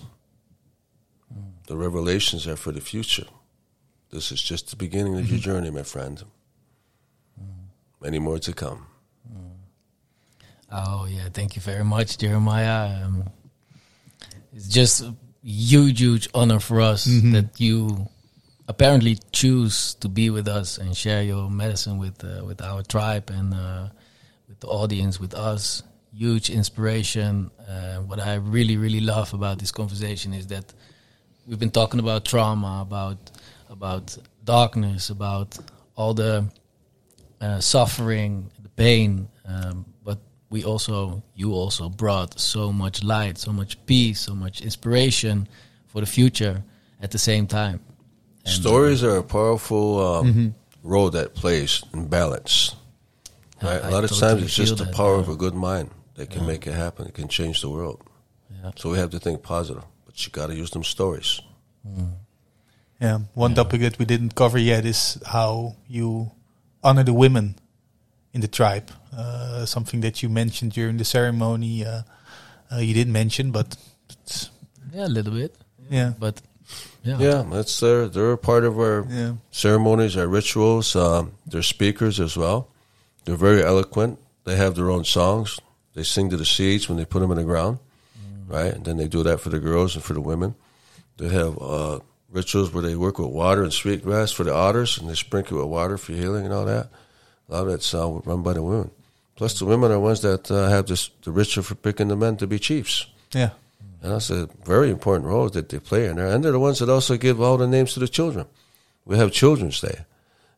The revelations are for the future. This is just the beginning of your mm-hmm. journey, my friend. Mm-hmm. Many more to come. Mm-hmm.
Oh yeah, thank you very much, Jeremiah. Um, it's just huge, huge honor for us that you apparently choose to be with us and share your medicine with uh, with our tribe and uh, with the audience, with us. Huge inspiration. Uh, what I really, really love about this conversation is that we've been talking about trauma, about about darkness, about all the uh, suffering, the pain, um, we also, you also brought so much light, so much peace, so much inspiration for the future at the same time. And,
Stories are a powerful um,
Mm-hmm.
role that plays in balance. Right?
I
a lot of
totally
times it's just
feel
the
that,
power
yeah.
of a good mind that can make it happen. It can change the world.
Yeah.
So we have to think positive, but you got to use them stories.
Yeah. One topic that we didn't cover yet is how you honor the women in the tribe. Uh, something that you mentioned during the ceremony. Uh, uh, you didn't mention, but
yeah, a little bit,
yeah,
but yeah,
Yeah, that's their they're a part of our
yeah,
ceremonies, our rituals. Um, they're speakers as well. They're very eloquent. They have their own songs. They sing to the seeds when they put them in the ground, right? And then they do that for the girls and for the women. They have uh, rituals where they work with water and sweet grass for the otters, and they sprinkle it with water for healing and all that. A lot of that's uh, run by the women. Plus, the women are ones that uh, have this the ritual for picking the men to be chiefs.
yeah,
And that's a very important role that they play in there. And they're the ones that also give all the names to the children. We have Children's Day,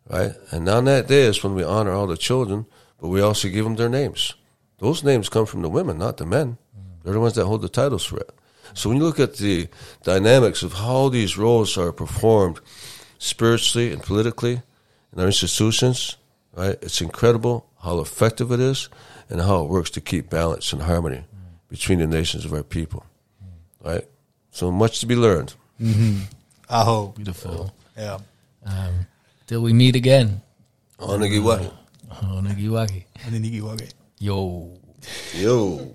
right? And on that day is when we honor all the children, but we also give them their names. Those names come from the women, not the men. They're the ones that hold the titles for it. So when you look at the dynamics of how these roles are performed spiritually and politically in our institutions, right, it's incredible how effective it is and how it works to keep balance and harmony between the nations of our people, right? So much to be learned.
aho,
beautiful.
yeah.
Um, till we meet again.
Onagiwahi.
Onagiwagi.
And then Igiwage.
Yo.
Yo.